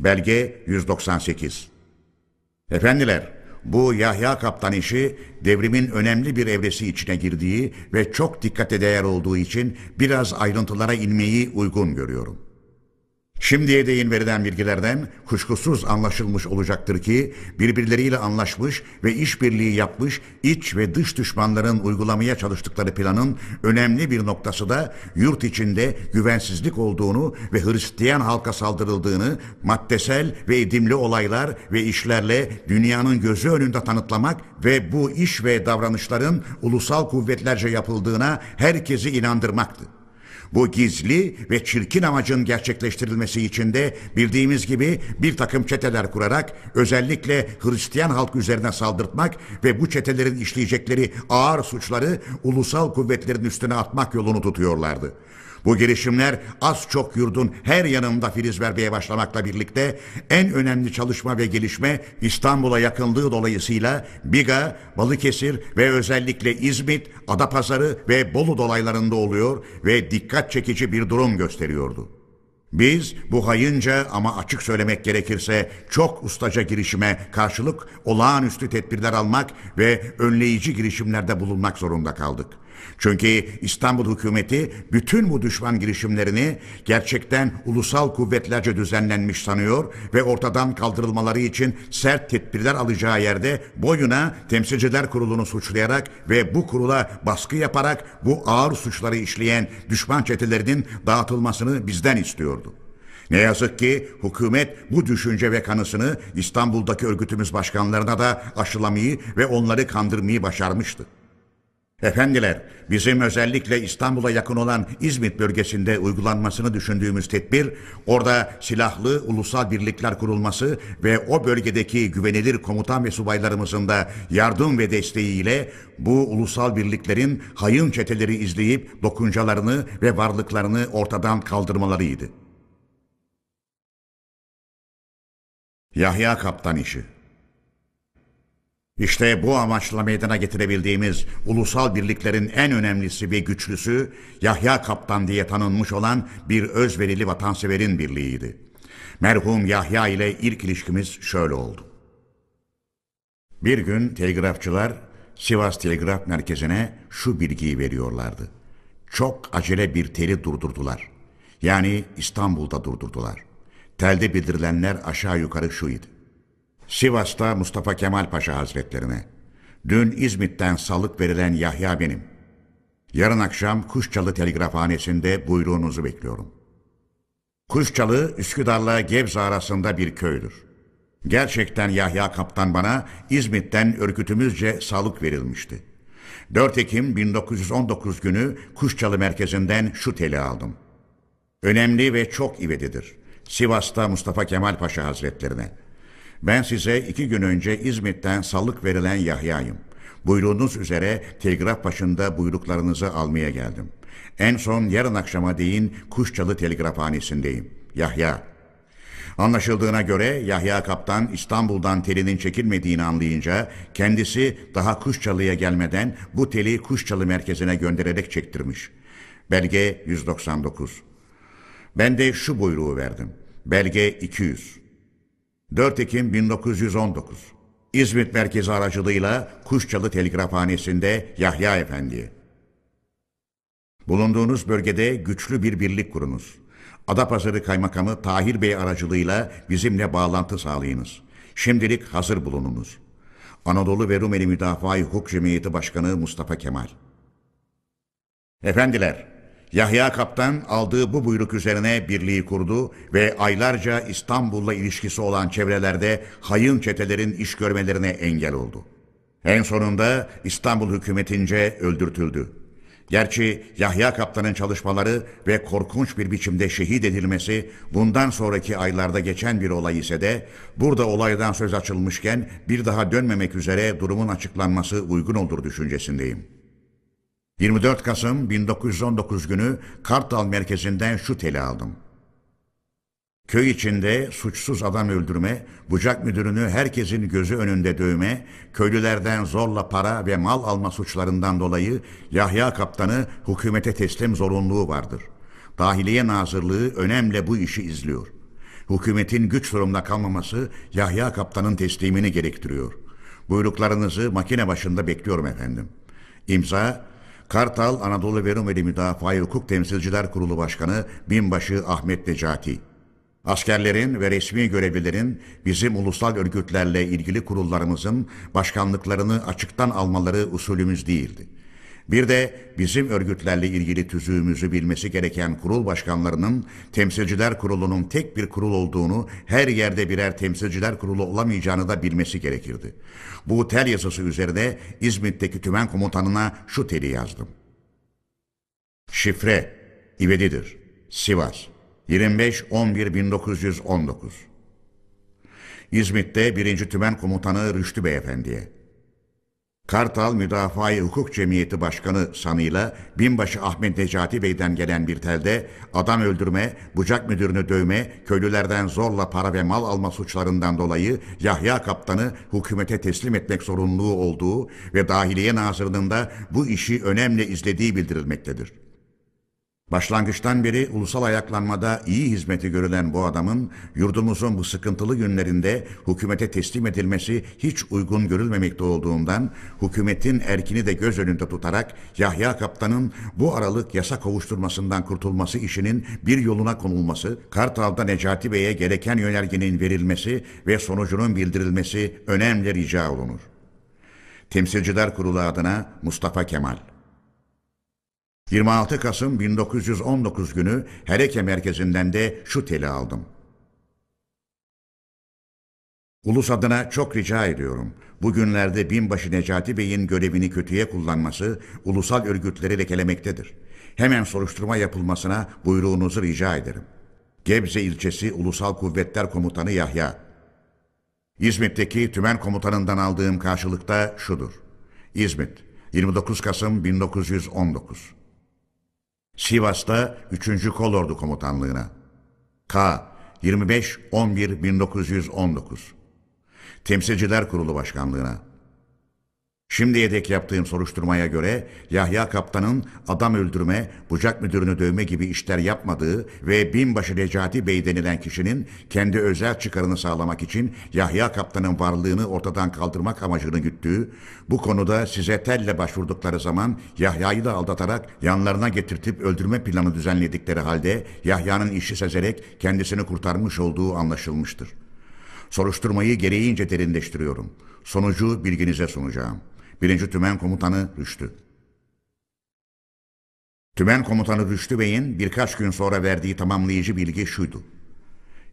S1: Belge 198 Efendiler, bu Yahya Kaptan işi devrimin önemli bir evresi içine girdiği ve çok dikkate değer olduğu için biraz ayrıntılara inmeyi uygun görüyorum. Şimdiye değin verilen bilgilerden kuşkusuz anlaşılmış olacaktır ki birbirleriyle anlaşmış ve işbirliği yapmış iç ve dış düşmanların uygulamaya çalıştıkları planın önemli bir noktası da yurt içinde güvensizlik olduğunu ve Hristiyan halka saldırıldığını maddesel ve edimli olaylar ve işlerle dünyanın gözü önünde tanıtlamak ve bu iş ve davranışların ulusal kuvvetlerce yapıldığına herkesi inandırmaktı. Bu gizli ve çirkin amacın gerçekleştirilmesi için de bildiğimiz gibi bir takım çeteler kurarak özellikle Hristiyan halk üzerine saldırtmak ve bu çetelerin işleyecekleri ağır suçları ulusal kuvvetlerin üstüne atmak yolunu tutuyorlardı. Bu girişimler az çok yurdun her yanında filiz vermeye başlamakla birlikte en önemli çalışma ve gelişme İstanbul'a yakınlığı dolayısıyla Biga, Balıkesir ve özellikle İzmit, Adapazarı ve Bolu dolaylarında oluyor ve dikkat çekici bir durum gösteriyordu. Biz bu hayınca ama açık söylemek gerekirse çok ustaca girişime karşılık olağanüstü tedbirler almak ve önleyici girişimlerde bulunmak zorunda kaldık. Çünkü İstanbul hükümeti bütün bu düşman girişimlerini gerçekten ulusal kuvvetlerce düzenlenmiş sanıyor ve ortadan kaldırılmaları için sert tedbirler alacağı yerde boyuna temsilciler kurulunu suçlayarak ve bu kurula baskı yaparak bu ağır suçları işleyen düşman çetelerinin dağıtılmasını bizden istiyordu. Ne yazık ki hükümet bu düşünce ve kanısını İstanbul'daki örgütümüz başkanlarına da aşılamayı ve onları kandırmayı başarmıştı. Efendiler, bizim özellikle İstanbul'a yakın olan İzmit bölgesinde uygulanmasını düşündüğümüz tedbir, orada silahlı ulusal birlikler kurulması ve o bölgedeki güvenilir komutan ve subaylarımızın da yardım ve desteğiyle bu ulusal birliklerin hayın çeteleri izleyip dokuncalarını ve varlıklarını ortadan kaldırmalarıydı. Yahya Kaptan işi işte bu amaçla meydana getirebildiğimiz ulusal birliklerin en önemlisi ve güçlüsü Yahya Kaptan diye tanınmış olan bir özverili vatanseverin birliğiydi. Merhum Yahya ile ilk ilişkimiz şöyle oldu. Bir gün telgrafçılar Sivas Telgraf Merkezi'ne şu bilgiyi veriyorlardı. Çok acele bir teli durdurdular. Yani İstanbul'da durdurdular. Telde bildirilenler aşağı yukarı şuydu. Sivas'ta Mustafa Kemal Paşa Hazretlerine. Dün İzmit'ten salık verilen Yahya benim. Yarın akşam Kuşçalı Telgrafhanesi'nde buyruğunuzu bekliyorum. Kuşçalı, Üsküdar'la Gebze arasında bir köydür. Gerçekten Yahya Kaptan bana İzmit'ten örgütümüzce salık verilmişti. 4 Ekim 1919 günü Kuşçalı merkezinden şu teli aldım. Önemli ve çok ivedidir. Sivas'ta Mustafa Kemal Paşa Hazretlerine. Ben size iki gün önce İzmit'ten salık verilen Yahya'yım. Buyruğunuz üzere telgraf başında buyruklarınızı almaya geldim. En son yarın akşama değin Kuşçalı Telgrafhanesi'ndeyim. Yahya. Anlaşıldığına göre Yahya Kaptan İstanbul'dan telinin çekilmediğini anlayınca kendisi daha Kuşçalı'ya gelmeden bu teli Kuşçalı merkezine göndererek çektirmiş. Belge 199. Ben de şu buyruğu verdim. Belge 200. 4 Ekim 1919. İzmit merkezi aracılığıyla Kuşçalı Telgrafhanesi'nde Yahya Efendi. Bulunduğunuz bölgede güçlü bir birlik kurunuz. Adapazarı Kaymakamı Tahir Bey aracılığıyla bizimle bağlantı sağlayınız. Şimdilik hazır bulununuz. Anadolu ve Rumeli Müdafaa Hukuk Cemiyeti Başkanı Mustafa Kemal. Efendiler, Yahya Kaptan aldığı bu buyruk üzerine birliği kurdu ve aylarca İstanbul'la ilişkisi olan çevrelerde hayın çetelerin iş görmelerine engel oldu. En sonunda İstanbul hükümetince öldürtüldü. Gerçi Yahya Kaptan'ın çalışmaları ve korkunç bir biçimde şehit edilmesi bundan sonraki aylarda geçen bir olay ise de burada olaydan söz açılmışken bir daha dönmemek üzere durumun açıklanması uygun olur düşüncesindeyim. 24 Kasım 1919 günü Kartal merkezinden şu teli aldım. Köy içinde suçsuz adam öldürme, bucak müdürünü herkesin gözü önünde dövme, köylülerden zorla para ve mal alma suçlarından dolayı Yahya Kaptan'ı hükümete teslim zorunluluğu vardır. Dahiliye Nazırlığı önemli bu işi izliyor. Hükümetin güç durumda kalmaması Yahya Kaptan'ın teslimini gerektiriyor. Buyruklarınızı makine başında bekliyorum efendim. İmza Kartal Anadolu ve Rumeli Müdafaa Hukuk Temsilciler Kurulu Başkanı Binbaşı Ahmet Necati. Askerlerin ve resmi görevlilerin bizim ulusal örgütlerle ilgili kurullarımızın başkanlıklarını açıktan almaları usulümüz değildi. Bir de bizim örgütlerle ilgili tüzüğümüzü bilmesi gereken kurul başkanlarının temsilciler kurulunun tek bir kurul olduğunu, her yerde birer temsilciler kurulu olamayacağını da bilmesi gerekirdi. Bu tel yazısı üzerine İzmit'teki tümen komutanına şu teli yazdım. Şifre, İvedidir, Sivas, 25-11-1919 İzmit'te 1. Tümen Komutanı Rüştü Beyefendi'ye Kartal Müdafaa Hukuk Cemiyeti Başkanı sanıyla binbaşı Ahmet Necati Bey'den gelen bir telde adam öldürme, bucak müdürünü dövme, köylülerden zorla para ve mal alma suçlarından dolayı Yahya Kaptan'ı hükümete teslim etmek zorunluluğu olduğu ve Dahiliye Nazırlığı'nın da bu işi önemli izlediği bildirilmektedir. Başlangıçtan beri ulusal ayaklanmada iyi hizmeti görülen bu adamın yurdumuzun bu sıkıntılı günlerinde hükümete teslim edilmesi hiç uygun görülmemekte olduğundan hükümetin erkini de göz önünde tutarak Yahya Kaptan'ın bu aralık yasa kovuşturmasından kurtulması işinin bir yoluna konulması, Kartal'da Necati Bey'e gereken yönergenin verilmesi ve sonucunun bildirilmesi önemli rica olunur. Temsilciler Kurulu adına Mustafa Kemal 26 Kasım 1919 günü Hereke merkezinden de şu teli aldım. Ulus adına çok rica ediyorum. Bugünlerde binbaşı Necati Bey'in görevini kötüye kullanması ulusal örgütleri lekelemektedir. Hemen soruşturma yapılmasına buyruğunuzu rica ederim. Gebze ilçesi Ulusal Kuvvetler Komutanı Yahya. İzmit'teki tümen komutanından aldığım karşılıkta şudur. İzmit, 29 Kasım 1919 Sivas'ta 3. Kolordu Komutanlığına. K. 25-11-1919 Temsilciler Kurulu Başkanlığına. Şimdiye dek yaptığım soruşturmaya göre Yahya Kaptan'ın adam öldürme, bucak müdürünü dövme gibi işler yapmadığı ve binbaşı Necati Bey denilen kişinin kendi özel çıkarını sağlamak için Yahya Kaptan'ın varlığını ortadan kaldırmak amacını güttüğü, bu konuda size telle başvurdukları zaman Yahya'yı da aldatarak yanlarına getirtip öldürme planı düzenledikleri halde Yahya'nın işi sezerek kendisini kurtarmış olduğu anlaşılmıştır. Soruşturmayı gereğince derinleştiriyorum. Sonucu bilginize sunacağım.'' Birinci Tümen Komutanı Rüştü. Tümen Komutanı Rüştü Bey'in birkaç gün sonra verdiği tamamlayıcı bilgi şuydu.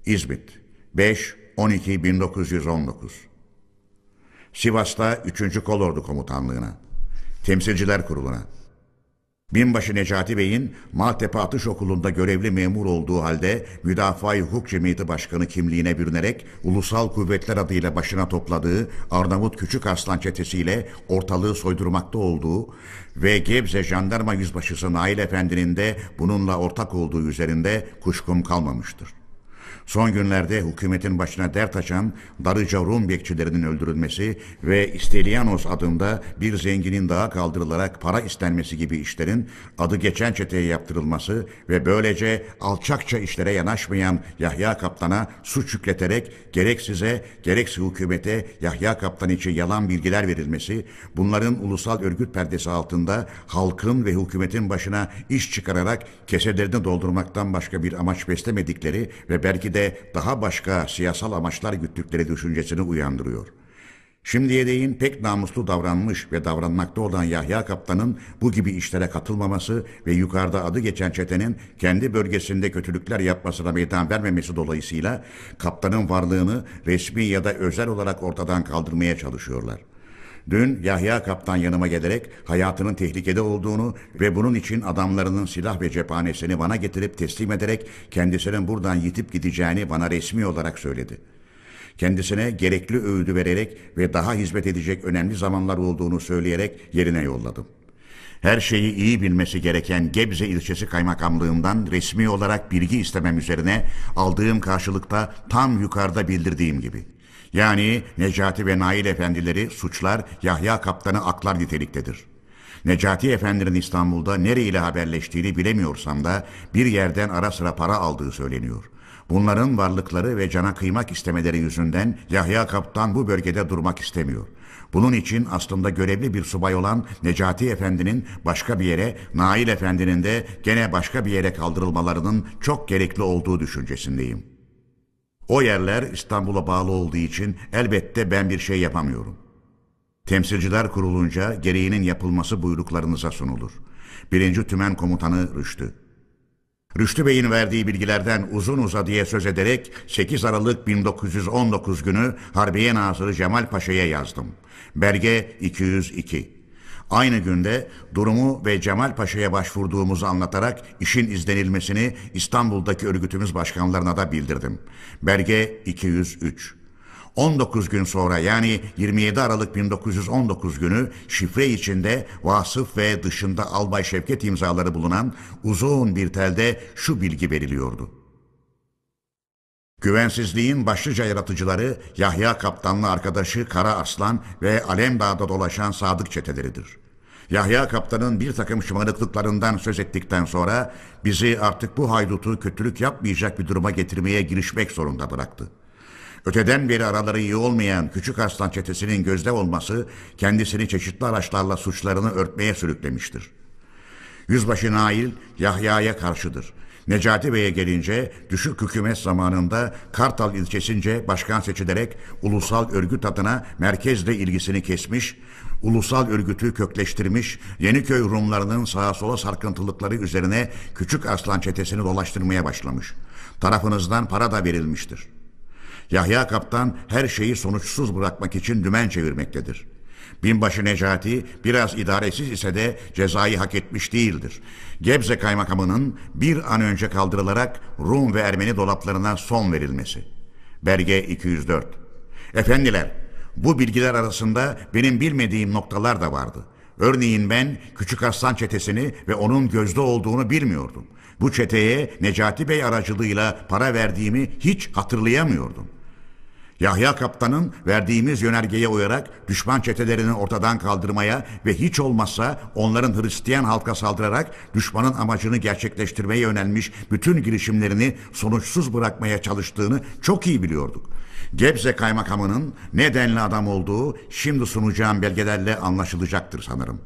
S1: İzmit 5-12-1919 Sivas'ta 3. Kolordu Komutanlığına Temsilciler Kurulu'na Binbaşı Necati Bey'in Maltepe Atış Okulu'nda görevli memur olduğu halde Müdafaa-i Hukuk Cemiyeti Başkanı kimliğine bürünerek Ulusal Kuvvetler adıyla başına topladığı Arnavut Küçük Arslan çetesiyle ortalığı soydurmakta olduğu ve Gebze Jandarma Yüzbaşısı Nail Efendi'nin de bununla ortak olduğu üzerinde kuşkum kalmamıştır. Son günlerde hükümetin başına dert açan Darıca Rum bekçilerinin öldürülmesi ve İstelianos adında bir zenginin daha kaldırılarak para istenmesi gibi işlerin adı geçen çeteye yaptırılması ve böylece alçakça işlere yanaşmayan Yahya Kaptan'a suç yükleterek gerek size gerekse hükümete Yahya Kaptan için yalan bilgiler verilmesi, bunların ulusal örgüt perdesi altında halkın ve hükümetin başına iş çıkararak keselerini doldurmaktan başka bir amaç beslemedikleri ve belki de daha başka siyasal amaçlar güttükleri düşüncesini uyandırıyor. Şimdiye değin pek namuslu davranmış ve davranmakta olan Yahya Kaptan'ın bu gibi işlere katılmaması ve yukarıda adı geçen çetenin kendi bölgesinde kötülükler yapmasına meydan vermemesi dolayısıyla kaptanın varlığını resmi ya da özel olarak ortadan kaldırmaya çalışıyorlar. Dün Yahya Kaptan yanıma gelerek hayatının tehlikede olduğunu ve bunun için adamlarının silah ve cephanesini bana getirip teslim ederek kendisinin buradan yitip gideceğini bana resmi olarak söyledi. Kendisine gerekli öğüdü vererek ve daha hizmet edecek önemli zamanlar olduğunu söyleyerek yerine yolladım. Her şeyi iyi bilmesi gereken Gebze ilçesi kaymakamlığından resmi olarak bilgi istemem üzerine aldığım karşılıkta tam yukarıda bildirdiğim gibi. Yani Necati ve Nail efendileri suçlar Yahya Kaptan'ı aklar niteliktedir. Necati Efendi'nin İstanbul'da nereyle haberleştiğini bilemiyorsam da bir yerden ara sıra para aldığı söyleniyor. Bunların varlıkları ve cana kıymak istemeleri yüzünden Yahya Kaptan bu bölgede durmak istemiyor. Bunun için aslında görevli bir subay olan Necati Efendi'nin başka bir yere, Nail Efendi'nin de gene başka bir yere kaldırılmalarının çok gerekli olduğu düşüncesindeyim. O yerler İstanbul'a bağlı olduğu için elbette ben bir şey yapamıyorum. Temsilciler kurulunca gereğinin yapılması buyruklarınıza sunulur. Birinci Tümen Komutanı Rüştü. Rüştü Bey'in verdiği bilgilerden uzun uzadıya söz ederek 8 Aralık 1919 günü Harbiye Nazırı Cemal Paşa'ya yazdım. Belge 202. Aynı günde durumu ve Cemal Paşa'ya başvurduğumuzu anlatarak işin izlenilmesini İstanbul'daki örgütümüz başkanlarına da bildirdim. Belge 203. 19 gün sonra yani 27 Aralık 1919 günü şifre içinde Vasıf ve dışında Albay Şevket imzaları bulunan uzun bir telde şu bilgi veriliyordu. Güvensizliğin başlıca yaratıcıları Yahya Kaptanlı arkadaşı Kara Arslan ve Alemdağ'da dolaşan Sadık çeteleridir. Yahya Kaptan'ın bir takım şımarıklıklarından söz ettikten sonra bizi artık bu haydutu kötülük yapmayacak bir duruma getirmeye girişmek zorunda bıraktı. Öteden beri araları iyi olmayan Küçük Arslan çetesinin gözde olması kendisini çeşitli araçlarla suçlarını örtmeye sürüklemiştir. Yüzbaşı Nail Yahya'ya karşıdır. Necati Bey'e gelince düşük hükümet zamanında Kartal ilçesince başkan seçilerek ulusal örgüt adına merkezle ilgisini kesmiş, ulusal örgütü kökleştirmiş, Yeniköy Rumlarının sağa sola sarkıntılıkları üzerine Küçük Arslan çetesini dolaştırmaya başlamış. Tarafınızdan para da verilmiştir. Yahya Kaptan her şeyi sonuçsuz bırakmak için dümen çevirmektedir. Binbaşı Necati biraz idaresiz ise de cezayı hak etmiş değildir. Gebze kaymakamının bir an önce kaldırılarak Rum ve Ermeni dolaplarına son verilmesi. Belge 204 Efendiler, bu bilgiler arasında benim bilmediğim noktalar da vardı. Örneğin ben Küçük Aslan çetesini ve onun gözde olduğunu bilmiyordum. Bu çeteye Necati Bey aracılığıyla para verdiğimi hiç hatırlayamıyordum. Yahya Kaptan'ın verdiğimiz yönergeye uyarak düşman çetelerini ortadan kaldırmaya ve hiç olmazsa onların Hristiyan halka saldırarak düşmanın amacını gerçekleştirmeye yönelmiş bütün girişimlerini sonuçsuz bırakmaya çalıştığını çok iyi biliyorduk. Gebze kaymakamının ne denli adam olduğu şimdi sunacağım belgelerle anlaşılacaktır sanırım.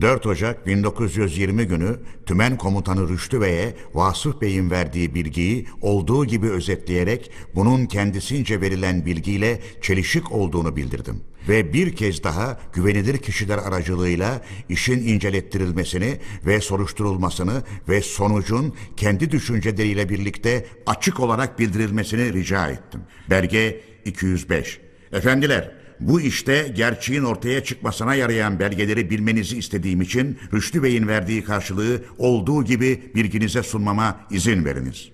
S1: 4 Ocak 1920 günü Tümen Komutanı Rüştü Bey'e Vasıf Bey'in verdiği bilgiyi olduğu gibi özetleyerek bunun kendisince verilen bilgiyle çelişik olduğunu bildirdim. Ve bir kez daha güvenilir kişiler aracılığıyla işin incelettirilmesini ve soruşturulmasını ve sonucun kendi düşünceleriyle birlikte açık olarak bildirilmesini rica ettim. Belge 205 Efendiler, Bu işte gerçeğin ortaya çıkmasına yarayan belgeleri bilmenizi istediğim için Rüştü Bey'in verdiği karşılığı olduğu gibi bilginize sunmama izin veriniz.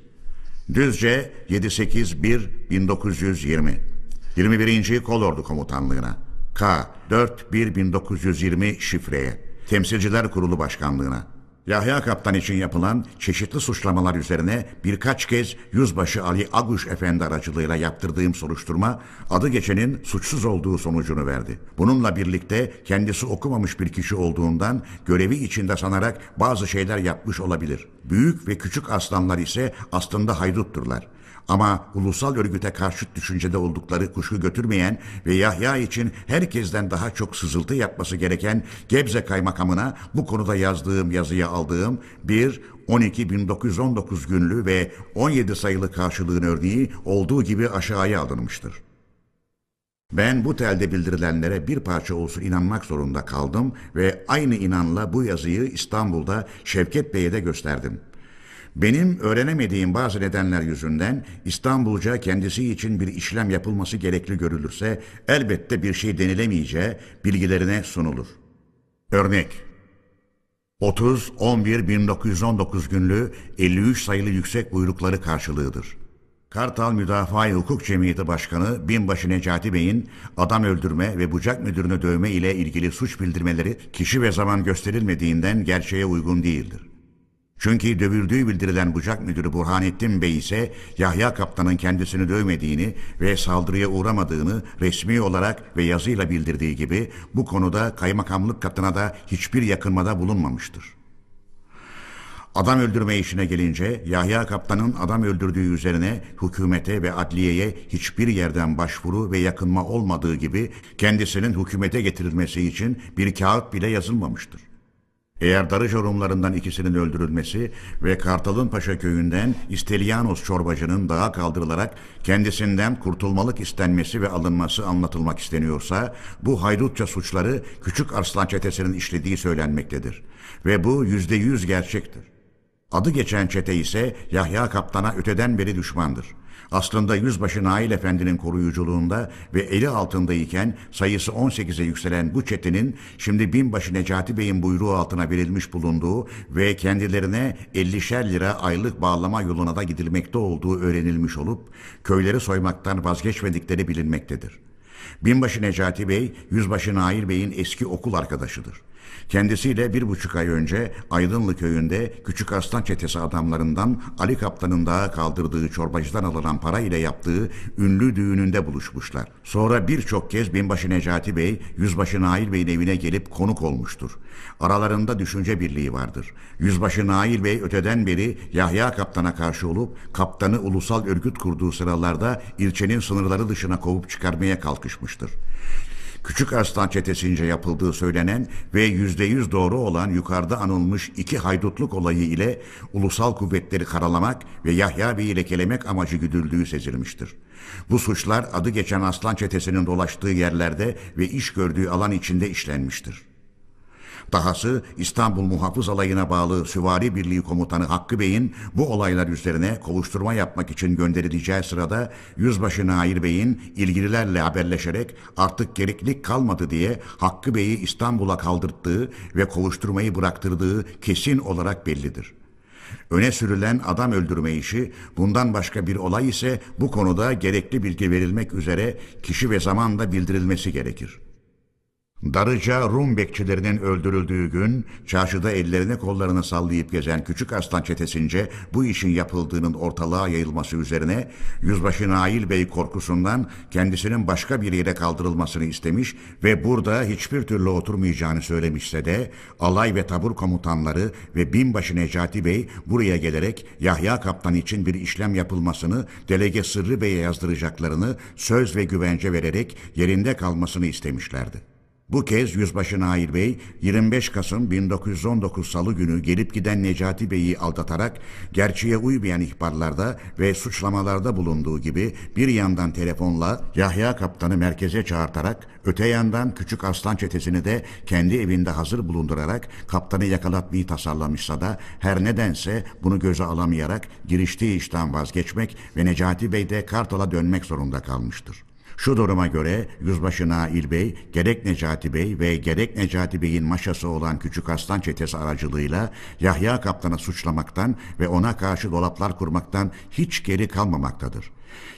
S1: Düzce 781-1920 21. Kolordu Komutanlığına K 4-1-1920 şifreye Temsilciler Kurulu Başkanlığına Yahya Kaptan için yapılan çeşitli suçlamalar üzerine birkaç kez Yüzbaşı Ali Aguş Efendi aracılığıyla yaptırdığım soruşturma adı geçenin suçsuz olduğu sonucunu verdi. Bununla birlikte kendisi okumamış bir kişi olduğundan görevi içinde sanarak bazı şeyler yapmış olabilir. Büyük ve küçük aslanlar ise aslında haydutturlar. Ama ulusal örgüte karşıt düşüncede oldukları kuşku götürmeyen ve Yahya için herkesten daha çok sızıltı yapması gereken Gebze Kaymakamına bu konuda yazdığım yazıya aldığım bir 12.1919 günlü ve 17 sayılı karşılığın örneği olduğu gibi aşağıya alınmıştır. Ben bu telde bildirilenlere bir parça olsun inanmak zorunda kaldım ve aynı inanla bu yazıyı İstanbul'da Şevket Bey'e de gösterdim.'' Benim öğrenemediğim bazı nedenler yüzünden İstanbulca kendisi için bir işlem yapılması gerekli görülürse elbette bir şey denilemeyeceği bilgilerine sunulur. Örnek 30-11-1919 günlü 53 sayılı yüksek buyrukları karşılığıdır. Kartal Müdafaa Hukuk Cemiyeti Başkanı Binbaşı Necati Bey'in adam öldürme ve bucak müdürünü dövme ile ilgili suç bildirmeleri kişi ve zaman gösterilmediğinden gerçeğe uygun değildir. Çünkü dövüldüğü bildirilen bucak müdürü Burhanettin Bey ise Yahya Kaptan'ın kendisini dövmediğini ve saldırıya uğramadığını resmi olarak ve yazıyla bildirdiği gibi bu konuda kaymakamlık katına da hiçbir yakınmada bulunmamıştır. Adam öldürme işine gelince Yahya Kaptan'ın adam öldürdüğü üzerine hükümete ve adliyeye hiçbir yerden başvuru ve yakınma olmadığı gibi kendisinin hükümete getirilmesi için bir kağıt bile yazılmamıştır. Eğer Darıca Rumlarından ikisinin öldürülmesi ve Kartal'ın Paşa köyünden İstelyanos çorbacının dağa kaldırılarak kendisinden kurtulmalık istenmesi ve alınması anlatılmak isteniyorsa bu haydutça suçları Küçük Arslan çetesinin işlediği söylenmektedir. Ve bu yüzde yüz gerçektir. Adı geçen çete ise Yahya Kaptan'a öteden beri düşmandır. Aslında Yüzbaşı Nail Efendi'nin koruyuculuğunda ve eli altındayken sayısı 18'e yükselen bu çetenin şimdi binbaşı Necati Bey'in buyruğu altına verilmiş bulunduğu ve kendilerine 50'şer lira aylık bağlama yoluna da gidilmekte olduğu öğrenilmiş olup köyleri soymaktan vazgeçmedikleri bilinmektedir. Binbaşı Necati Bey, Yüzbaşı Nail Bey'in eski okul arkadaşıdır. Kendisiyle bir buçuk ay önce Aydınlı köyünde Küçük Aslan çetesi adamlarından Ali Kaptan'ın dağa kaldırdığı çorbacıdan alınan para ile yaptığı ünlü düğününde buluşmuşlar. Sonra birçok kez Binbaşı Necati Bey, Yüzbaşı Nail Bey'in evine gelip konuk olmuştur. Aralarında düşünce birliği vardır. Yüzbaşı Nail Bey öteden beri Yahya Kaptan'a karşı olup kaptanı ulusal örgüt kurduğu sıralarda ilçenin sınırları dışına kovup çıkarmaya kalkışmıştır. Küçük Arslan çetesince yapıldığı söylenen ve yüzde yüz doğru olan yukarıda anılmış iki haydutluk olayı ile ulusal kuvvetleri karalamak ve Yahya Bey'i lekelemek amacı güdüldüğü sezilmiştir. Bu suçlar adı geçen Aslan çetesinin dolaştığı yerlerde ve iş gördüğü alan içinde işlenmiştir. Dahası İstanbul Muhafız Alayı'na bağlı Süvari Birliği Komutanı Hakkı Bey'in bu olaylar üzerine kovuşturma yapmak için gönderileceği sırada Yüzbaşı Nair Bey'in ilgililerle haberleşerek artık gereklilik kalmadı diye Hakkı Bey'i İstanbul'a kaldırttığı ve kovuşturmayı bıraktırdığı kesin olarak bellidir. Öne sürülen adam öldürme işi, bundan başka bir olay ise bu konuda gerekli bilgi verilmek üzere kişi ve zamanda bildirilmesi gerekir.'' Darıca Rum bekçilerinin öldürüldüğü gün çarşıda ellerini kollarını sallayıp gezen küçük aslan çetesince bu işin yapıldığının ortalığa yayılması üzerine Yüzbaşı Nail Bey korkusundan kendisinin başka bir yere kaldırılmasını istemiş ve burada hiçbir türlü oturmayacağını söylemişse de alay ve tabur komutanları ve binbaşı Necati Bey buraya gelerek Yahya Kaptan için bir işlem yapılmasını delege Sırrı Bey'e yazdıracaklarını söz ve güvence vererek yerinde kalmasını istemişlerdi. Bu kez Yüzbaşı Nail Bey 25 Kasım 1919 Salı günü gelip giden Necati Bey'i aldatarak gerçeğe uymayan ihbarlarda ve suçlamalarda bulunduğu gibi bir yandan telefonla Yahya Kaptan'ı merkeze çağırtarak öte yandan Küçük Aslan çetesini de kendi evinde hazır bulundurarak kaptanı yakalatmayı tasarlamışsa da her nedense bunu göze alamayarak giriştiği işten vazgeçmek ve Necati Bey de Kartal'a dönmek zorunda kalmıştır. Şu duruma göre Yüzbaşı Nail Bey, gerek Necati Bey ve gerek Necati Bey'in maşası olan Küçük Aslan çetesi aracılığıyla Yahya Kaptan'ı suçlamaktan ve ona karşı dolaplar kurmaktan hiç geri kalmamaktadır.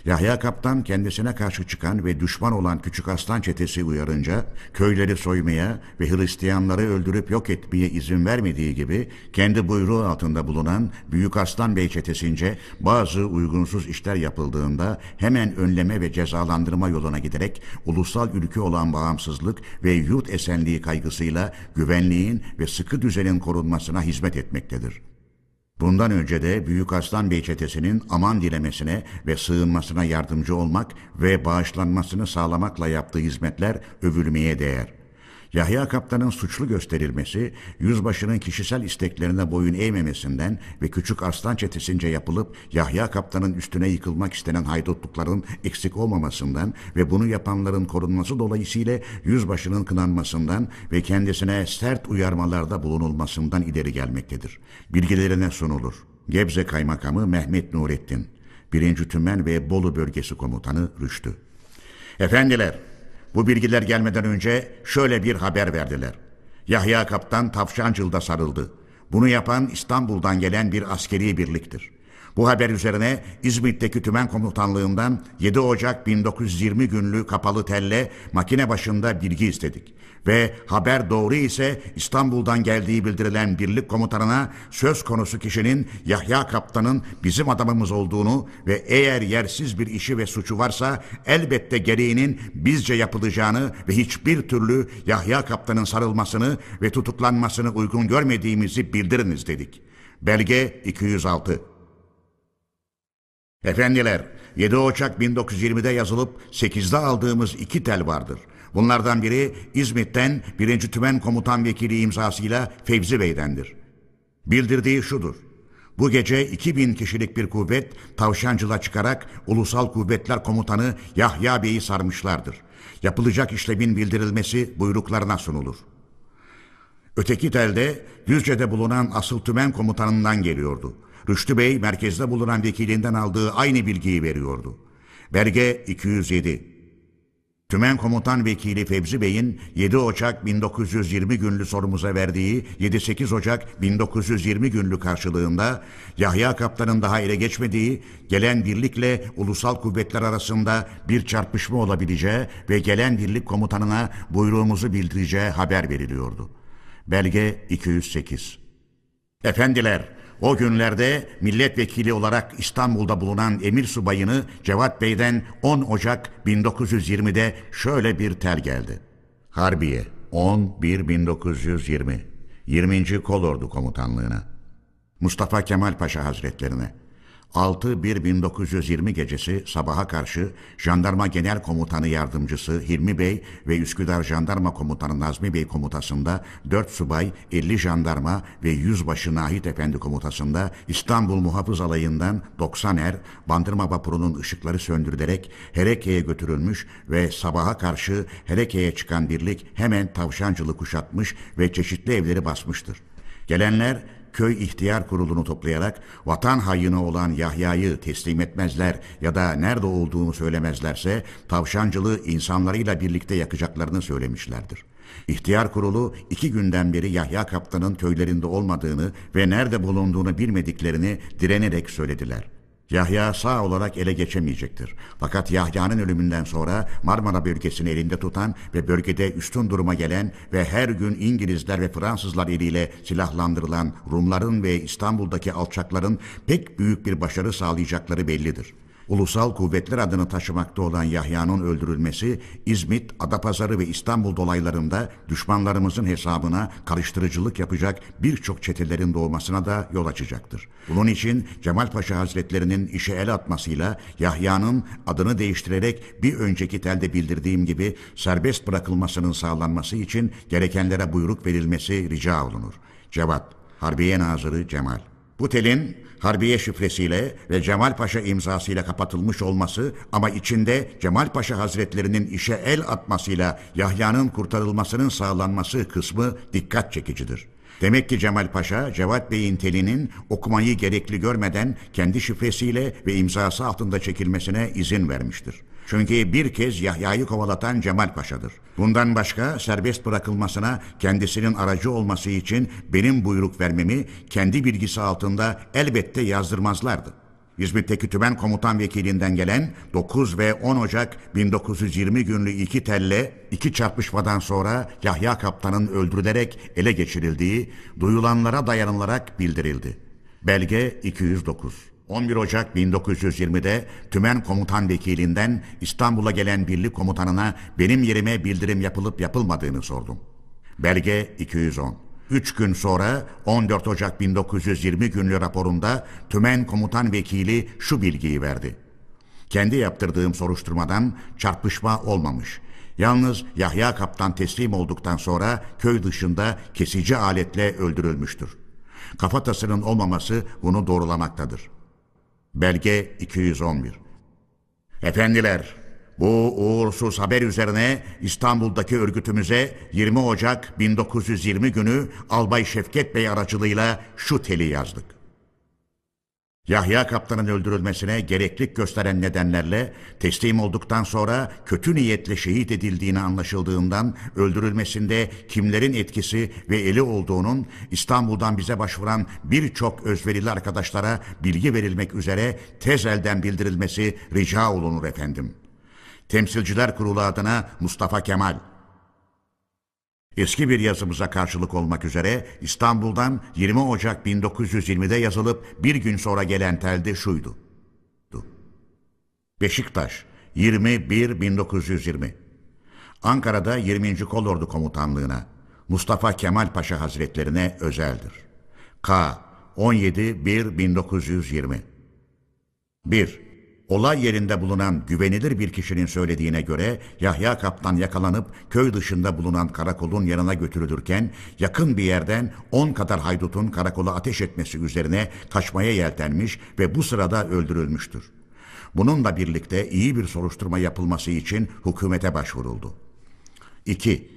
S1: Yahya Kaptan kendisine karşı çıkan ve düşman olan Küçük Aslan çetesi uyarınca köyleri soymaya ve Hristiyanları öldürüp yok etmeye izin vermediği gibi kendi buyruğu altında bulunan Büyük Aslan Bey çetesince bazı uygunsuz işler yapıldığında hemen önleme ve cezalandırma yoluna giderek ulusal ülke olan bağımsızlık ve yurt esenliği kaygısıyla güvenliğin ve sıkı düzenin korunmasına hizmet etmektedir. Bundan önce de Büyük Aslan Bey çetesinin aman dilemesine ve sığınmasına yardımcı olmak ve bağışlanmasını sağlamakla yaptığı hizmetler övülmeye değer. Yahya Kaptan'ın suçlu gösterilmesi, yüzbaşının kişisel isteklerine boyun eğmemesinden ve küçük aslan çetesince yapılıp Yahya Kaptan'ın üstüne yıkılmak istenen haydutlukların eksik olmamasından ve bunu yapanların korunması dolayısıyla yüzbaşının kınanmasından ve kendisine sert uyarmalarda bulunulmasından ileri gelmektedir. Bilgilerine sunulur. Gebze Kaymakamı Mehmet Nurettin, 1. Tümen ve Bolu Bölgesi Komutanı Rüştü. Efendiler, bu bilgiler gelmeden önce şöyle bir haber verdiler. Yahya Kaptan Tavşancıl'da sarıldı. Bunu yapan İstanbul'dan gelen bir askeri birliktir. Bu haber üzerine İzmit'teki tümen komutanlığından 7 Ocak 1920 günlü kapalı telle makine başında bilgi istedik. Ve haber doğru ise İstanbul'dan geldiği bildirilen birlik komutanına söz konusu kişinin Yahya Kaptan'ın bizim adamımız olduğunu ve eğer yersiz bir işi ve suçu varsa elbette gereğinin bizce yapılacağını ve hiçbir türlü Yahya Kaptan'ın sarılmasını ve tutuklanmasını uygun görmediğimizi bildiriniz dedik. Belge 206 Efendiler, 7 Ocak 1920'de yazılıp 8'de aldığımız iki tel vardır. Bunlardan biri İzmit'ten 1. Tümen Komutan Vekili imzasıyla Fevzi Bey'dendir. Bildirdiği şudur. Bu gece 2000 kişilik bir kuvvet Tavşancıl'a çıkarak Ulusal Kuvvetler Komutanı Yahya Bey'i sarmışlardır. Yapılacak işlemin bildirilmesi buyruklarına sunulur. Öteki telde Düzce'de bulunan asıl tümen komutanından geliyordu. Rüştü Bey merkezde bulunan vekilinden aldığı aynı bilgiyi veriyordu. Belge 207 Tümen Komutan Vekili Fevzi Bey'in 7 Ocak 1920 günlü sorumuza verdiği 7-8 Ocak 1920 günlü karşılığında Yahya Kaptan'ın daha ele geçmediği, gelen birlikle ulusal kuvvetler arasında bir çarpışma olabileceği ve gelen birlik komutanına buyruğumuzu bildireceği haber veriliyordu. Belge 208 Efendiler, o günlerde milletvekili olarak İstanbul'da bulunan emir subayını Cevat Bey'den 10 Ocak 1920'de şöyle bir tel geldi. Harbiye 11.1920 20. Kolordu Komutanlığına Mustafa Kemal Paşa Hazretlerine 6-1-1920 gecesi sabaha karşı Jandarma Genel Komutanı Yardımcısı Hilmi Bey ve Üsküdar Jandarma Komutanı Nazmi Bey komutasında 4 subay, 50 jandarma ve Yüzbaşı Nahit Efendi komutasında İstanbul Muhafız Alayı'ndan 90 er Bandırma vapurunun ışıkları söndürülerek Hereke'ye götürülmüş ve sabaha karşı Hereke'ye çıkan birlik hemen Tavşancılı kuşatmış ve çeşitli evleri basmıştır. Gelenler köy ihtiyar kurulunu toplayarak vatan hayyını olan Yahya'yı teslim etmezler ya da nerede olduğunu söylemezlerse tavşancılığı insanlarıyla birlikte yakacaklarını söylemişlerdir. İhtiyar kurulu iki günden beri Yahya Kaptan'ın köylerinde olmadığını ve nerede bulunduğunu bilmediklerini direnerek söylediler. Yahya sağ olarak ele geçemeyecektir. Fakat Yahya'nın ölümünden sonra Marmara bölgesini elinde tutan ve bölgede üstün duruma gelen ve her gün İngilizler ve Fransızlar eliyle silahlandırılan Rumların ve İstanbul'daki alçakların pek büyük bir başarı sağlayacakları bellidir. Ulusal kuvvetler adını taşımakta olan Yahya'nın öldürülmesi İzmit, Adapazarı ve İstanbul dolaylarında düşmanlarımızın hesabına karıştırıcılık yapacak birçok çetelerin doğmasına da yol açacaktır. Bunun için Cemal Paşa Hazretlerinin işe el atmasıyla Yahya'nın adını değiştirerek bir önceki telde bildirdiğim gibi serbest bırakılmasının sağlanması için gerekenlere buyruk verilmesi rica olunur. Cevat, Harbiye Nazırı Cemal bu telin Harbiye şifresiyle ve Cemal Paşa imzasıyla kapatılmış olması ama içinde Cemal Paşa Hazretlerinin işe el atmasıyla Yahya'nın kurtarılmasının sağlanması kısmı dikkat çekicidir. Demek ki Cemal Paşa, Cevat Bey'in telinin okumayı gerekli görmeden kendi şifresiyle ve imzası altında çekilmesine izin vermiştir. Çünkü bir kez Yahya'yı kovalatan Cemal Paşa'dır. Bundan başka serbest bırakılmasına kendisinin aracı olması için benim buyruk vermemi kendi bilgisi altında elbette yazdırmazlardı. İzmit'teki tümen komutan vekilinden gelen 9 ve 10 Ocak 1920 günlü iki telle iki çarpışmadan sonra Yahya Kaptan'ın öldürülerek ele geçirildiği duyulanlara dayanılarak bildirildi. Belge 209 11 Ocak 1920'de Tümen Komutan Vekilinden İstanbul'a gelen birlik komutanına benim yerime bildirim yapılıp yapılmadığını sordum. Belge 210 Üç gün sonra 14 Ocak 1920 günlü raporunda Tümen Komutan Vekili şu bilgiyi verdi. Kendi yaptırdığım soruşturmadan çarpışma olmamış. Yalnız Yahya Kaptan teslim olduktan sonra köy dışında kesici aletle öldürülmüştür. Kafatasının olmaması bunu doğrulamaktadır. Belge 211 Efendiler, bu uğursuz haber üzerine İstanbul'daki örgütümüze 20 Ocak 1920 günü Albay Şevket Bey aracılığıyla şu teli yazdık. Yahya Kaptan'ın öldürülmesine gereklik gösteren nedenlerle teslim olduktan sonra kötü niyetle şehit edildiğini anlaşıldığından öldürülmesinde kimlerin etkisi ve eli olduğunun İstanbul'dan bize başvuran birçok özverili arkadaşlara bilgi verilmek üzere tez elden bildirilmesi rica olunur efendim. Temsilciler Kurulu adına Mustafa Kemal Eski bir yazımıza karşılık olmak üzere İstanbul'dan 20 Ocak 1920'de yazılıp bir gün sonra gelen telde şuydu. Beşiktaş 21-1920 Ankara'da 20. Kolordu Komutanlığına Mustafa Kemal Paşa Hazretlerine özeldir. K 17-1-1920 1. Olay yerinde bulunan güvenilir bir kişinin söylediğine göre Yahya Kaptan yakalanıp köy dışında bulunan karakolun yanına götürülürken yakın bir yerden 10 kadar haydutun karakola ateş etmesi üzerine kaçmaya yeltenmiş ve bu sırada öldürülmüştür. Bununla birlikte iyi bir soruşturma yapılması için hükümete başvuruldu. 2.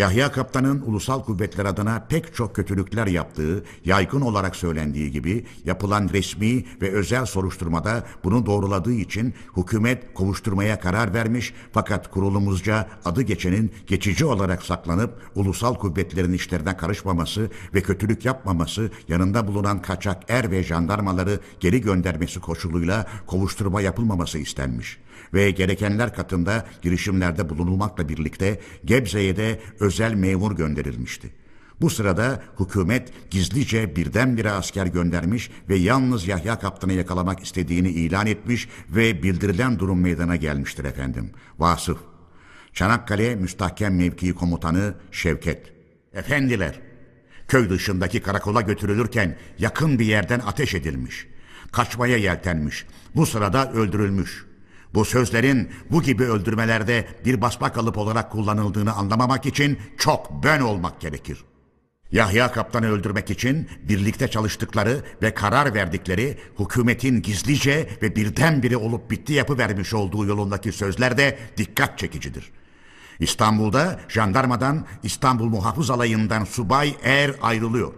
S1: Yahya Kaptan'ın ulusal kuvvetler adına pek çok kötülükler yaptığı, yaygın olarak söylendiği gibi yapılan resmi ve özel soruşturmada bunu doğruladığı için hükümet kovuşturmaya karar vermiş fakat kurulumuzca adı geçenin geçici olarak saklanıp ulusal kuvvetlerin işlerine karışmaması ve kötülük yapmaması yanında bulunan kaçak er ve jandarmaları geri göndermesi koşuluyla kovuşturma yapılmaması istenmiş ve gerekenler katında girişimlerde bulunulmakla birlikte Gebze'ye de özel memur gönderilmişti. Bu sırada hükümet gizlice birdenbire asker göndermiş ve yalnız Yahya Kaptan'ı yakalamak istediğini ilan etmiş ve bildirilen durum meydana gelmiştir efendim. Vasıf Çanakkale Müstahkem Mevkii Komutanı Şevket Efendiler, köy dışındaki karakola götürülürken yakın bir yerden ateş edilmiş. Kaçmaya yeltenmiş. Bu sırada öldürülmüş. Bu sözlerin bu gibi öldürmelerde bir basma kalıp olarak kullanıldığını anlamamak için çok bön olmak gerekir. Yahya Kaptan'ı öldürmek için birlikte çalıştıkları ve karar verdikleri hükümetin gizlice ve birdenbire olup bitti yapı vermiş olduğu yolundaki sözler de dikkat çekicidir. İstanbul'da jandarmadan İstanbul Muhafız Alayı'ndan subay er ayrılıyor.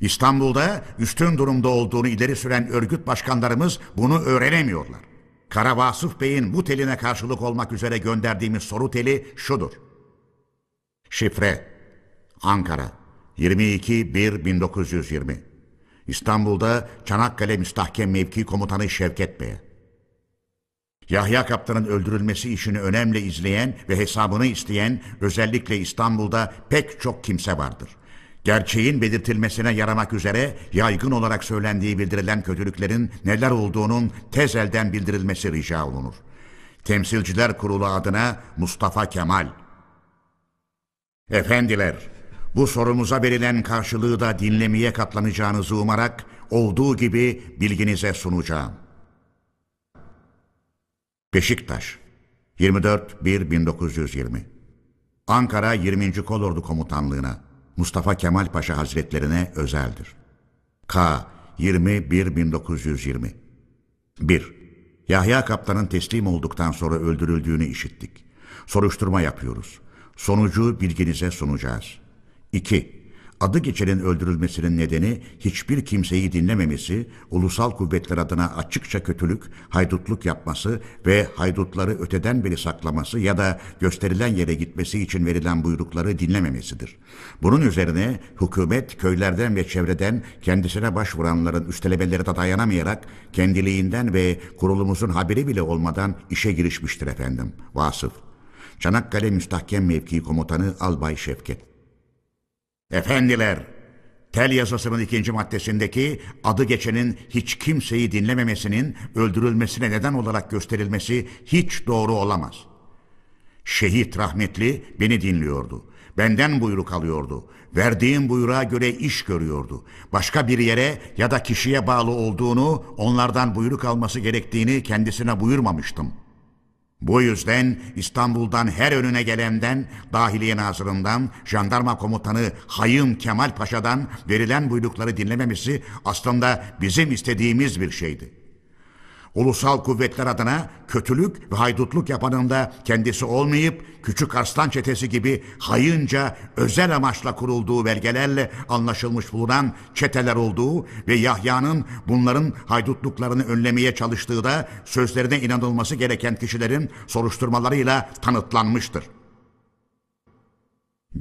S1: İstanbul'da üstün durumda olduğunu ileri süren örgüt başkanlarımız bunu öğrenemiyorlar. Kara Vasıf Bey'in bu teline karşılık olmak üzere gönderdiğimiz soru teli şudur. Şifre Ankara 22-1-1920 İstanbul'da Çanakkale Müstahkem Mevki Komutanı Şevket Bey'e. Yahya Kaptan'ın öldürülmesi işini önemli izleyen ve hesabını isteyen özellikle İstanbul'da pek çok kimse vardır gerçeğin belirtilmesine yaramak üzere yaygın olarak söylendiği bildirilen kötülüklerin neler olduğunun tez elden bildirilmesi rica olunur. Temsilciler Kurulu adına Mustafa Kemal. Efendiler, bu sorumuza verilen karşılığı da dinlemeye katlanacağınızı umarak olduğu gibi bilginize sunacağım. Beşiktaş 24-1-1920 Ankara 20. Kolordu Komutanlığı'na Mustafa Kemal Paşa Hazretlerine özeldir. K. 21-1920 1. Yahya Kaptan'ın teslim olduktan sonra öldürüldüğünü işittik. Soruşturma yapıyoruz. Sonucu bilginize sunacağız. 2. Adı geçenin öldürülmesinin nedeni hiçbir kimseyi dinlememesi, ulusal kuvvetler adına açıkça kötülük, haydutluk yapması ve haydutları öteden beri saklaması ya da gösterilen yere gitmesi için verilen buyrukları dinlememesidir. Bunun üzerine hükümet köylerden ve çevreden kendisine başvuranların üstelemeleri de dayanamayarak kendiliğinden ve kurulumuzun haberi bile olmadan işe girişmiştir efendim. Vasıf. Çanakkale Müstahkem Mevki Komutanı Albay Şevket. Efendiler, tel yazısının ikinci maddesindeki adı geçenin hiç kimseyi dinlememesinin öldürülmesine neden olarak gösterilmesi hiç doğru olamaz. Şehit rahmetli beni dinliyordu. Benden buyruk alıyordu. Verdiğim buyruğa göre iş görüyordu. Başka bir yere ya da kişiye bağlı olduğunu, onlardan buyruk alması gerektiğini kendisine buyurmamıştım.'' Bu yüzden İstanbul'dan her önüne gelenden, Dahiliye Nazırı'ndan, Jandarma Komutanı Hayım Kemal Paşa'dan verilen buyrukları dinlememesi aslında bizim istediğimiz bir şeydi. Ulusal kuvvetler adına kötülük ve haydutluk yapanın da kendisi olmayıp Küçük Arslan çetesi gibi hayınca özel amaçla kurulduğu belgelerle anlaşılmış bulunan çeteler olduğu ve Yahya'nın bunların haydutluklarını önlemeye çalıştığı da sözlerine inanılması gereken kişilerin soruşturmalarıyla tanıtlanmıştır.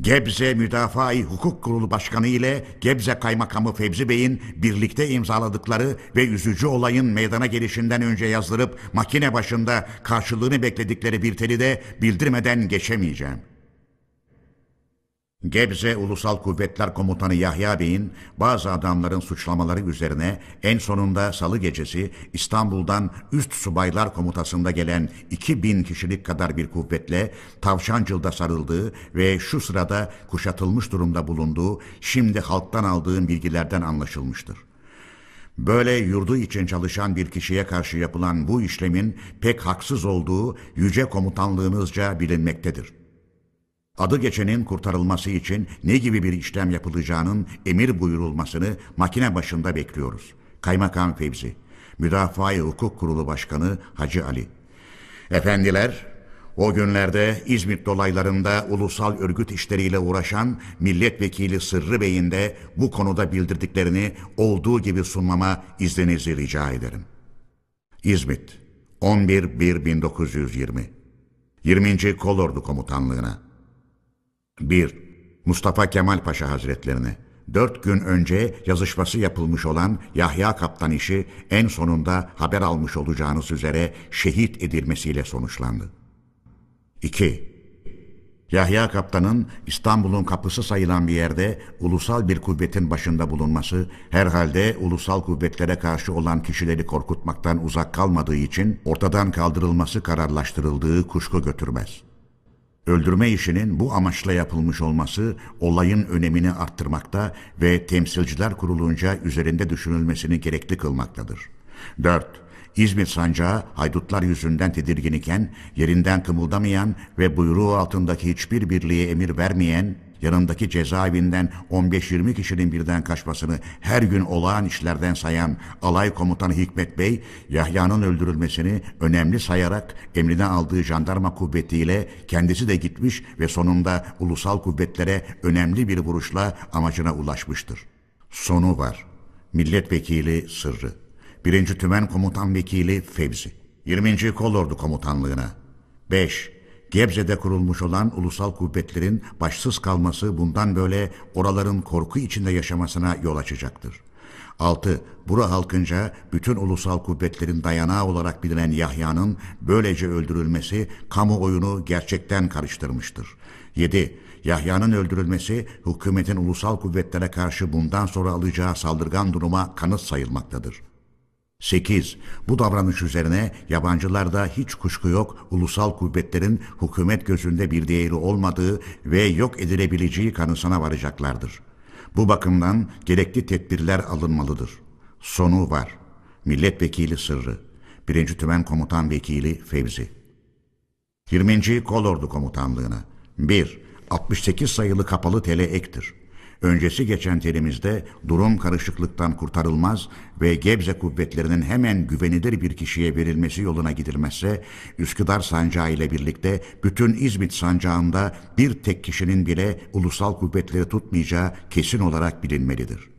S1: Gebze Müdafaa-i Hukuk Kurulu Başkanı ile Gebze Kaymakamı Fevzi Bey'in birlikte imzaladıkları ve üzücü olayın meydana gelişinden önce yazdırıp makine başında karşılığını bekledikleri bir teli de bildirmeden geçemeyeceğim. Gebze Ulusal Kuvvetler Komutanı Yahya Bey'in bazı adamların suçlamaları üzerine en sonunda salı gecesi İstanbul'dan üst subaylar komutasında gelen 2000 kişilik kadar bir kuvvetle Tavşancıl'da sarıldığı ve şu sırada kuşatılmış durumda bulunduğu şimdi halktan aldığım bilgilerden anlaşılmıştır. Böyle yurdu için çalışan bir kişiye karşı yapılan bu işlemin pek haksız olduğu yüce komutanlığınızca bilinmektedir. Adı geçenin kurtarılması için ne gibi bir işlem yapılacağının emir buyurulmasını makine başında bekliyoruz. Kaymakam Fevzi, Müdafaa-i Hukuk Kurulu Başkanı Hacı Ali. Efendiler, o günlerde İzmit dolaylarında ulusal örgüt işleriyle uğraşan milletvekili Sırrı Bey'in de bu konuda bildirdiklerini olduğu gibi sunmama izninizi rica ederim. İzmit, 11-1-1920 20. Kolordu Komutanlığına 1. Mustafa Kemal Paşa Hazretlerine dört gün önce yazışması yapılmış olan Yahya Kaptan işi en sonunda haber almış olacağınız üzere şehit edilmesiyle sonuçlandı. 2. Yahya Kaptan'ın İstanbul'un kapısı sayılan bir yerde ulusal bir kuvvetin başında bulunması herhalde ulusal kuvvetlere karşı olan kişileri korkutmaktan uzak kalmadığı için ortadan kaldırılması kararlaştırıldığı kuşku götürmez. Öldürme işinin bu amaçla yapılmış olması olayın önemini arttırmakta ve temsilciler kurulunca üzerinde düşünülmesini gerekli kılmaktadır. 4. İzmit sancağı haydutlar yüzünden tedirgin iken yerinden kımıldamayan ve buyruğu altındaki hiçbir birliğe emir vermeyen yanındaki cezaevinden 15-20 kişinin birden kaçmasını her gün olağan işlerden sayan alay komutanı Hikmet Bey, Yahya'nın öldürülmesini önemli sayarak emrine aldığı jandarma kuvvetiyle kendisi de gitmiş ve sonunda ulusal kuvvetlere önemli bir vuruşla amacına ulaşmıştır. Sonu var. Milletvekili Sırrı. 1. Tümen Komutan Vekili Fevzi. 20. Kolordu Komutanlığına. 5. Gebze'de kurulmuş olan ulusal kuvvetlerin başsız kalması bundan böyle oraların korku içinde yaşamasına yol açacaktır. 6. Bura halkınca bütün ulusal kuvvetlerin dayanağı olarak bilinen Yahya'nın böylece öldürülmesi kamuoyunu gerçekten karıştırmıştır. 7. Yahya'nın öldürülmesi hükümetin ulusal kuvvetlere karşı bundan sonra alacağı saldırgan duruma kanıt sayılmaktadır. 8. Bu davranış üzerine yabancılarda hiç kuşku yok ulusal kuvvetlerin hükümet gözünde bir değeri olmadığı ve yok edilebileceği kanısına varacaklardır. Bu bakımdan gerekli tedbirler alınmalıdır. Sonu var. Milletvekili Sırrı 1. Tümen Komutan Vekili Fevzi 20. Kolordu Komutanlığına 1. 68 sayılı kapalı tele ektir. Öncesi geçen terimizde durum karışıklıktan kurtarılmaz ve Gebze kuvvetlerinin hemen güvenilir bir kişiye verilmesi yoluna gidilmezse Üsküdar sancağı ile birlikte bütün İzmit sancağında bir tek kişinin bile ulusal kuvvetleri tutmayacağı kesin olarak bilinmelidir.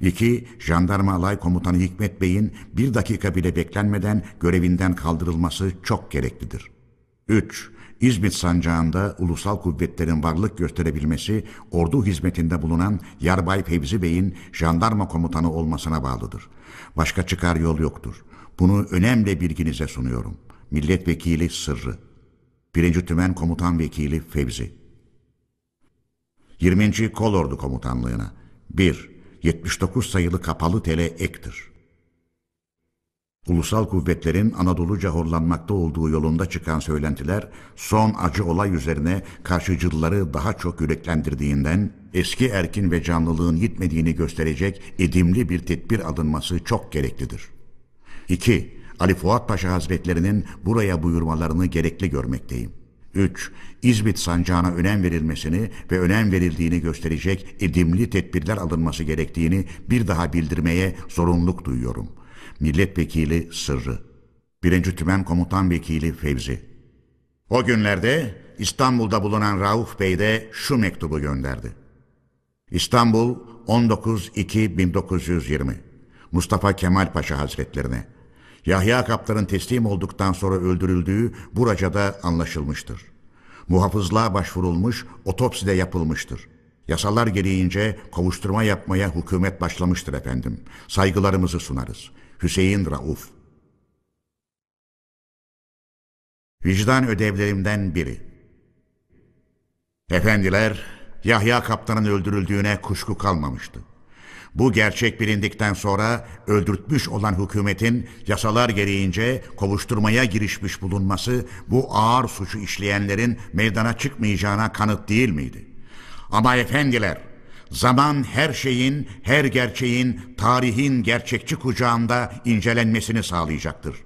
S1: 2. Jandarma Alay Komutanı Hikmet Bey'in bir dakika bile beklenmeden görevinden kaldırılması çok gereklidir. 3. İzmit sancağında ulusal kuvvetlerin varlık gösterebilmesi ordu hizmetinde bulunan Yarbay Fevzi Bey'in jandarma komutanı olmasına bağlıdır. Başka çıkar yol yoktur. Bunu önemli bilginize sunuyorum. Milletvekili Sırrı 1. Tümen Komutan Vekili Fevzi 20. Kolordu Komutanlığına 1. 79 sayılı kapalı tele ektir. Ulusal kuvvetlerin Anadoluca horlanmakta olduğu yolunda çıkan söylentiler son acı olay üzerine karşıcıları daha çok yüreklendirdiğinden eski erkin ve canlılığın gitmediğini gösterecek edimli bir tedbir alınması çok gereklidir. 2. Ali Fuat Paşa Hazretlerinin buraya buyurmalarını gerekli görmekteyim. 3. İzmit sancağına önem verilmesini ve önem verildiğini gösterecek edimli tedbirler alınması gerektiğini bir daha bildirmeye zorunluluk duyuyorum. Milletvekili Sırrı 1. Tümen Komutan Vekili Fevzi O günlerde İstanbul'da bulunan Rauf Bey de şu mektubu gönderdi. İstanbul 19-2-1920 Mustafa Kemal Paşa Hazretlerine Yahya Kaptan'ın teslim olduktan sonra öldürüldüğü Buraca'da anlaşılmıştır. Muhafızlığa başvurulmuş, otopsi de yapılmıştır. Yasalar gereğince kovuşturma yapmaya hükümet başlamıştır efendim. Saygılarımızı sunarız. Hüseyin Rauf Vicdan ödevlerimden biri. Efendiler, Yahya Kaptan'ın öldürüldüğüne kuşku kalmamıştı. Bu gerçek bilindikten sonra öldürtmüş olan hükümetin yasalar gereğince kovuşturmaya girişmiş bulunması bu ağır suçu işleyenlerin meydana çıkmayacağına kanıt değil miydi? Ama efendiler, zaman her şeyin, her gerçeğin, tarihin gerçekçi kucağında incelenmesini sağlayacaktır.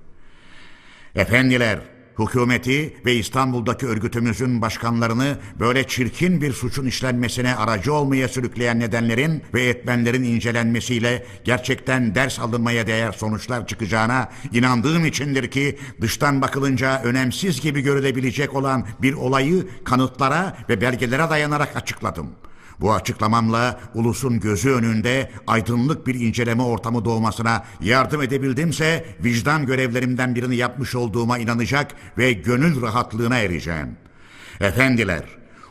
S1: Efendiler, hükümeti ve İstanbul'daki örgütümüzün başkanlarını böyle çirkin bir suçun işlenmesine aracı olmaya sürükleyen nedenlerin ve etmenlerin incelenmesiyle gerçekten ders alınmaya değer sonuçlar çıkacağına inandığım içindir ki dıştan bakılınca önemsiz gibi görülebilecek olan bir olayı kanıtlara ve belgelere dayanarak açıkladım.'' Bu açıklamamla ulusun gözü önünde aydınlık bir inceleme ortamı doğmasına yardım edebildimse vicdan görevlerimden birini yapmış olduğuma inanacak ve gönül rahatlığına ereceğim. Efendiler,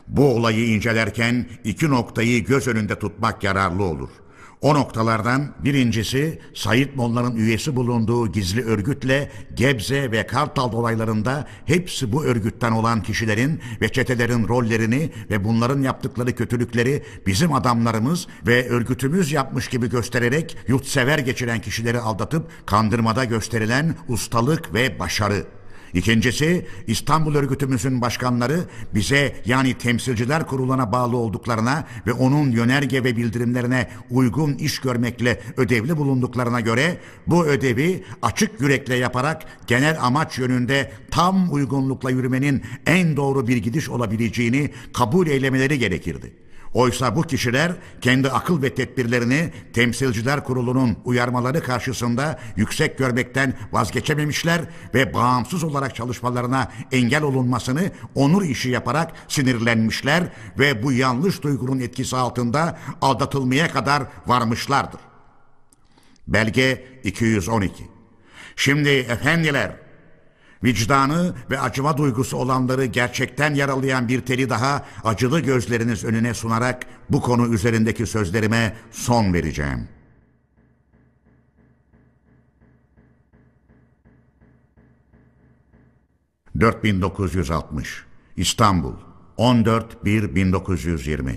S1: bu olayı incelerken iki noktayı göz önünde tutmak yararlı olur.'' O noktalardan birincisi Said Molla'nın üyesi bulunduğu gizli örgütle Gebze ve Kartal olaylarında hepsi bu örgütten olan kişilerin ve çetelerin rollerini ve bunların yaptıkları kötülükleri bizim adamlarımız ve örgütümüz yapmış gibi göstererek yurtsever geçiren kişileri aldatıp kandırmada gösterilen ustalık ve başarı. İkincisi İstanbul örgütümüzün başkanları bize yani temsilciler kuruluna bağlı olduklarına ve onun yönerge ve bildirimlerine uygun iş görmekle ödevli bulunduklarına göre bu ödevi açık yürekle yaparak genel amaç yönünde tam uygunlukla yürümenin en doğru bir gidiş olabileceğini kabul eylemeleri gerekirdi. Oysa bu kişiler kendi akıl ve tedbirlerini temsilciler kurulunun uyarmaları karşısında yüksek görmekten vazgeçememişler ve bağımsız olarak çalışmalarına engel olunmasını onur işi yaparak sinirlenmişler ve bu yanlış duygunun etkisi altında aldatılmaya kadar varmışlardır. Belge 212 Şimdi efendiler Vicdanı ve acıma duygusu olanları gerçekten yaralayan bir teli daha acılı gözleriniz önüne sunarak bu konu üzerindeki sözlerime son vereceğim. ...4960... İstanbul... ...14-1-1920...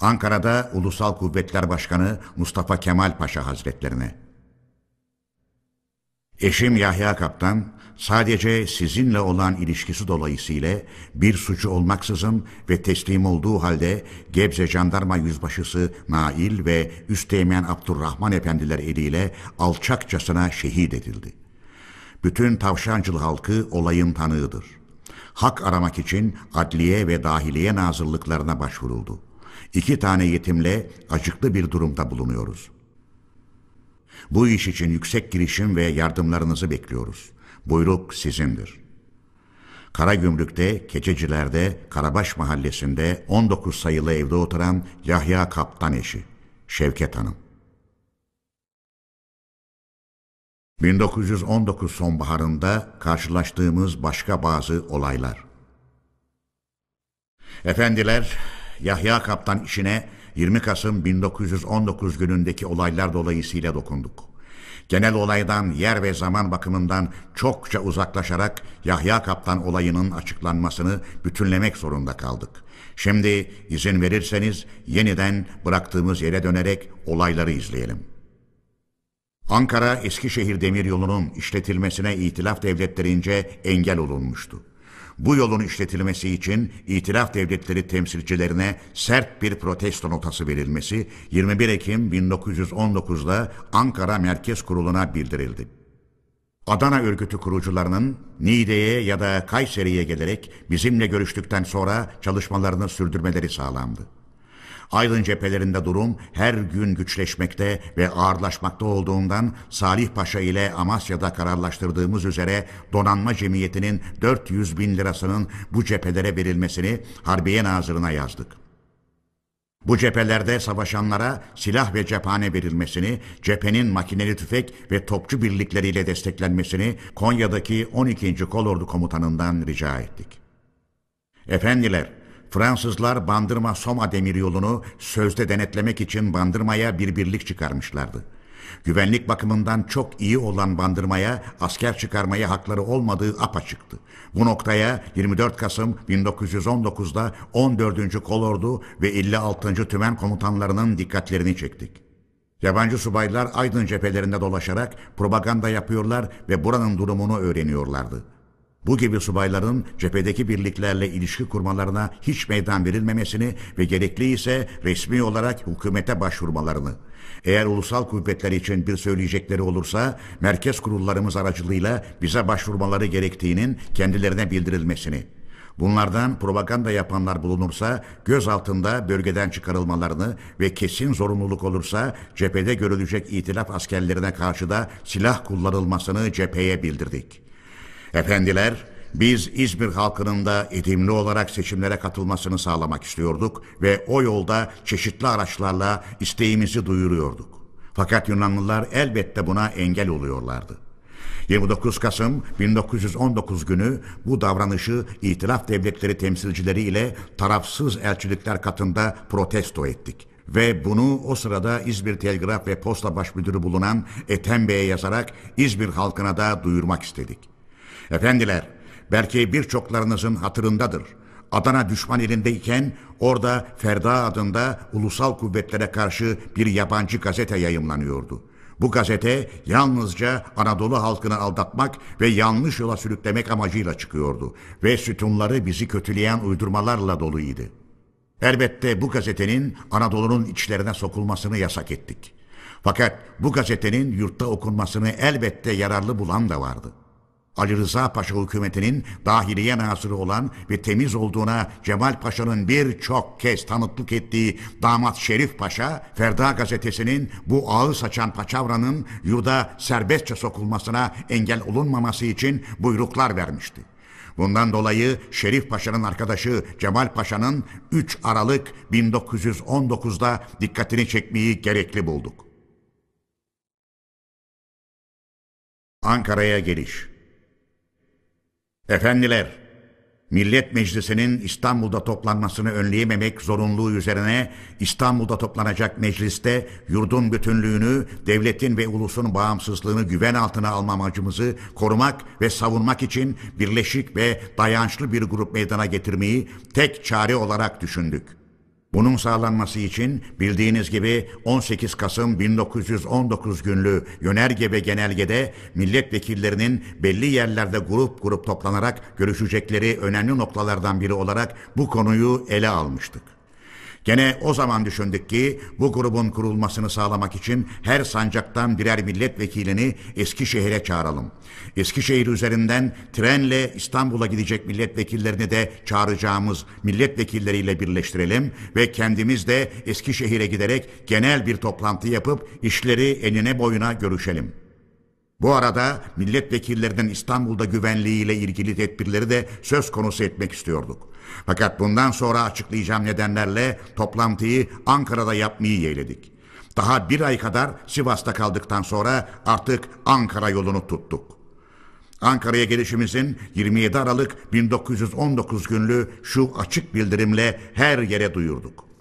S1: Ankara'da Ulusal Kuvvetler Başkanı Mustafa Kemal Paşa Hazretlerine... Eşim Yahya Kaptan sadece sizinle olan ilişkisi dolayısıyla bir suçu olmaksızın ve teslim olduğu halde Gebze Jandarma Yüzbaşısı Nail ve Üsteğmen Abdurrahman Efendiler eliyle alçakçasına şehit edildi. Bütün Tavşancıl halkı olayın tanığıdır. Hak aramak için adliye ve dahiliye nazırlıklarına başvuruldu. İki tane yetimle acıklı bir durumda bulunuyoruz. Bu iş için yüksek girişim ve yardımlarınızı bekliyoruz. Buyruk sizindir. Karagümrük'te, Keçeciler'de, Karabaş Mahallesi'nde 19 sayılı evde oturan Yahya Kaptan eşi, Şevket Hanım. 1919 sonbaharında karşılaştığımız başka bazı olaylar. Efendiler, Yahya Kaptan işine 20 Kasım 1919 günündeki olaylar dolayısıyla dokunduk. Genel olaydan yer ve zaman bakımından çokça uzaklaşarak Yahya Kaptan olayının açıklanmasını bütünlemek zorunda kaldık. Şimdi izin verirseniz yeniden bıraktığımız yere dönerek olayları izleyelim. Ankara Eskişehir Demiryolu'nun işletilmesine itilaf devletlerince engel olunmuştu. Bu yolun işletilmesi için itilaf devletleri temsilcilerine sert bir protesto notası verilmesi 21 Ekim 1919'da Ankara Merkez Kurulu'na bildirildi. Adana örgütü kurucularının Niğde'ye ya da Kayseri'ye gelerek bizimle görüştükten sonra çalışmalarını sürdürmeleri sağlandı. Aydın cephelerinde durum her gün güçleşmekte ve ağırlaşmakta olduğundan Salih Paşa ile Amasya'da kararlaştırdığımız üzere donanma cemiyetinin 400 bin lirasının bu cephelere verilmesini Harbiye Nazırı'na yazdık. Bu cephelerde savaşanlara silah ve cephane verilmesini, cephenin makineli tüfek ve topçu birlikleriyle desteklenmesini Konya'daki 12. Kolordu Komutanından rica ettik. Efendiler, Fransızlar Bandırma Soma demiryolunu sözde denetlemek için Bandırma'ya bir birlik çıkarmışlardı. Güvenlik bakımından çok iyi olan Bandırma'ya asker çıkarmaya hakları olmadığı apaçıktı. Bu noktaya 24 Kasım 1919'da 14. Kolordu ve 56. Tümen komutanlarının dikkatlerini çektik. Yabancı subaylar Aydın cephelerinde dolaşarak propaganda yapıyorlar ve buranın durumunu öğreniyorlardı. Bu gibi subayların cephedeki birliklerle ilişki kurmalarına hiç meydan verilmemesini ve gerekli ise resmi olarak hükümete başvurmalarını. Eğer ulusal kuvvetler için bir söyleyecekleri olursa merkez kurullarımız aracılığıyla bize başvurmaları gerektiğinin kendilerine bildirilmesini. Bunlardan propaganda yapanlar bulunursa göz altında bölgeden çıkarılmalarını ve kesin zorunluluk olursa cephede görülecek itilaf askerlerine karşı da silah kullanılmasını cepheye bildirdik. Efendiler, biz İzmir halkının da edimli olarak seçimlere katılmasını sağlamak istiyorduk ve o yolda çeşitli araçlarla isteğimizi duyuruyorduk. Fakat Yunanlılar elbette buna engel oluyorlardı. 29 Kasım 1919 günü bu davranışı itilaf devletleri temsilcileri ile tarafsız elçilikler katında protesto ettik. Ve bunu o sırada İzmir Telgraf ve Posta Başmüdürü bulunan Ethem Bey'e yazarak İzmir halkına da duyurmak istedik. Efendiler, belki birçoklarınızın hatırındadır. Adana düşman elindeyken orada Ferda adında ulusal kuvvetlere karşı bir yabancı gazete yayımlanıyordu. Bu gazete yalnızca Anadolu halkını aldatmak ve yanlış yola sürüklemek amacıyla çıkıyordu ve sütunları bizi kötüleyen uydurmalarla doluydu. Elbette bu gazetenin Anadolu'nun içlerine sokulmasını yasak ettik. Fakat bu gazetenin yurtta okunmasını elbette yararlı bulan da vardı. Ali Rıza Paşa hükümetinin dahiliye nazırı olan ve temiz olduğuna Cemal Paşa'nın birçok kez tanıklık ettiği damat Şerif Paşa, Ferda gazetesinin bu ağı saçan paçavranın yurda serbestçe sokulmasına engel olunmaması için buyruklar vermişti. Bundan dolayı Şerif Paşa'nın arkadaşı Cemal Paşa'nın 3 Aralık 1919'da dikkatini çekmeyi gerekli bulduk. Ankara'ya geliş Efendiler, Millet Meclisi'nin İstanbul'da toplanmasını önleyememek zorunluluğu üzerine İstanbul'da toplanacak mecliste yurdun bütünlüğünü, devletin ve ulusun bağımsızlığını güven altına alma amacımızı korumak ve savunmak için birleşik ve dayançlı bir grup meydana getirmeyi tek çare olarak düşündük. Bunun sağlanması için bildiğiniz gibi 18 Kasım 1919 günlü yönerge ve genelgede milletvekillerinin belli yerlerde grup grup toplanarak görüşecekleri önemli noktalardan biri olarak bu konuyu ele almıştık. Gene o zaman düşündük ki bu grubun kurulmasını sağlamak için her sancaktan birer milletvekilini Eskişehir'e çağıralım. Eskişehir üzerinden trenle İstanbul'a gidecek milletvekillerini de çağıracağımız milletvekilleriyle birleştirelim ve kendimiz de Eskişehir'e giderek genel bir toplantı yapıp işleri enine boyuna görüşelim.'' Bu arada milletvekillerinin İstanbul'da güvenliğiyle ilgili tedbirleri de söz konusu etmek istiyorduk. Fakat bundan sonra açıklayacağım nedenlerle toplantıyı Ankara'da yapmayı yeğledik. Daha bir ay kadar Sivas'ta kaldıktan sonra artık Ankara yolunu tuttuk. Ankara'ya gelişimizin 27 Aralık 1919 günlü şu açık bildirimle her yere duyurduk.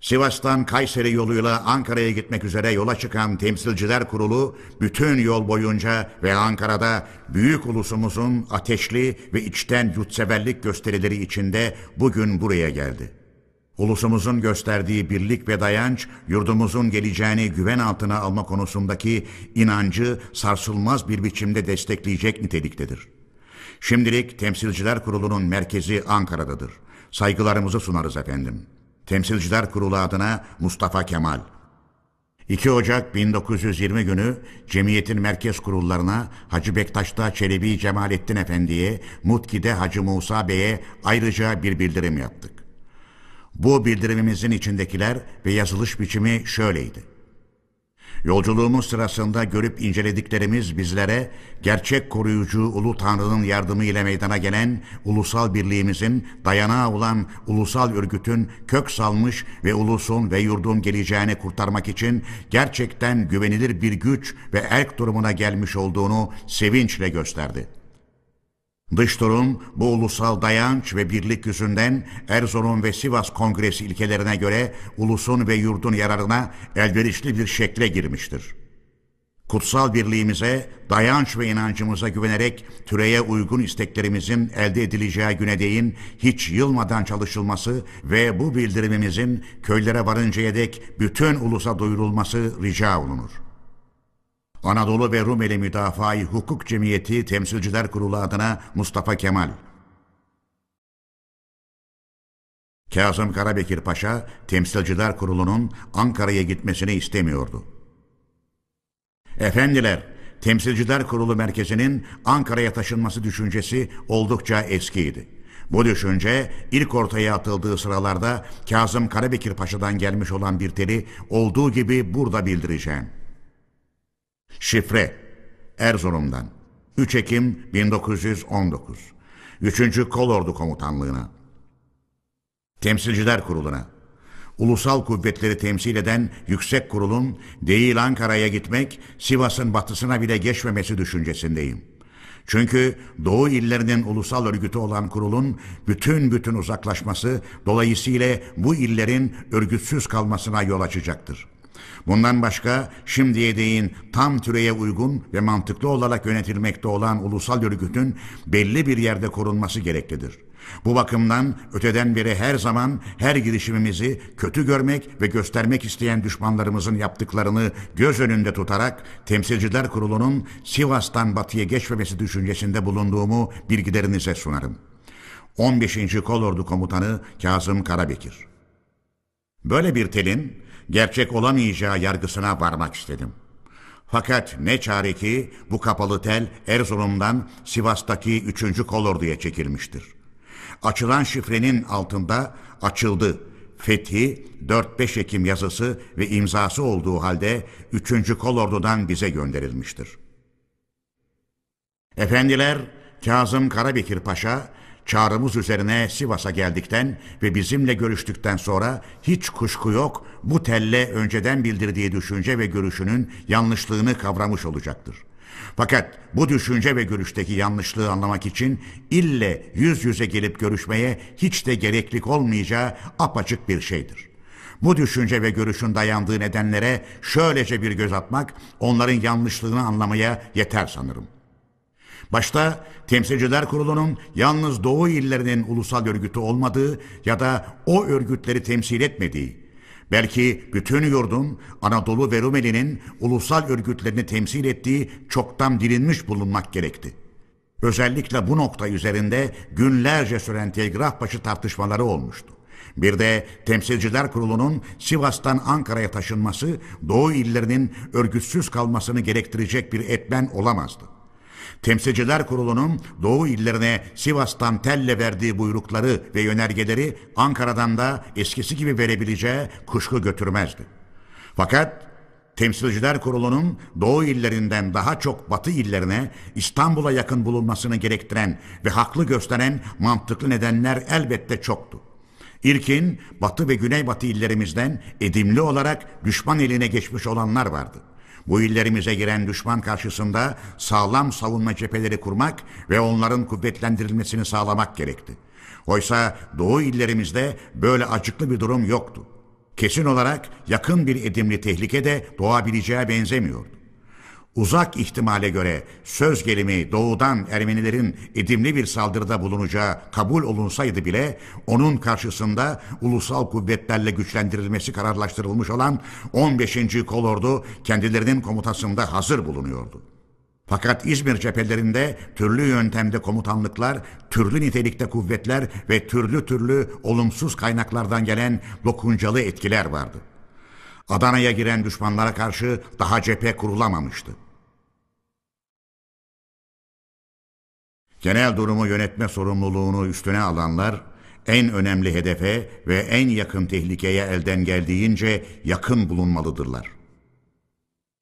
S1: Sivas'tan Kayseri yoluyla Ankara'ya gitmek üzere yola çıkan Temsilciler Kurulu bütün yol boyunca ve Ankara'da büyük ulusumuzun ateşli ve içten yurtseverlik gösterileri içinde bugün buraya geldi. Ulusumuzun gösterdiği birlik ve dayanç, yurdumuzun geleceğini güven altına alma konusundaki inancı sarsılmaz bir biçimde destekleyecek niteliktedir. Şimdilik Temsilciler Kurulu'nun merkezi Ankara'dadır. Saygılarımızı sunarız efendim.'' Temsilciler Kurulu adına Mustafa Kemal. 2 Ocak 1920 günü cemiyetin merkez kurullarına Hacı Bektaş'ta Çelebi Cemalettin Efendi'ye, Mutki'de Hacı Musa Bey'e ayrıca bir bildirim yaptık. Bu bildirimimizin içindekiler ve yazılış biçimi şöyleydi. Yolculuğumuz sırasında görüp incelediklerimiz bizlere gerçek koruyucu Ulu Tanrı'nın yardımı ile meydana gelen ulusal birliğimizin dayanağı olan ulusal örgütün kök salmış ve ulusun ve yurdun geleceğini kurtarmak için gerçekten güvenilir bir güç ve erk durumuna gelmiş olduğunu sevinçle gösterdi.'' Dış durum bu ulusal dayanç ve birlik yüzünden Erzurum ve Sivas Kongresi ilkelerine göre ulusun ve yurdun yararına elverişli bir şekle girmiştir. Kutsal birliğimize, dayanç ve inancımıza güvenerek türeye uygun isteklerimizin elde edileceği güne değin hiç yılmadan çalışılması ve bu bildirimimizin köylere varıncaya dek bütün ulusa duyurulması rica olunur.'' Anadolu ve Rumeli Müdafaa-i Hukuk Cemiyeti Temsilciler Kurulu adına Mustafa Kemal. Kazım Karabekir Paşa, Temsilciler Kurulu'nun Ankara'ya gitmesini istemiyordu. Efendiler, Temsilciler Kurulu merkezinin Ankara'ya taşınması düşüncesi oldukça eskiydi. Bu düşünce ilk ortaya atıldığı sıralarda Kazım Karabekir Paşa'dan gelmiş olan bir teli olduğu gibi burada bildireceğim. Şifre Erzurum'dan 3 Ekim 1919 3. Kolordu Komutanlığı'na Temsilciler Kurulu'na Ulusal kuvvetleri temsil eden yüksek kurulun değil Ankara'ya gitmek, Sivas'ın batısına bile geçmemesi düşüncesindeyim. Çünkü Doğu illerinin ulusal örgütü olan kurulun bütün bütün uzaklaşması dolayısıyla bu illerin örgütsüz kalmasına yol açacaktır.'' Bundan başka şimdiye değin tam türeye uygun ve mantıklı olarak yönetilmekte olan ulusal örgütün belli bir yerde korunması gereklidir. Bu bakımdan öteden beri her zaman her girişimimizi kötü görmek ve göstermek isteyen düşmanlarımızın yaptıklarını göz önünde tutarak Temsilciler Kurulu'nun Sivas'tan batıya geçmemesi düşüncesinde bulunduğumu bilgilerinize sunarım. 15. Kolordu Komutanı Kazım Karabekir Böyle bir telin gerçek olamayacağı yargısına varmak istedim. Fakat ne çare ki bu kapalı tel Erzurum'dan Sivas'taki 3. kolorduya çekilmiştir. Açılan şifrenin altında açıldı. Fethi 4-5 Ekim yazısı ve imzası olduğu halde 3. kolordudan bize gönderilmiştir. Efendiler Kazım Karabekir Paşa Çağrımız üzerine Sivas'a geldikten ve bizimle görüştükten sonra hiç kuşku yok bu telle önceden bildirdiği düşünce ve görüşünün yanlışlığını kavramış olacaktır. Fakat bu düşünce ve görüşteki yanlışlığı anlamak için ille yüz yüze gelip görüşmeye hiç de gereklik olmayacağı apaçık bir şeydir. Bu düşünce ve görüşün dayandığı nedenlere şöylece bir göz atmak onların yanlışlığını anlamaya yeter sanırım. Başta Temsilciler Kurulu'nun yalnız Doğu illerinin ulusal örgütü olmadığı ya da o örgütleri temsil etmediği, belki bütün yurdun Anadolu ve Rumeli'nin ulusal örgütlerini temsil ettiği çoktan dilinmiş bulunmak gerekti. Özellikle bu nokta üzerinde günlerce süren telgraf başı tartışmaları olmuştu. Bir de Temsilciler Kurulu'nun Sivas'tan Ankara'ya taşınması Doğu illerinin örgütsüz kalmasını gerektirecek bir etmen olamazdı. Temsilciler Kurulu'nun Doğu illerine Sivas'tan telle verdiği buyrukları ve yönergeleri Ankara'dan da eskisi gibi verebileceği kuşku götürmezdi. Fakat Temsilciler Kurulu'nun Doğu illerinden daha çok Batı illerine İstanbul'a yakın bulunmasını gerektiren ve haklı gösteren mantıklı nedenler elbette çoktu. İlkin Batı ve Güneybatı illerimizden edimli olarak düşman eline geçmiş olanlar vardı. Bu illerimize giren düşman karşısında sağlam savunma cepheleri kurmak ve onların kuvvetlendirilmesini sağlamak gerekti. Oysa Doğu illerimizde böyle acıklı bir durum yoktu. Kesin olarak yakın bir edimli tehlike de doğabileceğe benzemiyordu. Uzak ihtimale göre söz gelimi doğudan Ermenilerin edimli bir saldırıda bulunacağı kabul olunsaydı bile onun karşısında ulusal kuvvetlerle güçlendirilmesi kararlaştırılmış olan 15. kolordu kendilerinin komutasında hazır bulunuyordu. Fakat İzmir cephelerinde türlü yöntemde komutanlıklar, türlü nitelikte kuvvetler ve türlü türlü olumsuz kaynaklardan gelen dokuncalı etkiler vardı. Adana'ya giren düşmanlara karşı daha cephe kurulamamıştı. Genel durumu yönetme sorumluluğunu üstüne alanlar, en önemli hedefe ve en yakın tehlikeye elden geldiğince yakın bulunmalıdırlar.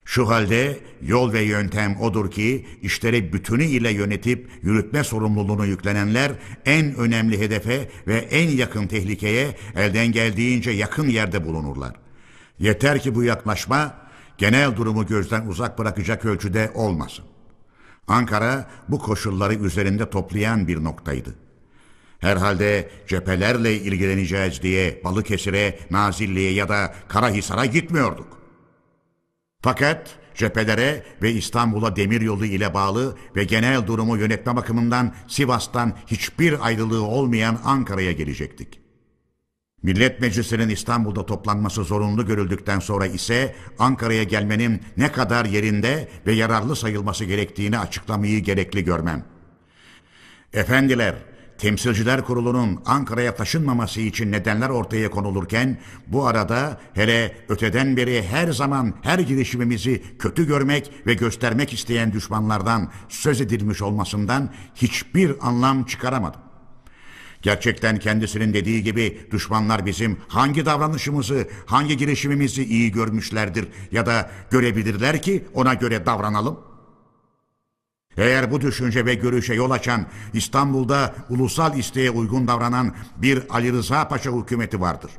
S1: Şu halde yol ve yöntem odur ki işleri bütünü ile yönetip yürütme sorumluluğunu yüklenenler en önemli hedefe ve en yakın tehlikeye elden geldiğince yakın yerde bulunurlar. Yeter ki bu yaklaşma genel durumu gözden uzak bırakacak ölçüde olmasın. Ankara bu koşulları üzerinde toplayan bir noktaydı. Herhalde cephelerle ilgileneceğiz diye Balıkesir'e, Nazilli'ye ya da Karahisar'a gitmiyorduk. Fakat cephelere ve İstanbul'a demiryolu ile bağlı ve genel durumu yönetme bakımından Sivas'tan hiçbir ayrılığı olmayan Ankara'ya gelecektik. Millet Meclisi'nin İstanbul'da toplanması zorunlu görüldükten sonra ise Ankara'ya gelmenin ne kadar yerinde ve yararlı sayılması gerektiğini açıklamayı gerekli görmem. Efendiler, Temsilciler Kurulu'nun Ankara'ya taşınmaması için nedenler ortaya konulurken bu arada hele öteden beri her zaman her girişimimizi kötü görmek ve göstermek isteyen düşmanlardan söz edilmiş olmasından hiçbir anlam çıkaramadım. Gerçekten kendisinin dediği gibi düşmanlar bizim hangi davranışımızı, hangi girişimimizi iyi görmüşlerdir ya da görebilirler ki ona göre davranalım. Eğer bu düşünce ve görüşe yol açan İstanbul'da ulusal isteğe uygun davranan bir Ali Rıza Paşa hükümeti vardır.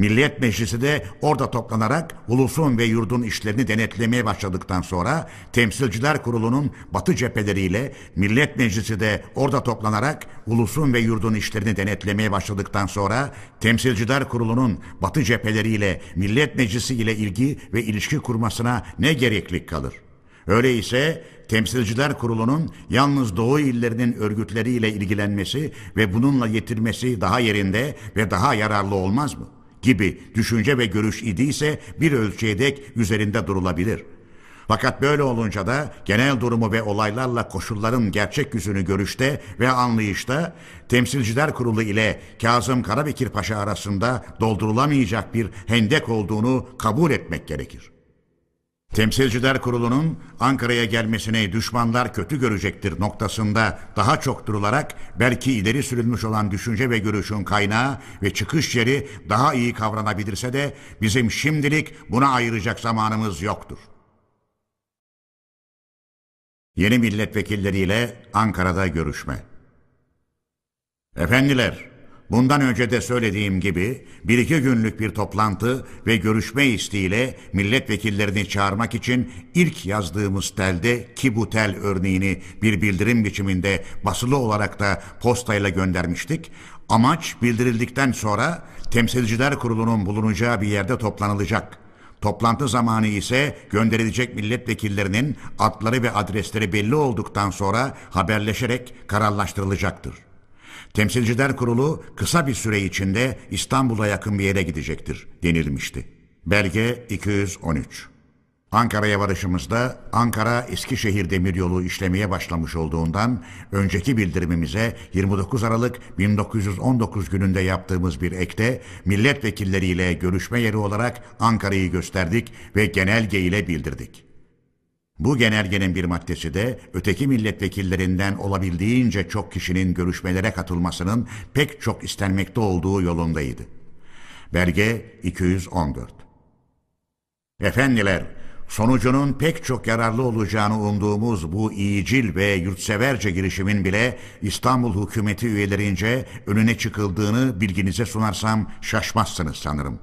S1: Millet Meclisi de orada toplanarak ulusun ve yurdun işlerini denetlemeye başladıktan sonra Temsilciler Kurulu'nun batı cepheleriyle Millet Meclisi de orada toplanarak ulusun ve yurdun işlerini denetlemeye başladıktan sonra Temsilciler Kurulu'nun batı cepheleriyle Millet Meclisi ile ilgi ve ilişki kurmasına ne gereklik kalır? Öyleyse Temsilciler Kurulu'nun yalnız Doğu illerinin örgütleriyle ilgilenmesi ve bununla yetirmesi daha yerinde ve daha yararlı olmaz mı? Gibi düşünce ve görüş idiyse bir ölçüye dek üzerinde durulabilir. Fakat böyle olunca da genel durumu ve olaylarla koşulların gerçek yüzünü görüşte ve anlayışta Temsilciler Kurulu ile Kazım Karabekir Paşa arasında doldurulamayacak bir hendek olduğunu kabul etmek gerekir. Temsilciler Kurulu'nun Ankara'ya gelmesini düşmanlar kötü görecektir noktasında daha çok durularak belki ileri sürülmüş olan düşünce ve görüşün kaynağı ve çıkış yeri daha iyi kavranabilirse de bizim şimdilik buna ayıracak zamanımız yoktur. Yeni milletvekilleriyle Ankara'da görüşme. Efendiler, Bundan önce de söylediğim gibi bir iki günlük bir toplantı ve görüşme isteğiyle milletvekillerini çağırmak için ilk yazdığımız telde ki bu tel örneğini bir bildirim biçiminde basılı olarak da postayla göndermiştik. Amaç bildirildikten sonra temsilciler kurulunun bulunacağı bir yerde toplanılacak. Toplantı zamanı ise gönderilecek milletvekillerinin adları ve adresleri belli olduktan sonra haberleşerek kararlaştırılacaktır. Temsilciler Kurulu kısa bir süre içinde İstanbul'a yakın bir yere gidecektir denilmişti. Belge 213 Ankara'ya varışımızda Ankara Eskişehir demiryolu işlemeye başlamış olduğundan önceki bildirimimize 29 Aralık 1919 gününde yaptığımız bir ekte milletvekilleriyle görüşme yeri olarak Ankara'yı gösterdik ve genelge ile bildirdik. Bu genelgenin bir maddesi de öteki milletvekillerinden olabildiğince çok kişinin görüşmelere katılmasının pek çok istenmekte olduğu yolundaydı. Belge 214 Efendiler, sonucunun pek çok yararlı olacağını umduğumuz bu iyicil ve yurtseverce girişimin bile İstanbul hükümeti üyelerince önüne çıkıldığını bilginize sunarsam şaşmazsınız sanırım.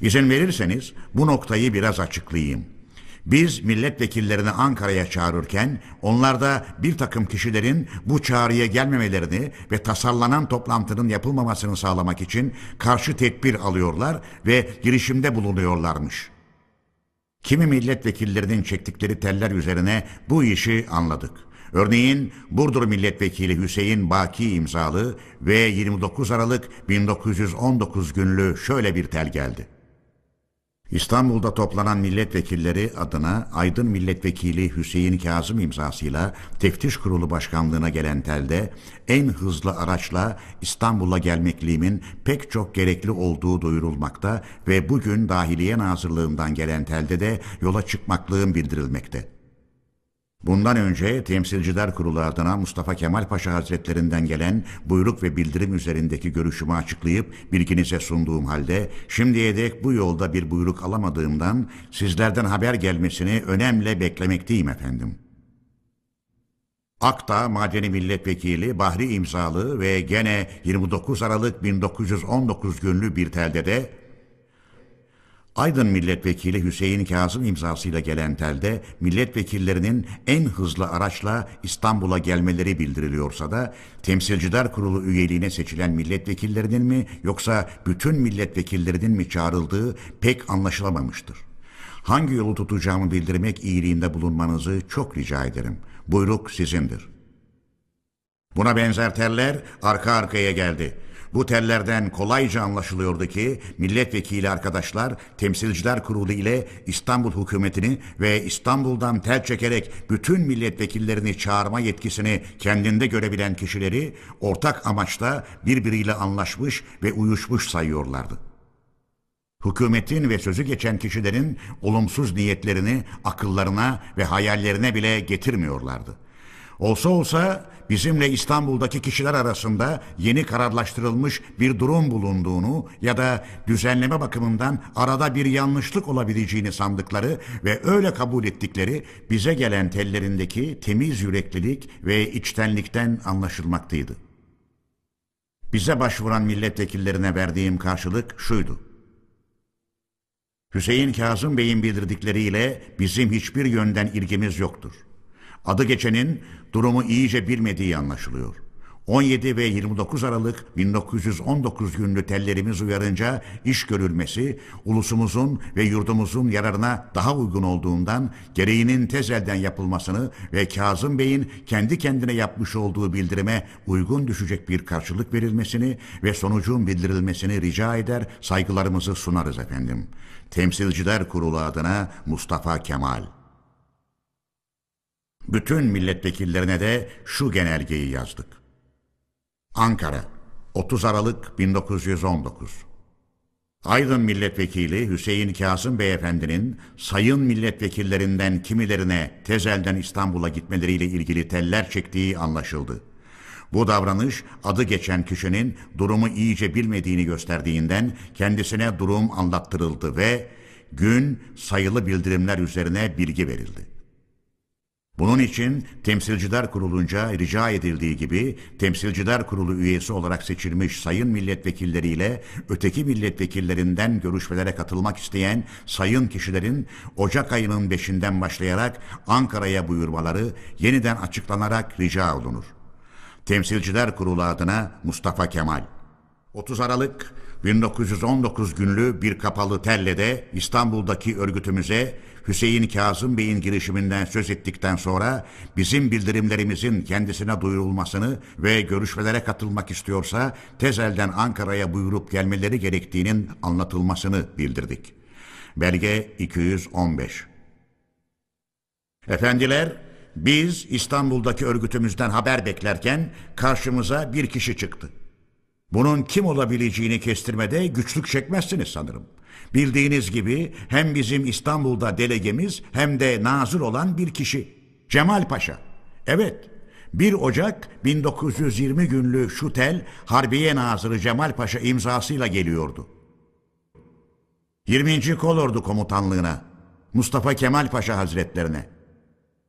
S1: İzin verirseniz bu noktayı biraz açıklayayım. Biz milletvekillerini Ankara'ya çağırırken onlar da bir takım kişilerin bu çağrıya gelmemelerini ve tasarlanan toplantının yapılmamasını sağlamak için karşı tedbir alıyorlar ve girişimde bulunuyorlarmış.'' Kimi milletvekillerinin çektikleri teller üzerine bu işi anladık. Örneğin Burdur Milletvekili Hüseyin Baki imzalı ve 29 Aralık 1919 günlü şöyle bir tel geldi. İstanbul'da toplanan milletvekilleri adına Aydın Milletvekili Hüseyin Kazım imzasıyla Teftiş Kurulu Başkanlığına gelen telde en hızlı araçla İstanbul'a gelmekliğimin pek çok gerekli olduğu duyurulmakta ve bugün Dahiliye Nazırlığından gelen telde de yola çıkmaklığım bildirilmekte. Bundan önce Temsilciler Kurulu adına Mustafa Kemal Paşa Hazretlerinden gelen buyruk ve bildirim üzerindeki görüşümü açıklayıp bilginize sunduğum halde şimdiye dek bu yolda bir buyruk alamadığımdan sizlerden haber gelmesini önemle beklemekteyim efendim. Akta Madeni Milletvekili Bahri imzalı ve gene 29 Aralık 1919 günlü bir telde de Aydın Milletvekili Hüseyin Kazım imzasıyla gelen telde milletvekillerinin en hızlı araçla İstanbul'a gelmeleri bildiriliyorsa da Temsilciler Kurulu üyeliğine seçilen milletvekillerinin mi yoksa bütün milletvekillerinin mi çağrıldığı pek anlaşılamamıştır. Hangi yolu tutacağımı bildirmek iyiliğinde bulunmanızı çok rica ederim. Buyruk sizindir. Buna benzer teller arka arkaya geldi.'' Bu tellerden kolayca anlaşılıyordu ki milletvekili arkadaşlar temsilciler kurulu ile İstanbul hükümetini ve İstanbul'dan tel çekerek bütün milletvekillerini çağırma yetkisini kendinde görebilen kişileri ortak amaçta birbiriyle anlaşmış ve uyuşmuş sayıyorlardı. Hükümetin ve sözü geçen kişilerin olumsuz niyetlerini akıllarına ve hayallerine bile getirmiyorlardı. Olsa olsa bizimle İstanbul'daki kişiler arasında yeni kararlaştırılmış bir durum bulunduğunu ya da düzenleme bakımından arada bir yanlışlık olabileceğini sandıkları ve öyle kabul ettikleri bize gelen tellerindeki temiz yüreklilik ve içtenlikten anlaşılmaktaydı. Bize başvuran milletvekillerine verdiğim karşılık şuydu. Hüseyin Kazım Bey'in bildirdikleriyle bizim hiçbir yönden ilgimiz yoktur.'' Adı geçenin durumu iyice bilmediği anlaşılıyor. 17 ve 29 Aralık 1919 günlü tellerimiz uyarınca iş görülmesi ulusumuzun ve yurdumuzun yararına daha uygun olduğundan gereğinin tez elden yapılmasını ve Kazım Bey'in kendi kendine yapmış olduğu bildirime uygun düşecek bir karşılık verilmesini ve sonucun bildirilmesini rica eder saygılarımızı sunarız efendim. Temsilciler Kurulu adına Mustafa Kemal bütün milletvekillerine de şu genelgeyi yazdık. Ankara, 30 Aralık 1919 Aydın Milletvekili Hüseyin Kasım Beyefendinin sayın milletvekillerinden kimilerine tezelden İstanbul'a gitmeleriyle ilgili teller çektiği anlaşıldı. Bu davranış adı geçen kişinin durumu iyice bilmediğini gösterdiğinden kendisine durum anlattırıldı ve gün sayılı bildirimler üzerine bilgi verildi. Bunun için Temsilciler Kurulu'nca rica edildiği gibi Temsilciler Kurulu üyesi olarak seçilmiş sayın milletvekilleriyle öteki milletvekillerinden görüşmelere katılmak isteyen sayın kişilerin Ocak ayının beşinden başlayarak Ankara'ya buyurmaları yeniden açıklanarak rica olunur. Temsilciler Kurulu adına Mustafa Kemal 30 Aralık 1919 günlü bir kapalı tellede İstanbul'daki örgütümüze Hüseyin Kazım Bey'in girişiminden söz ettikten sonra bizim bildirimlerimizin kendisine duyurulmasını ve görüşmelere katılmak istiyorsa tezelden Ankara'ya buyurup gelmeleri gerektiğinin anlatılmasını bildirdik. Belge 215 Efendiler, biz İstanbul'daki örgütümüzden haber beklerken karşımıza bir kişi çıktı. Bunun kim olabileceğini kestirmede güçlük çekmezsiniz sanırım. Bildiğiniz gibi hem bizim İstanbul'da delegemiz hem de nazır olan bir kişi. Cemal Paşa. Evet, 1 Ocak 1920 günlü Şutel Harbiye Nazırı Cemal Paşa imzasıyla geliyordu. 20. Kolordu Komutanlığına, Mustafa Kemal Paşa Hazretlerine,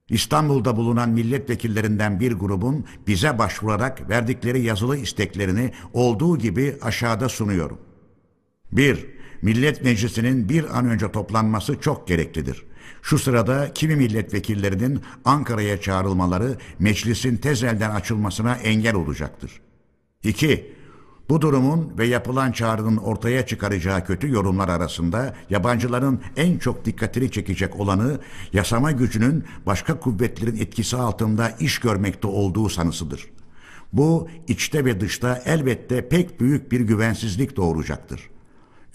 S1: İstanbul'da bulunan milletvekillerinden bir grubun bize başvurarak verdikleri yazılı isteklerini olduğu gibi aşağıda sunuyorum. 1. Millet Meclisi'nin bir an önce toplanması çok gereklidir. Şu sırada kimi milletvekillerinin Ankara'ya çağrılmaları meclisin tez elden açılmasına engel olacaktır. 2. Bu durumun ve yapılan çağrının ortaya çıkaracağı kötü yorumlar arasında yabancıların en çok dikkatini çekecek olanı yasama gücünün başka kuvvetlerin etkisi altında iş görmekte olduğu sanısıdır. Bu içte ve dışta elbette pek büyük bir güvensizlik doğuracaktır.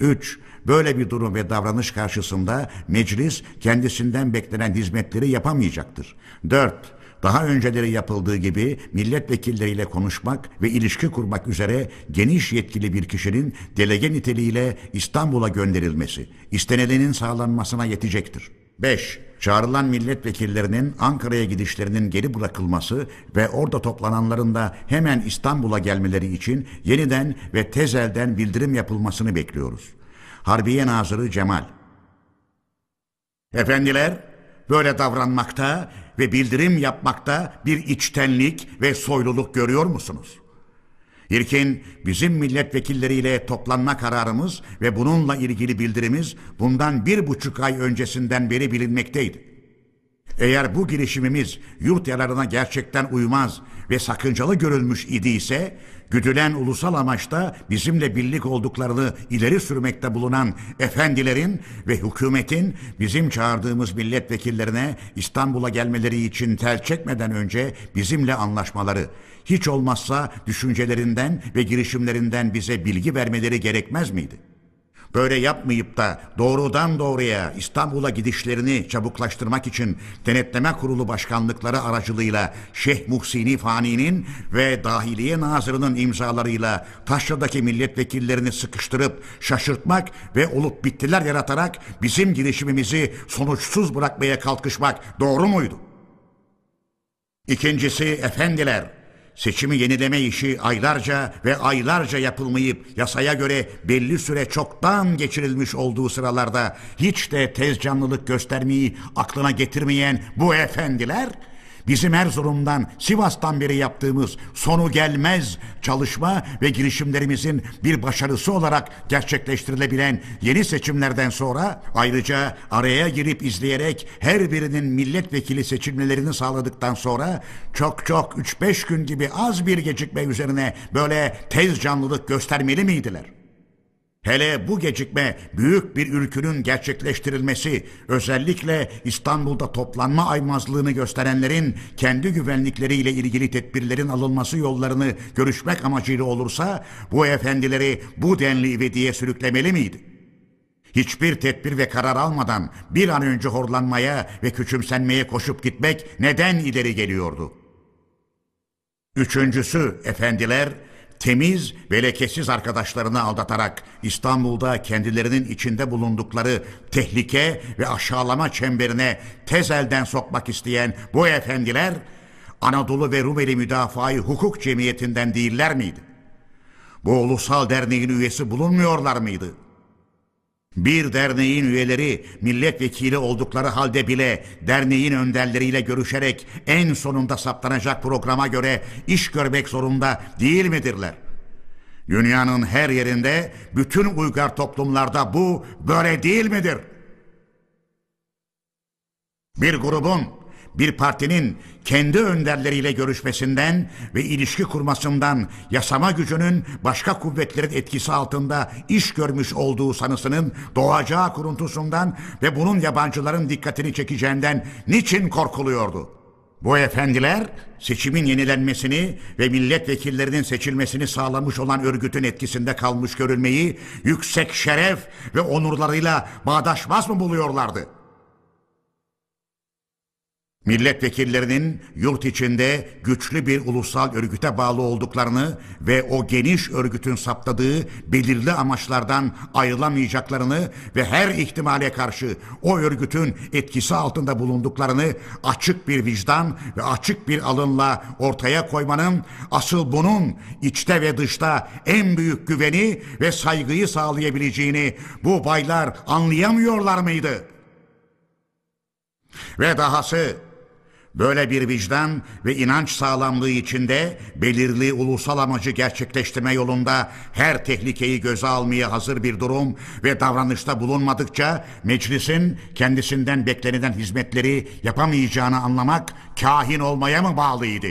S1: 3. Böyle bir durum ve davranış karşısında meclis kendisinden beklenen hizmetleri yapamayacaktır. 4. Daha önceleri yapıldığı gibi milletvekilleriyle konuşmak ve ilişki kurmak üzere geniş yetkili bir kişinin delege niteliğiyle İstanbul'a gönderilmesi, istenenin sağlanmasına yetecektir. 5. Çağrılan milletvekillerinin Ankara'ya gidişlerinin geri bırakılması ve orada toplananların da hemen İstanbul'a gelmeleri için yeniden ve tezelden bildirim yapılmasını bekliyoruz. Harbiye Nazırı Cemal Efendiler, böyle davranmakta ve bildirim yapmakta bir içtenlik ve soyluluk görüyor musunuz? İlkin bizim milletvekilleriyle toplanma kararımız ve bununla ilgili bildirimiz bundan bir buçuk ay öncesinden beri bilinmekteydi. Eğer bu girişimimiz yurt yararına gerçekten uymaz ve sakıncalı görülmüş idiyse, güdülen ulusal amaçta bizimle birlik olduklarını ileri sürmekte bulunan efendilerin ve hükümetin bizim çağırdığımız milletvekillerine İstanbul'a gelmeleri için tel çekmeden önce bizimle anlaşmaları, hiç olmazsa düşüncelerinden ve girişimlerinden bize bilgi vermeleri gerekmez miydi?'' Böyle yapmayıp da doğrudan doğruya İstanbul'a gidişlerini çabuklaştırmak için denetleme kurulu başkanlıkları aracılığıyla Şeyh Muhsini Fani'nin ve Dahiliye Nazırı'nın imzalarıyla Taşra'daki milletvekillerini sıkıştırıp şaşırtmak ve olup bittiler yaratarak bizim girişimimizi sonuçsuz bırakmaya kalkışmak doğru muydu? İkincisi efendiler seçimi yenileme işi aylarca ve aylarca yapılmayıp yasaya göre belli süre çoktan geçirilmiş olduğu sıralarda hiç de tez canlılık göstermeyi aklına getirmeyen bu efendiler bizim Erzurum'dan, Sivas'tan beri yaptığımız sonu gelmez çalışma ve girişimlerimizin bir başarısı olarak gerçekleştirilebilen yeni seçimlerden sonra ayrıca araya girip izleyerek her birinin milletvekili seçilmelerini sağladıktan sonra çok çok 3-5 gün gibi az bir gecikme üzerine böyle tez canlılık göstermeli miydiler? Hele bu gecikme büyük bir ülkünün gerçekleştirilmesi, özellikle İstanbul'da toplanma aymazlığını gösterenlerin kendi güvenlikleriyle ilgili tedbirlerin alınması yollarını görüşmek amacıyla olursa bu efendileri bu denli ivediye sürüklemeli miydi? Hiçbir tedbir ve karar almadan bir an önce horlanmaya ve küçümsenmeye koşup gitmek neden ileri geliyordu? Üçüncüsü efendiler temiz ve lekesiz arkadaşlarını aldatarak İstanbul'da kendilerinin içinde bulundukları tehlike ve aşağılama çemberine tez elden sokmak isteyen bu efendiler Anadolu ve Rumeli Müdafaa-i Hukuk Cemiyeti'nden değiller miydi? Bu ulusal derneğin üyesi bulunmuyorlar mıydı? Bir derneğin üyeleri milletvekili oldukları halde bile derneğin önderleriyle görüşerek en sonunda saptanacak programa göre iş görmek zorunda değil midirler? Dünyanın her yerinde bütün uygar toplumlarda bu böyle değil midir? Bir grubun bir partinin kendi önderleriyle görüşmesinden ve ilişki kurmasından yasama gücünün başka kuvvetlerin etkisi altında iş görmüş olduğu sanısının doğacağı kuruntusundan ve bunun yabancıların dikkatini çekeceğinden niçin korkuluyordu? Bu efendiler seçimin yenilenmesini ve milletvekillerinin seçilmesini sağlamış olan örgütün etkisinde kalmış görülmeyi yüksek şeref ve onurlarıyla bağdaşmaz mı buluyorlardı? Milletvekillerinin yurt içinde güçlü bir ulusal örgüte bağlı olduklarını ve o geniş örgütün saptadığı belirli amaçlardan ayrılamayacaklarını ve her ihtimale karşı o örgütün etkisi altında bulunduklarını açık bir vicdan ve açık bir alınla ortaya koymanın asıl bunun içte ve dışta en büyük güveni ve saygıyı sağlayabileceğini bu baylar anlayamıyorlar mıydı? Ve dahası Böyle bir vicdan ve inanç sağlamlığı içinde belirli ulusal amacı gerçekleştirme yolunda her tehlikeyi göze almaya hazır bir durum ve davranışta bulunmadıkça meclisin kendisinden beklenilen hizmetleri yapamayacağını anlamak kahin olmaya mı bağlıydı?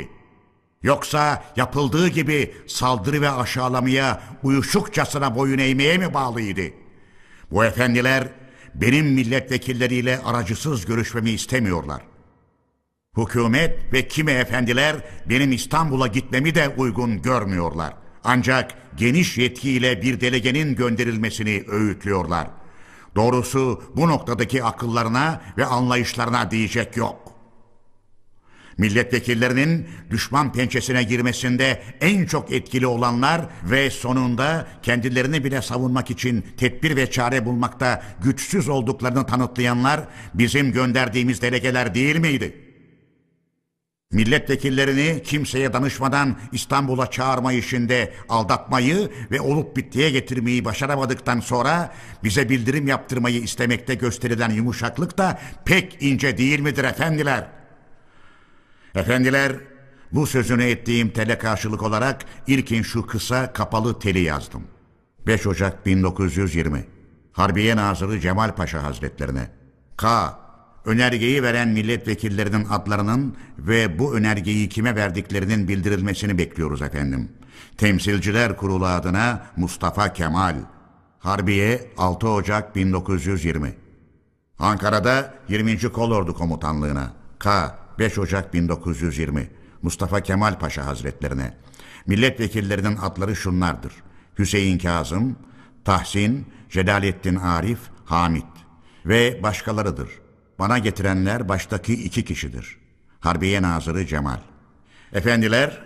S1: Yoksa yapıldığı gibi saldırı ve aşağılamaya uyuşukçasına boyun eğmeye mi bağlıydı? Bu efendiler benim milletvekilleriyle aracısız görüşmemi istemiyorlar. Hükümet ve kimi efendiler benim İstanbul'a gitmemi de uygun görmüyorlar. Ancak geniş yetkiyle bir delegenin gönderilmesini öğütlüyorlar. Doğrusu bu noktadaki akıllarına ve anlayışlarına diyecek yok. Milletvekillerinin düşman pençesine girmesinde en çok etkili olanlar ve sonunda kendilerini bile savunmak için tedbir ve çare bulmakta güçsüz olduklarını tanıtlayanlar bizim gönderdiğimiz delegeler değil miydi?'' Milletvekillerini kimseye danışmadan İstanbul'a çağırma işinde aldatmayı ve olup bittiye getirmeyi başaramadıktan sonra bize bildirim yaptırmayı istemekte gösterilen yumuşaklık da pek ince değil midir efendiler? Efendiler, bu sözünü ettiğim tele karşılık olarak ilkin şu kısa kapalı teli yazdım. 5 Ocak 1920 Harbiye Nazırı Cemal Paşa Hazretlerine K önergeyi veren milletvekillerinin adlarının ve bu önergeyi kime verdiklerinin bildirilmesini bekliyoruz efendim. Temsilciler Kurulu adına Mustafa Kemal. Harbiye 6 Ocak 1920. Ankara'da 20. Kolordu Komutanlığına. K 5 Ocak 1920. Mustafa Kemal Paşa Hazretlerine. Milletvekillerinin adları şunlardır. Hüseyin Kazım, Tahsin, Celalettin Arif, Hamit ve başkalarıdır. Bana getirenler baştaki iki kişidir. Harbiye Nazırı Cemal. Efendiler,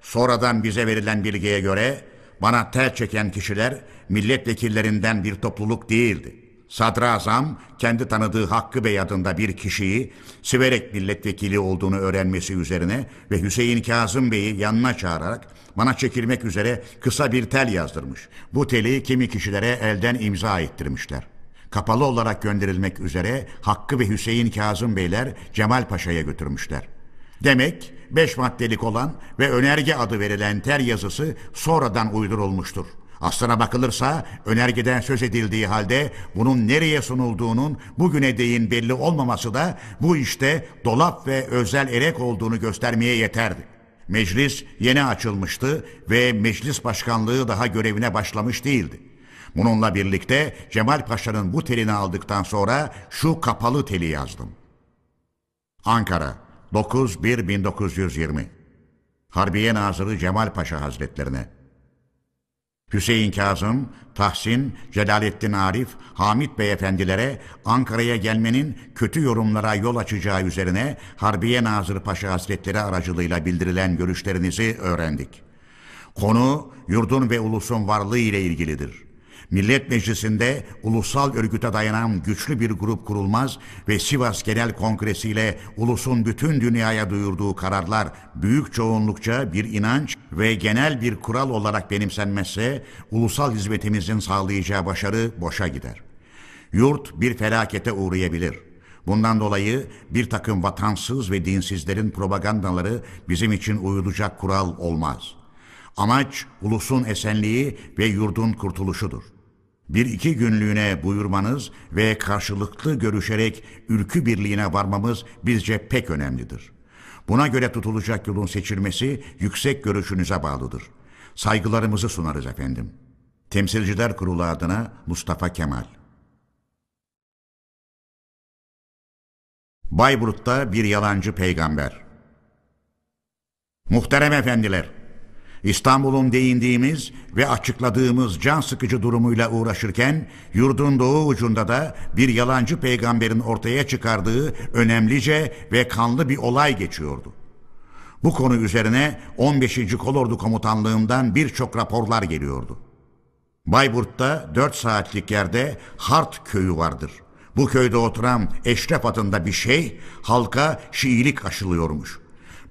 S1: sonradan bize verilen bilgiye göre bana tel çeken kişiler milletvekillerinden bir topluluk değildi. Sadrazam kendi tanıdığı Hakkı Bey adında bir kişiyi Siverek milletvekili olduğunu öğrenmesi üzerine ve Hüseyin Kazım Bey'i yanına çağırarak bana çekilmek üzere kısa bir tel yazdırmış. Bu teli kimi kişilere elden imza ettirmişler kapalı olarak gönderilmek üzere Hakkı ve Hüseyin Kazım Beyler Cemal Paşa'ya götürmüşler. Demek beş maddelik olan ve önerge adı verilen ter yazısı sonradan uydurulmuştur. Aslına bakılırsa önergeden söz edildiği halde bunun nereye sunulduğunun bugüne değin belli olmaması da bu işte dolap ve özel erek olduğunu göstermeye yeterdi. Meclis yeni açılmıştı ve meclis başkanlığı daha görevine başlamış değildi. Bununla birlikte Cemal Paşa'nın bu telini aldıktan sonra şu kapalı teli yazdım. Ankara 9-1-1920 Harbiye Nazırı Cemal Paşa Hazretlerine Hüseyin Kazım, Tahsin, Celalettin Arif, Hamit Beyefendilere Ankara'ya gelmenin kötü yorumlara yol açacağı üzerine Harbiye Nazırı Paşa Hazretleri aracılığıyla bildirilen görüşlerinizi öğrendik. Konu yurdun ve ulusun varlığı ile ilgilidir. Millet Meclisi'nde ulusal örgüte dayanan güçlü bir grup kurulmaz ve Sivas Genel Kongresi ile ulusun bütün dünyaya duyurduğu kararlar büyük çoğunlukça bir inanç ve genel bir kural olarak benimsenmezse ulusal hizmetimizin sağlayacağı başarı boşa gider. Yurt bir felakete uğrayabilir. Bundan dolayı bir takım vatansız ve dinsizlerin propagandaları bizim için uyulacak kural olmaz.'' Amaç ulusun esenliği ve yurdun kurtuluşudur. Bir iki günlüğüne buyurmanız ve karşılıklı görüşerek ülkü birliğine varmamız bizce pek önemlidir. Buna göre tutulacak yolun seçilmesi yüksek görüşünüze bağlıdır. Saygılarımızı sunarız efendim. Temsilciler Kurulu adına Mustafa Kemal Bayburt'ta bir yalancı peygamber Muhterem efendiler, İstanbul'un değindiğimiz ve açıkladığımız can sıkıcı durumuyla uğraşırken yurdun doğu ucunda da bir yalancı peygamberin ortaya çıkardığı önemlice ve kanlı bir olay geçiyordu. Bu konu üzerine 15. Kolordu Komutanlığından birçok raporlar geliyordu. Bayburt'ta 4 saatlik yerde Hart köyü vardır. Bu köyde oturan Eşref adında bir şey halka Şiilik aşılıyormuş.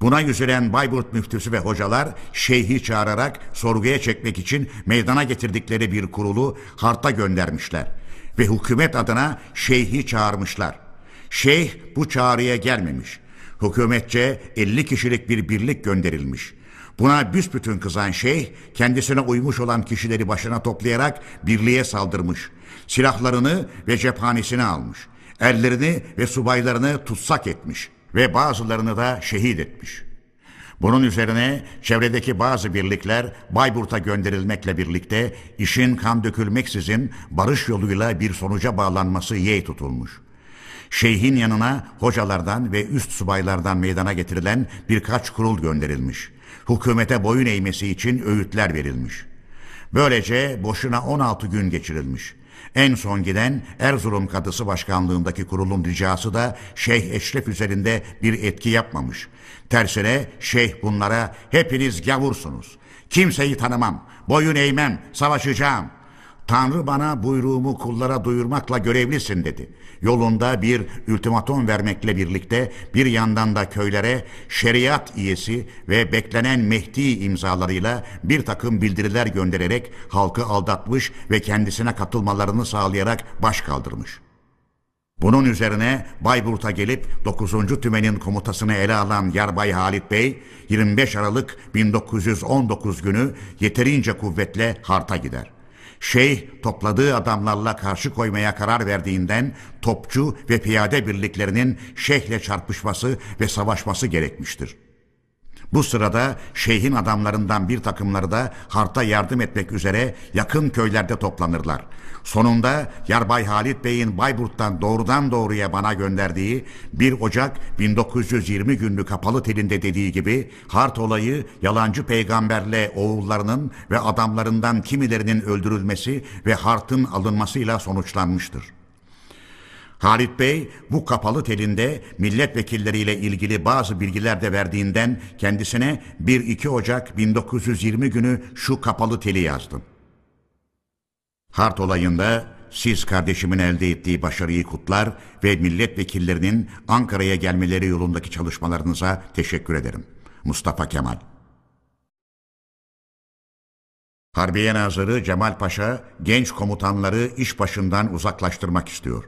S1: Buna yüzülen Bayburt müftüsü ve hocalar şeyhi çağırarak sorguya çekmek için meydana getirdikleri bir kurulu harta göndermişler. Ve hükümet adına şeyhi çağırmışlar. Şeyh bu çağrıya gelmemiş. Hükümetçe 50 kişilik bir birlik gönderilmiş. Buna büsbütün kızan şeyh kendisine uymuş olan kişileri başına toplayarak birliğe saldırmış. Silahlarını ve cephanesini almış. Erlerini ve subaylarını tutsak etmiş ve bazılarını da şehit etmiş. Bunun üzerine çevredeki bazı birlikler Bayburt'a gönderilmekle birlikte işin kan dökülmeksizin barış yoluyla bir sonuca bağlanması yeğ tutulmuş. Şeyhin yanına hocalardan ve üst subaylardan meydana getirilen birkaç kurul gönderilmiş. Hükümete boyun eğmesi için öğütler verilmiş. Böylece boşuna 16 gün geçirilmiş. En son giden Erzurum Kadısı Başkanlığındaki kurulun ricası da Şeyh Eşref üzerinde bir etki yapmamış. Tersine Şeyh bunlara hepiniz gavursunuz. Kimseyi tanımam, boyun eğmem, savaşacağım. Tanrı bana buyruğumu kullara duyurmakla görevlisin dedi. Yolunda bir ultimatom vermekle birlikte bir yandan da köylere şeriat iyesi ve beklenen Mehdi imzalarıyla bir takım bildiriler göndererek halkı aldatmış ve kendisine katılmalarını sağlayarak baş kaldırmış. Bunun üzerine Bayburt'a gelip 9. Tümen'in komutasını ele alan Yarbay Halit Bey 25 Aralık 1919 günü yeterince kuvvetle harta gider. Şeyh topladığı adamlarla karşı koymaya karar verdiğinden topçu ve piyade birliklerinin şeyhle çarpışması ve savaşması gerekmiştir. Bu sırada şeyhin adamlarından bir takımları da harta yardım etmek üzere yakın köylerde toplanırlar. Sonunda Yarbay Halit Bey'in Bayburt'tan doğrudan doğruya bana gönderdiği 1 Ocak 1920 günlük kapalı telinde dediği gibi hart olayı yalancı peygamberle oğullarının ve adamlarından kimilerinin öldürülmesi ve hartın alınmasıyla sonuçlanmıştır. Halit Bey bu kapalı telinde milletvekilleriyle ilgili bazı bilgiler de verdiğinden kendisine 1-2 Ocak 1920 günü şu kapalı teli yazdım. Hart olayında siz kardeşimin elde ettiği başarıyı kutlar ve milletvekillerinin Ankara'ya gelmeleri yolundaki çalışmalarınıza teşekkür ederim. Mustafa Kemal Harbiye Nazırı Cemal Paşa genç komutanları iş başından uzaklaştırmak istiyor.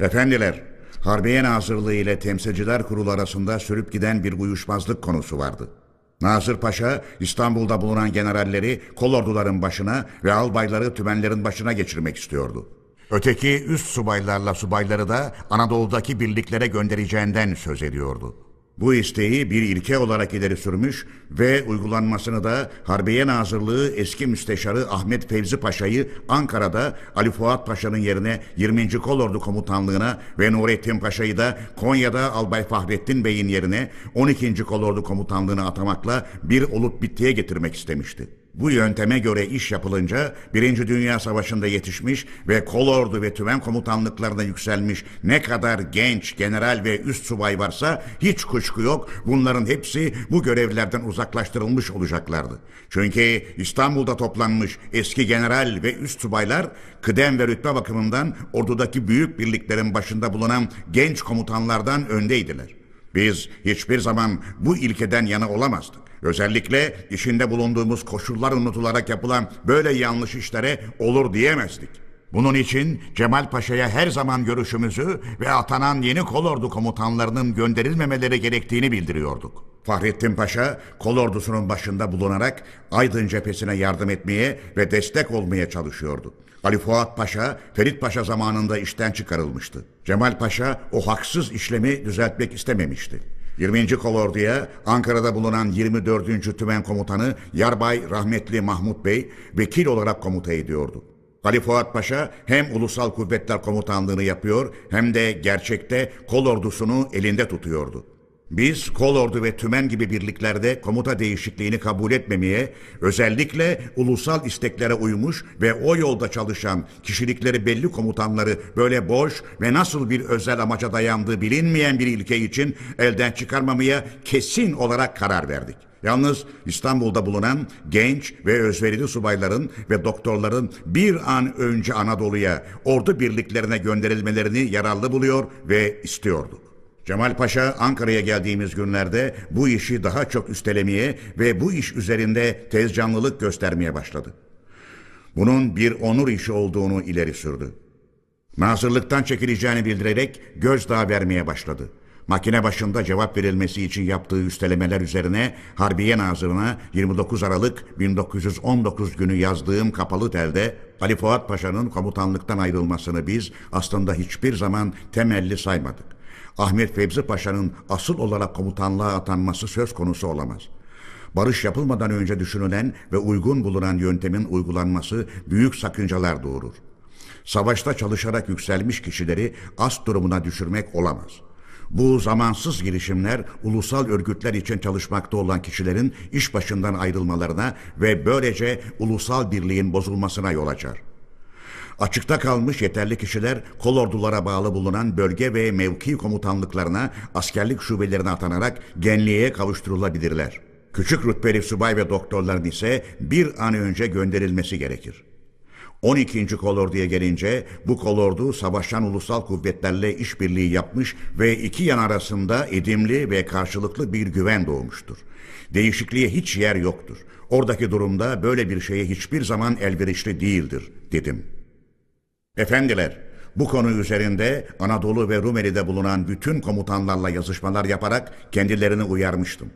S1: Efendiler, Harbiye Nazırlığı ile Temsilciler Kurulu arasında sürüp giden bir uyuşmazlık konusu vardı. Nazır Paşa İstanbul'da bulunan generalleri kolorduların başına ve albayları tümenlerin başına geçirmek istiyordu. Öteki üst subaylarla subayları da Anadolu'daki birliklere göndereceğinden söz ediyordu. Bu isteği bir ilke olarak ileri sürmüş ve uygulanmasını da Harbiye Nazırlığı eski müsteşarı Ahmet Fevzi Paşa'yı Ankara'da Ali Fuat Paşa'nın yerine 20. Kolordu Komutanlığına ve Nurettin Paşa'yı da Konya'da Albay Fahrettin Bey'in yerine 12. Kolordu Komutanlığına atamakla bir olup bittiye getirmek istemişti. Bu yönteme göre iş yapılınca Birinci Dünya Savaşı'nda yetişmiş ve kolordu ve tümen komutanlıklarına yükselmiş ne kadar genç, general ve üst subay varsa hiç kuşku yok bunların hepsi bu görevlerden uzaklaştırılmış olacaklardı. Çünkü İstanbul'da toplanmış eski general ve üst subaylar kıdem ve rütbe bakımından ordudaki büyük birliklerin başında bulunan genç komutanlardan öndeydiler. Biz hiçbir zaman bu ilkeden yana olamazdık. Özellikle içinde bulunduğumuz koşullar unutularak yapılan böyle yanlış işlere olur diyemezdik. Bunun için Cemal Paşa'ya her zaman görüşümüzü ve atanan yeni kolordu komutanlarının gönderilmemeleri gerektiğini bildiriyorduk. Fahrettin Paşa kolordusunun başında bulunarak Aydın cephesine yardım etmeye ve destek olmaya çalışıyordu. Ali Fuat Paşa, Ferit Paşa zamanında işten çıkarılmıştı. Cemal Paşa o haksız işlemi düzeltmek istememişti. 20. Kolordu'ya Ankara'da bulunan 24. Tümen Komutanı Yarbay Rahmetli Mahmut Bey vekil olarak komuta ediyordu. Ali Fuat Paşa hem Ulusal Kuvvetler Komutanlığını yapıyor hem de gerçekte kol ordusunu elinde tutuyordu. Biz kolordu ve tümen gibi birliklerde komuta değişikliğini kabul etmemeye, özellikle ulusal isteklere uymuş ve o yolda çalışan kişilikleri belli komutanları böyle boş ve nasıl bir özel amaca dayandığı bilinmeyen bir ilke için elden çıkarmamaya kesin olarak karar verdik. Yalnız İstanbul'da bulunan genç ve özverili subayların ve doktorların bir an önce Anadolu'ya ordu birliklerine gönderilmelerini yararlı buluyor ve istiyorduk. Cemal Paşa Ankara'ya geldiğimiz günlerde bu işi daha çok üstelemeye ve bu iş üzerinde tezcanlılık göstermeye başladı. Bunun bir onur işi olduğunu ileri sürdü. Nazırlıktan çekileceğini bildirerek gözdağı vermeye başladı. Makine başında cevap verilmesi için yaptığı üstelemeler üzerine Harbiye Nazırı'na 29 Aralık 1919 günü yazdığım kapalı telde Ali Fuat Paşa'nın komutanlıktan ayrılmasını biz aslında hiçbir zaman temelli saymadık. Ahmet Fevzi Paşa'nın asıl olarak komutanlığa atanması söz konusu olamaz. Barış yapılmadan önce düşünülen ve uygun bulunan yöntemin uygulanması büyük sakıncalar doğurur. Savaşta çalışarak yükselmiş kişileri ast durumuna düşürmek olamaz. Bu zamansız girişimler ulusal örgütler için çalışmakta olan kişilerin iş başından ayrılmalarına ve böylece ulusal birliğin bozulmasına yol açar. Açıkta kalmış yeterli kişiler kolordulara bağlı bulunan bölge ve mevki komutanlıklarına askerlik şubelerine atanarak genliğe kavuşturulabilirler. Küçük rütbeli subay ve doktorların ise bir an önce gönderilmesi gerekir. 12. kolorduya gelince bu kolordu savaşan ulusal kuvvetlerle işbirliği yapmış ve iki yan arasında edimli ve karşılıklı bir güven doğmuştur. Değişikliğe hiç yer yoktur. Oradaki durumda böyle bir şeye hiçbir zaman elverişli değildir dedim. Efendiler, bu konu üzerinde Anadolu ve Rumeli'de bulunan bütün komutanlarla yazışmalar yaparak kendilerini uyarmıştım.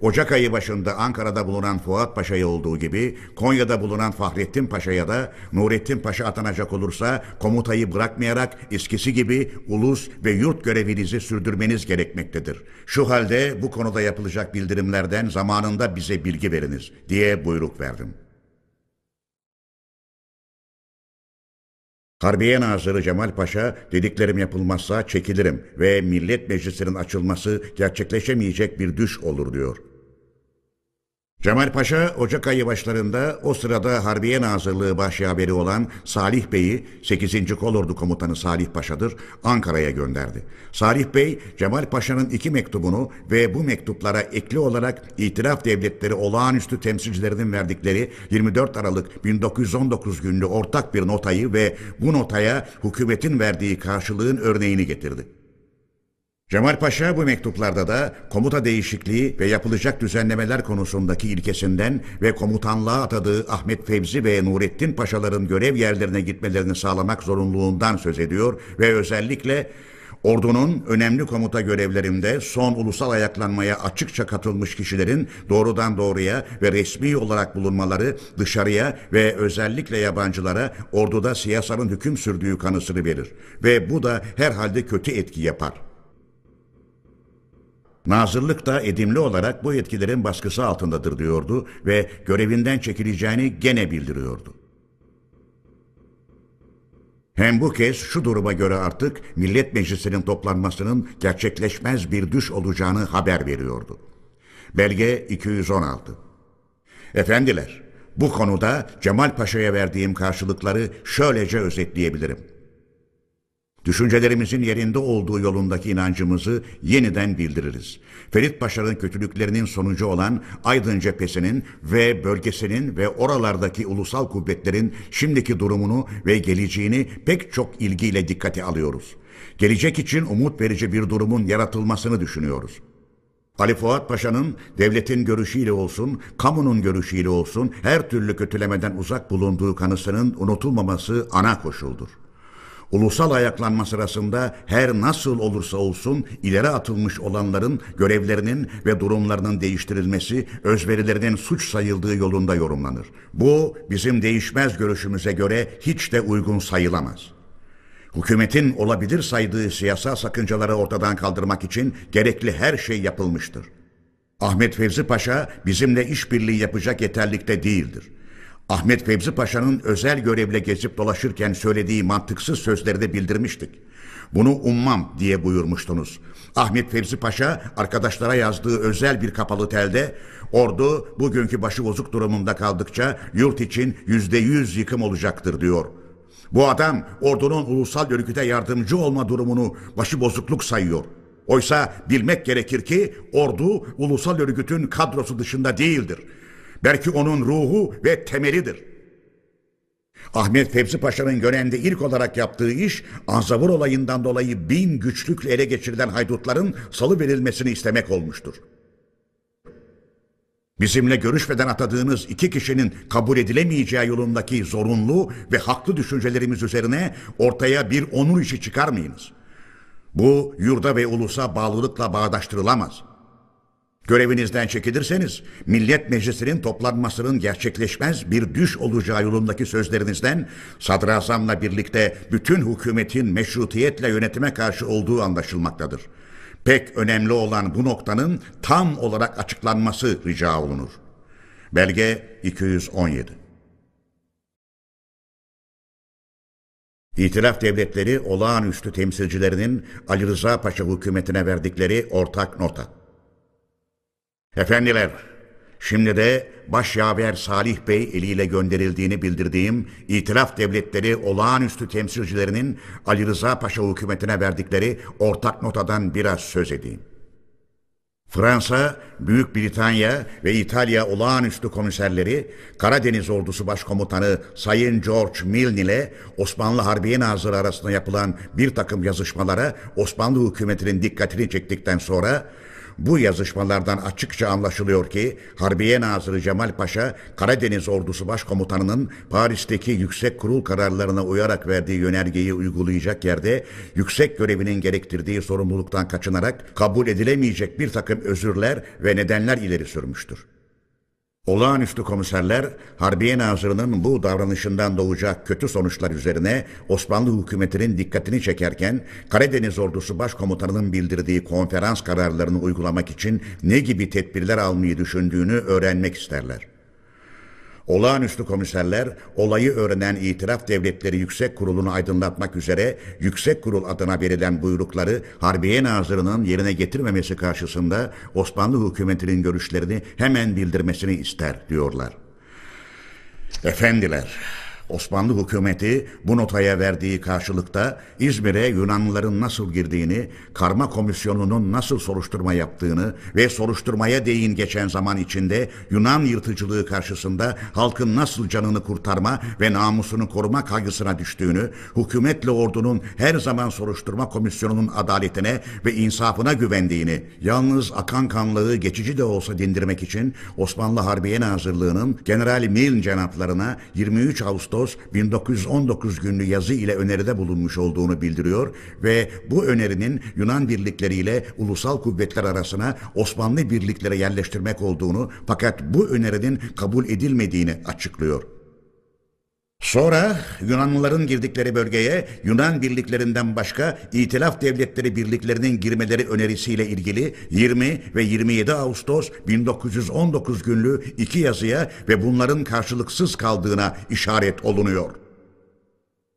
S1: Ocak ayı başında Ankara'da bulunan Fuat Paşa'ya olduğu gibi Konya'da bulunan Fahrettin Paşa'ya da Nurettin Paşa atanacak olursa komutayı bırakmayarak eskisi gibi ulus ve yurt görevinizi sürdürmeniz gerekmektedir. Şu halde bu konuda yapılacak bildirimlerden zamanında bize bilgi veriniz diye buyruk verdim. Harbiye Nazırı Cemal Paşa dediklerim yapılmazsa çekilirim ve Millet Meclisi'nin açılması gerçekleşemeyecek bir düş olur diyor. Cemal Paşa Ocak ayı başlarında o sırada Harbiye Nazırlığı Başyaveri olan Salih Bey'i 8. Kolordu Komutanı Salih Paşa'dır Ankara'ya gönderdi. Salih Bey Cemal Paşa'nın iki mektubunu ve bu mektuplara ekli olarak itiraf devletleri olağanüstü temsilcilerinin verdikleri 24 Aralık 1919 günlü ortak bir notayı ve bu notaya hükümetin verdiği karşılığın örneğini getirdi. Cemal Paşa bu mektuplarda da komuta değişikliği ve yapılacak düzenlemeler konusundaki ilkesinden ve komutanlığa atadığı Ahmet Fevzi ve Nurettin Paşaların görev yerlerine gitmelerini sağlamak zorunluluğundan söz ediyor ve özellikle Ordunun önemli komuta görevlerinde son ulusal ayaklanmaya açıkça katılmış kişilerin doğrudan doğruya ve resmi olarak bulunmaları dışarıya ve özellikle yabancılara orduda siyasanın hüküm sürdüğü kanısını verir ve bu da herhalde kötü etki yapar.'' Nazırlık da edimli olarak bu yetkilerin baskısı altındadır diyordu ve görevinden çekileceğini gene bildiriyordu. Hem bu kez şu duruma göre artık Millet Meclisi'nin toplanmasının gerçekleşmez bir düş olacağını haber veriyordu. Belge 216 Efendiler, bu konuda Cemal Paşa'ya verdiğim karşılıkları şöylece özetleyebilirim. Düşüncelerimizin yerinde olduğu yolundaki inancımızı yeniden bildiririz. Ferit Paşa'nın kötülüklerinin sonucu olan Aydın cephesinin ve bölgesinin ve oralardaki ulusal kuvvetlerin şimdiki durumunu ve geleceğini pek çok ilgiyle dikkate alıyoruz. Gelecek için umut verici bir durumun yaratılmasını düşünüyoruz. Ali Fuat Paşa'nın devletin görüşüyle olsun, kamunun görüşüyle olsun her türlü kötülemeden uzak bulunduğu kanısının unutulmaması ana koşuldur. Ulusal ayaklanma sırasında her nasıl olursa olsun ileri atılmış olanların görevlerinin ve durumlarının değiştirilmesi özverilerinin suç sayıldığı yolunda yorumlanır. Bu bizim değişmez görüşümüze göre hiç de uygun sayılamaz. Hükümetin olabilir saydığı siyasal sakıncaları ortadan kaldırmak için gerekli her şey yapılmıştır. Ahmet Fevzi Paşa bizimle işbirliği yapacak yeterlikte değildir. Ahmet Fevzi Paşa'nın özel görevle gezip dolaşırken söylediği mantıksız sözleri de bildirmiştik. Bunu ummam diye buyurmuştunuz. Ahmet Fevzi Paşa arkadaşlara yazdığı özel bir kapalı telde ordu bugünkü başı bozuk durumunda kaldıkça yurt için yüzde yüz yıkım olacaktır diyor. Bu adam ordunun ulusal örgüte yardımcı olma durumunu başı bozukluk sayıyor. Oysa bilmek gerekir ki ordu ulusal örgütün kadrosu dışında değildir. Belki onun ruhu ve temelidir. Ahmet Fevzi Paşa'nın Gönen'de ilk olarak yaptığı iş Anzavur olayından dolayı bin güçlükle ele geçirilen haydutların salı verilmesini istemek olmuştur. Bizimle görüşmeden atadığınız iki kişinin kabul edilemeyeceği yolundaki zorunlu ve haklı düşüncelerimiz üzerine ortaya bir onur işi çıkarmayınız. Bu yurda ve ulusa bağlılıkla bağdaştırılamaz. Görevinizden çekilirseniz Millet Meclisi'nin toplanmasının gerçekleşmez bir düş olacağı yolundaki sözlerinizden sadrazamla birlikte bütün hükümetin meşrutiyetle yönetime karşı olduğu anlaşılmaktadır. Pek önemli olan bu noktanın tam olarak açıklanması rica olunur. Belge 217 İtilaf devletleri olağanüstü temsilcilerinin Ali Rıza Paşa hükümetine verdikleri ortak nota. Efendiler, şimdi de Başyaver Salih Bey eliyle gönderildiğini bildirdiğim İtilaf Devletleri olağanüstü temsilcilerinin Ali Rıza Paşa hükümetine verdikleri ortak notadan biraz söz edeyim. Fransa, Büyük Britanya ve İtalya olağanüstü komiserleri Karadeniz Ordusu Başkomutanı Sayın George Milne ile Osmanlı Harbiye Nazırı arasında yapılan bir takım yazışmalara Osmanlı hükümetinin dikkatini çektikten sonra bu yazışmalardan açıkça anlaşılıyor ki Harbiye Nazırı Cemal Paşa Karadeniz Ordusu Başkomutanı'nın Paris'teki yüksek kurul kararlarına uyarak verdiği yönergeyi uygulayacak yerde yüksek görevinin gerektirdiği sorumluluktan kaçınarak kabul edilemeyecek bir takım özürler ve nedenler ileri sürmüştür. Olağanüstü komiserler Harbiye Nazırı'nın bu davranışından doğacak kötü sonuçlar üzerine Osmanlı hükümetinin dikkatini çekerken Karadeniz Ordusu Başkomutanı'nın bildirdiği konferans kararlarını uygulamak için ne gibi tedbirler almayı düşündüğünü öğrenmek isterler. Olağanüstü komiserler olayı öğrenen İtiraf Devletleri Yüksek Kurulu'nu aydınlatmak üzere Yüksek Kurul adına verilen buyrukları Harbiye Nazırı'nın yerine getirmemesi karşısında Osmanlı hükümetinin görüşlerini hemen bildirmesini ister diyorlar. Efendiler, Osmanlı hükümeti bu notaya verdiği karşılıkta İzmir'e Yunanlıların nasıl girdiğini, karma komisyonunun nasıl soruşturma yaptığını ve soruşturmaya değin geçen zaman içinde Yunan yırtıcılığı karşısında halkın nasıl canını kurtarma ve namusunu koruma kaygısına düştüğünü, hükümetle ordunun her zaman soruşturma komisyonunun adaletine ve insafına güvendiğini, yalnız akan kanlığı geçici de olsa dindirmek için Osmanlı Harbiye Nazırlığı'nın General Milne cenaplarına 23 Ağustos Ağustos 1919 günlü yazı ile öneride bulunmuş olduğunu bildiriyor ve bu önerinin Yunan birlikleriyle ulusal kuvvetler arasına Osmanlı birliklere yerleştirmek olduğunu fakat bu önerinin kabul edilmediğini açıklıyor. Sonra Yunanlıların girdikleri bölgeye Yunan birliklerinden başka İtilaf Devletleri birliklerinin girmeleri önerisiyle ilgili 20 ve 27 Ağustos 1919 günlü iki yazıya ve bunların karşılıksız kaldığına işaret olunuyor.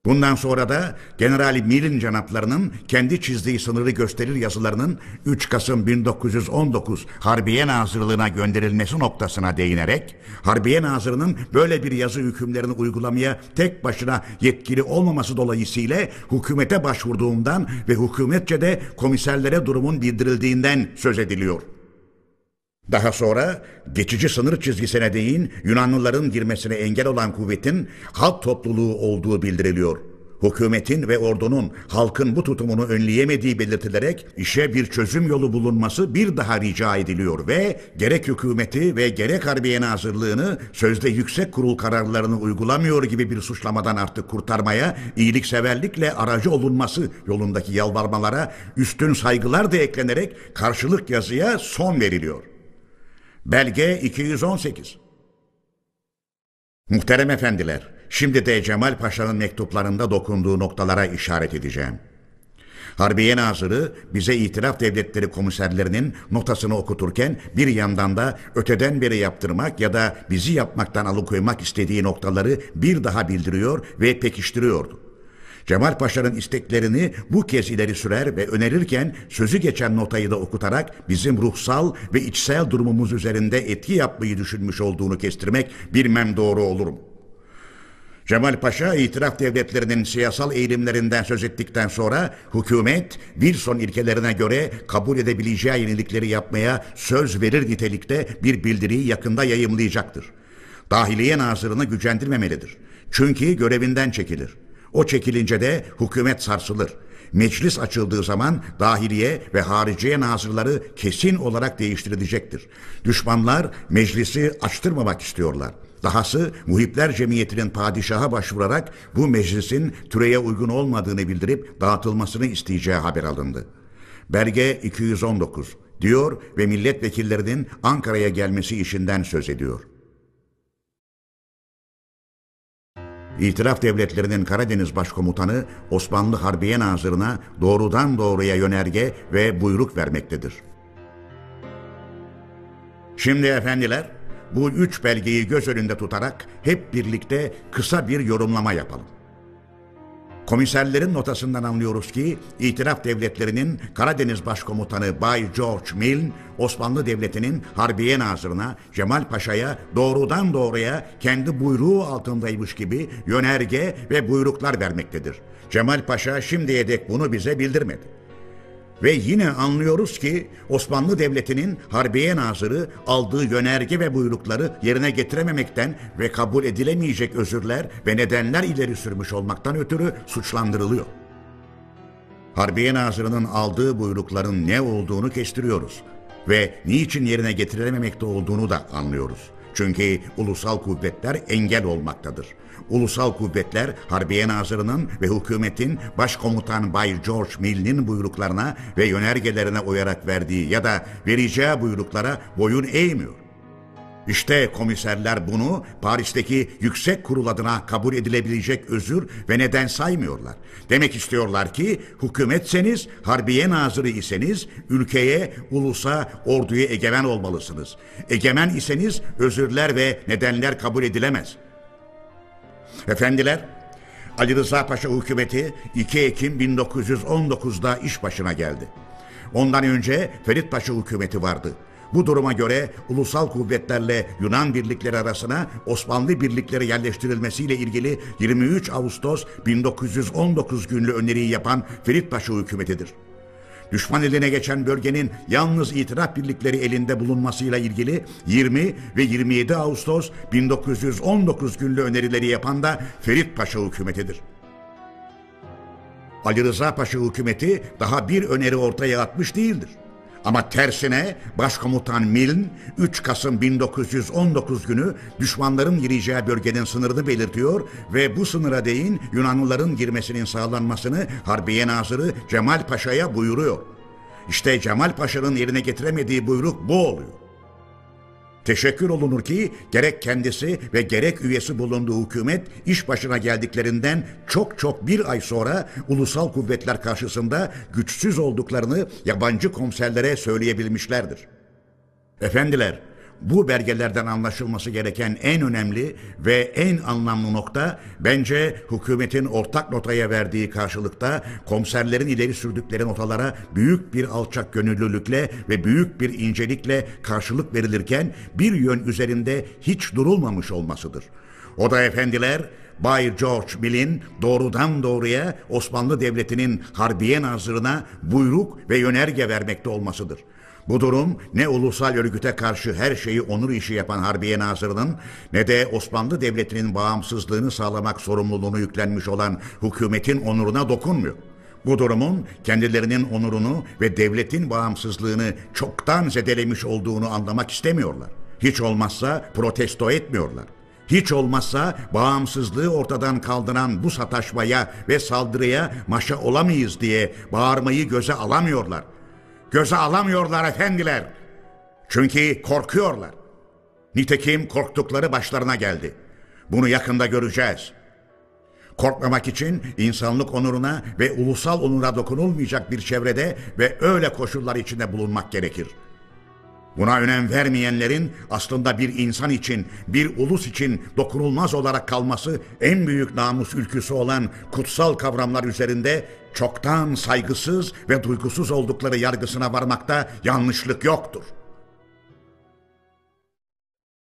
S1: Bundan sonra da General Mil'in canaplarının kendi çizdiği sınırı gösterir yazılarının 3 Kasım 1919 Harbiye Nazırlığına gönderilmesi noktasına değinerek Harbiye Nazırı'nın böyle bir yazı hükümlerini uygulamaya tek başına yetkili olmaması dolayısıyla hükümete başvurduğundan ve hükümetçe de komiserlere durumun bildirildiğinden söz ediliyor. Daha sonra geçici sınır çizgisine değin Yunanlıların girmesine engel olan kuvvetin halk topluluğu olduğu bildiriliyor. Hükümetin ve ordunun halkın bu tutumunu önleyemediği belirtilerek işe bir çözüm yolu bulunması bir daha rica ediliyor ve gerek hükümeti ve gerek Harbiye Nazırlığını sözde yüksek kurul kararlarını uygulamıyor gibi bir suçlamadan artık kurtarmaya iyilikseverlikle aracı olunması yolundaki yalvarmalara üstün saygılar da eklenerek karşılık yazıya son veriliyor. Belge 218. Muhterem efendiler, şimdi de Cemal Paşa'nın mektuplarında dokunduğu noktalara işaret edeceğim. Harbiye Nazırı bize itiraf devletleri komiserlerinin notasını okuturken bir yandan da öteden beri yaptırmak ya da bizi yapmaktan alıkoymak istediği noktaları bir daha bildiriyor ve pekiştiriyordu. Cemal Paşa'nın isteklerini bu kez ileri sürer ve önerirken sözü geçen notayı da okutarak bizim ruhsal ve içsel durumumuz üzerinde etki yapmayı düşünmüş olduğunu kestirmek bilmem doğru olur mu? Cemal Paşa itiraf devletlerinin siyasal eğilimlerinden söz ettikten sonra hükümet Wilson ilkelerine göre kabul edebileceği yenilikleri yapmaya söz verir nitelikte bir bildiriyi yakında yayımlayacaktır. Dahiliye Nazırını gücendirmemelidir. Çünkü görevinden çekilir. O çekilince de hükümet sarsılır. Meclis açıldığı zaman dahiliye ve hariciye nazırları kesin olarak değiştirilecektir. Düşmanlar meclisi açtırmamak istiyorlar. Dahası Muhipler Cemiyeti'nin padişaha başvurarak bu meclisin türeye uygun olmadığını bildirip dağıtılmasını isteyeceği haber alındı. Belge 219 diyor ve milletvekillerinin Ankara'ya gelmesi işinden söz ediyor. İtiraf devletlerinin Karadeniz Başkomutanı Osmanlı Harbiye Nazırı'na doğrudan doğruya yönerge ve buyruk vermektedir. Şimdi efendiler bu üç belgeyi göz önünde tutarak hep birlikte kısa bir yorumlama yapalım. Komiserlerin notasından anlıyoruz ki itiraf devletlerinin Karadeniz Başkomutanı Bay George Milne, Osmanlı Devleti'nin Harbiye Nazırına Cemal Paşa'ya doğrudan doğruya kendi buyruğu altındaymış gibi yönerge ve buyruklar vermektedir. Cemal Paşa şimdiye dek bunu bize bildirmedi. Ve yine anlıyoruz ki Osmanlı Devleti'nin Harbiye Nazırı aldığı yönerge ve buyrukları yerine getirememekten ve kabul edilemeyecek özürler ve nedenler ileri sürmüş olmaktan ötürü suçlandırılıyor. Harbiye Nazırı'nın aldığı buyrukların ne olduğunu kestiriyoruz ve niçin yerine getirilememekte olduğunu da anlıyoruz. Çünkü ulusal kuvvetler engel olmaktadır. Ulusal kuvvetler Harbiye Nazırı'nın ve hükümetin başkomutan Bay George Mill'nin buyruklarına ve yönergelerine uyarak verdiği ya da vereceği buyruklara boyun eğmiyor. İşte komiserler bunu Paris'teki yüksek kurul adına kabul edilebilecek özür ve neden saymıyorlar. Demek istiyorlar ki hükümetseniz, harbiye nazırı iseniz ülkeye, ulusa, orduya egemen olmalısınız. Egemen iseniz özürler ve nedenler kabul edilemez. Efendiler, Ali Rıza Paşa hükümeti 2 Ekim 1919'da iş başına geldi. Ondan önce Ferit Paşa hükümeti vardı. Bu duruma göre ulusal kuvvetlerle Yunan birlikleri arasına Osmanlı birlikleri yerleştirilmesiyle ilgili 23 Ağustos 1919 günlü öneriyi yapan Ferit Paşa hükümetidir. Düşman eline geçen bölgenin yalnız itiraf birlikleri elinde bulunmasıyla ilgili 20 ve 27 Ağustos 1919 günlü önerileri yapan da Ferit Paşa hükümetidir. Ali Rıza Paşa hükümeti daha bir öneri ortaya atmış değildir. Ama tersine Başkomutan Milne 3 Kasım 1919 günü düşmanların gireceği bölgenin sınırını belirtiyor ve bu sınıra değin Yunanlıların girmesinin sağlanmasını Harbiye Nazırı Cemal Paşa'ya buyuruyor. İşte Cemal Paşa'nın yerine getiremediği buyruk bu oluyor. Teşekkür olunur ki gerek kendisi ve gerek üyesi bulunduğu hükümet iş başına geldiklerinden çok çok bir ay sonra ulusal kuvvetler karşısında güçsüz olduklarını yabancı komiserlere söyleyebilmişlerdir. Efendiler, bu belgelerden anlaşılması gereken en önemli ve en anlamlı nokta bence hükümetin ortak notaya verdiği karşılıkta komiserlerin ileri sürdükleri notalara büyük bir alçak gönüllülükle ve büyük bir incelikle karşılık verilirken bir yön üzerinde hiç durulmamış olmasıdır. O da efendiler Bay George Mill'in doğrudan doğruya Osmanlı Devleti'nin Harbiye Nazırına buyruk ve yönerge vermekte olmasıdır.'' Bu durum ne ulusal örgüte karşı her şeyi onur işi yapan Harbiye Nazırı'nın ne de Osmanlı Devleti'nin bağımsızlığını sağlamak sorumluluğunu yüklenmiş olan hükümetin onuruna dokunmuyor. Bu durumun kendilerinin onurunu ve devletin bağımsızlığını çoktan zedelemiş olduğunu anlamak istemiyorlar. Hiç olmazsa protesto etmiyorlar. Hiç olmazsa bağımsızlığı ortadan kaldıran bu sataşmaya ve saldırıya maşa olamayız diye bağırmayı göze alamıyorlar göze alamıyorlar efendiler. Çünkü korkuyorlar. Nitekim korktukları başlarına geldi. Bunu yakında göreceğiz. Korkmamak için insanlık onuruna ve ulusal onura dokunulmayacak bir çevrede ve öyle koşullar içinde bulunmak gerekir. Buna önem vermeyenlerin aslında bir insan için, bir ulus için dokunulmaz olarak kalması en büyük namus ülküsü olan kutsal kavramlar üzerinde çoktan saygısız ve duygusuz oldukları yargısına varmakta yanlışlık yoktur.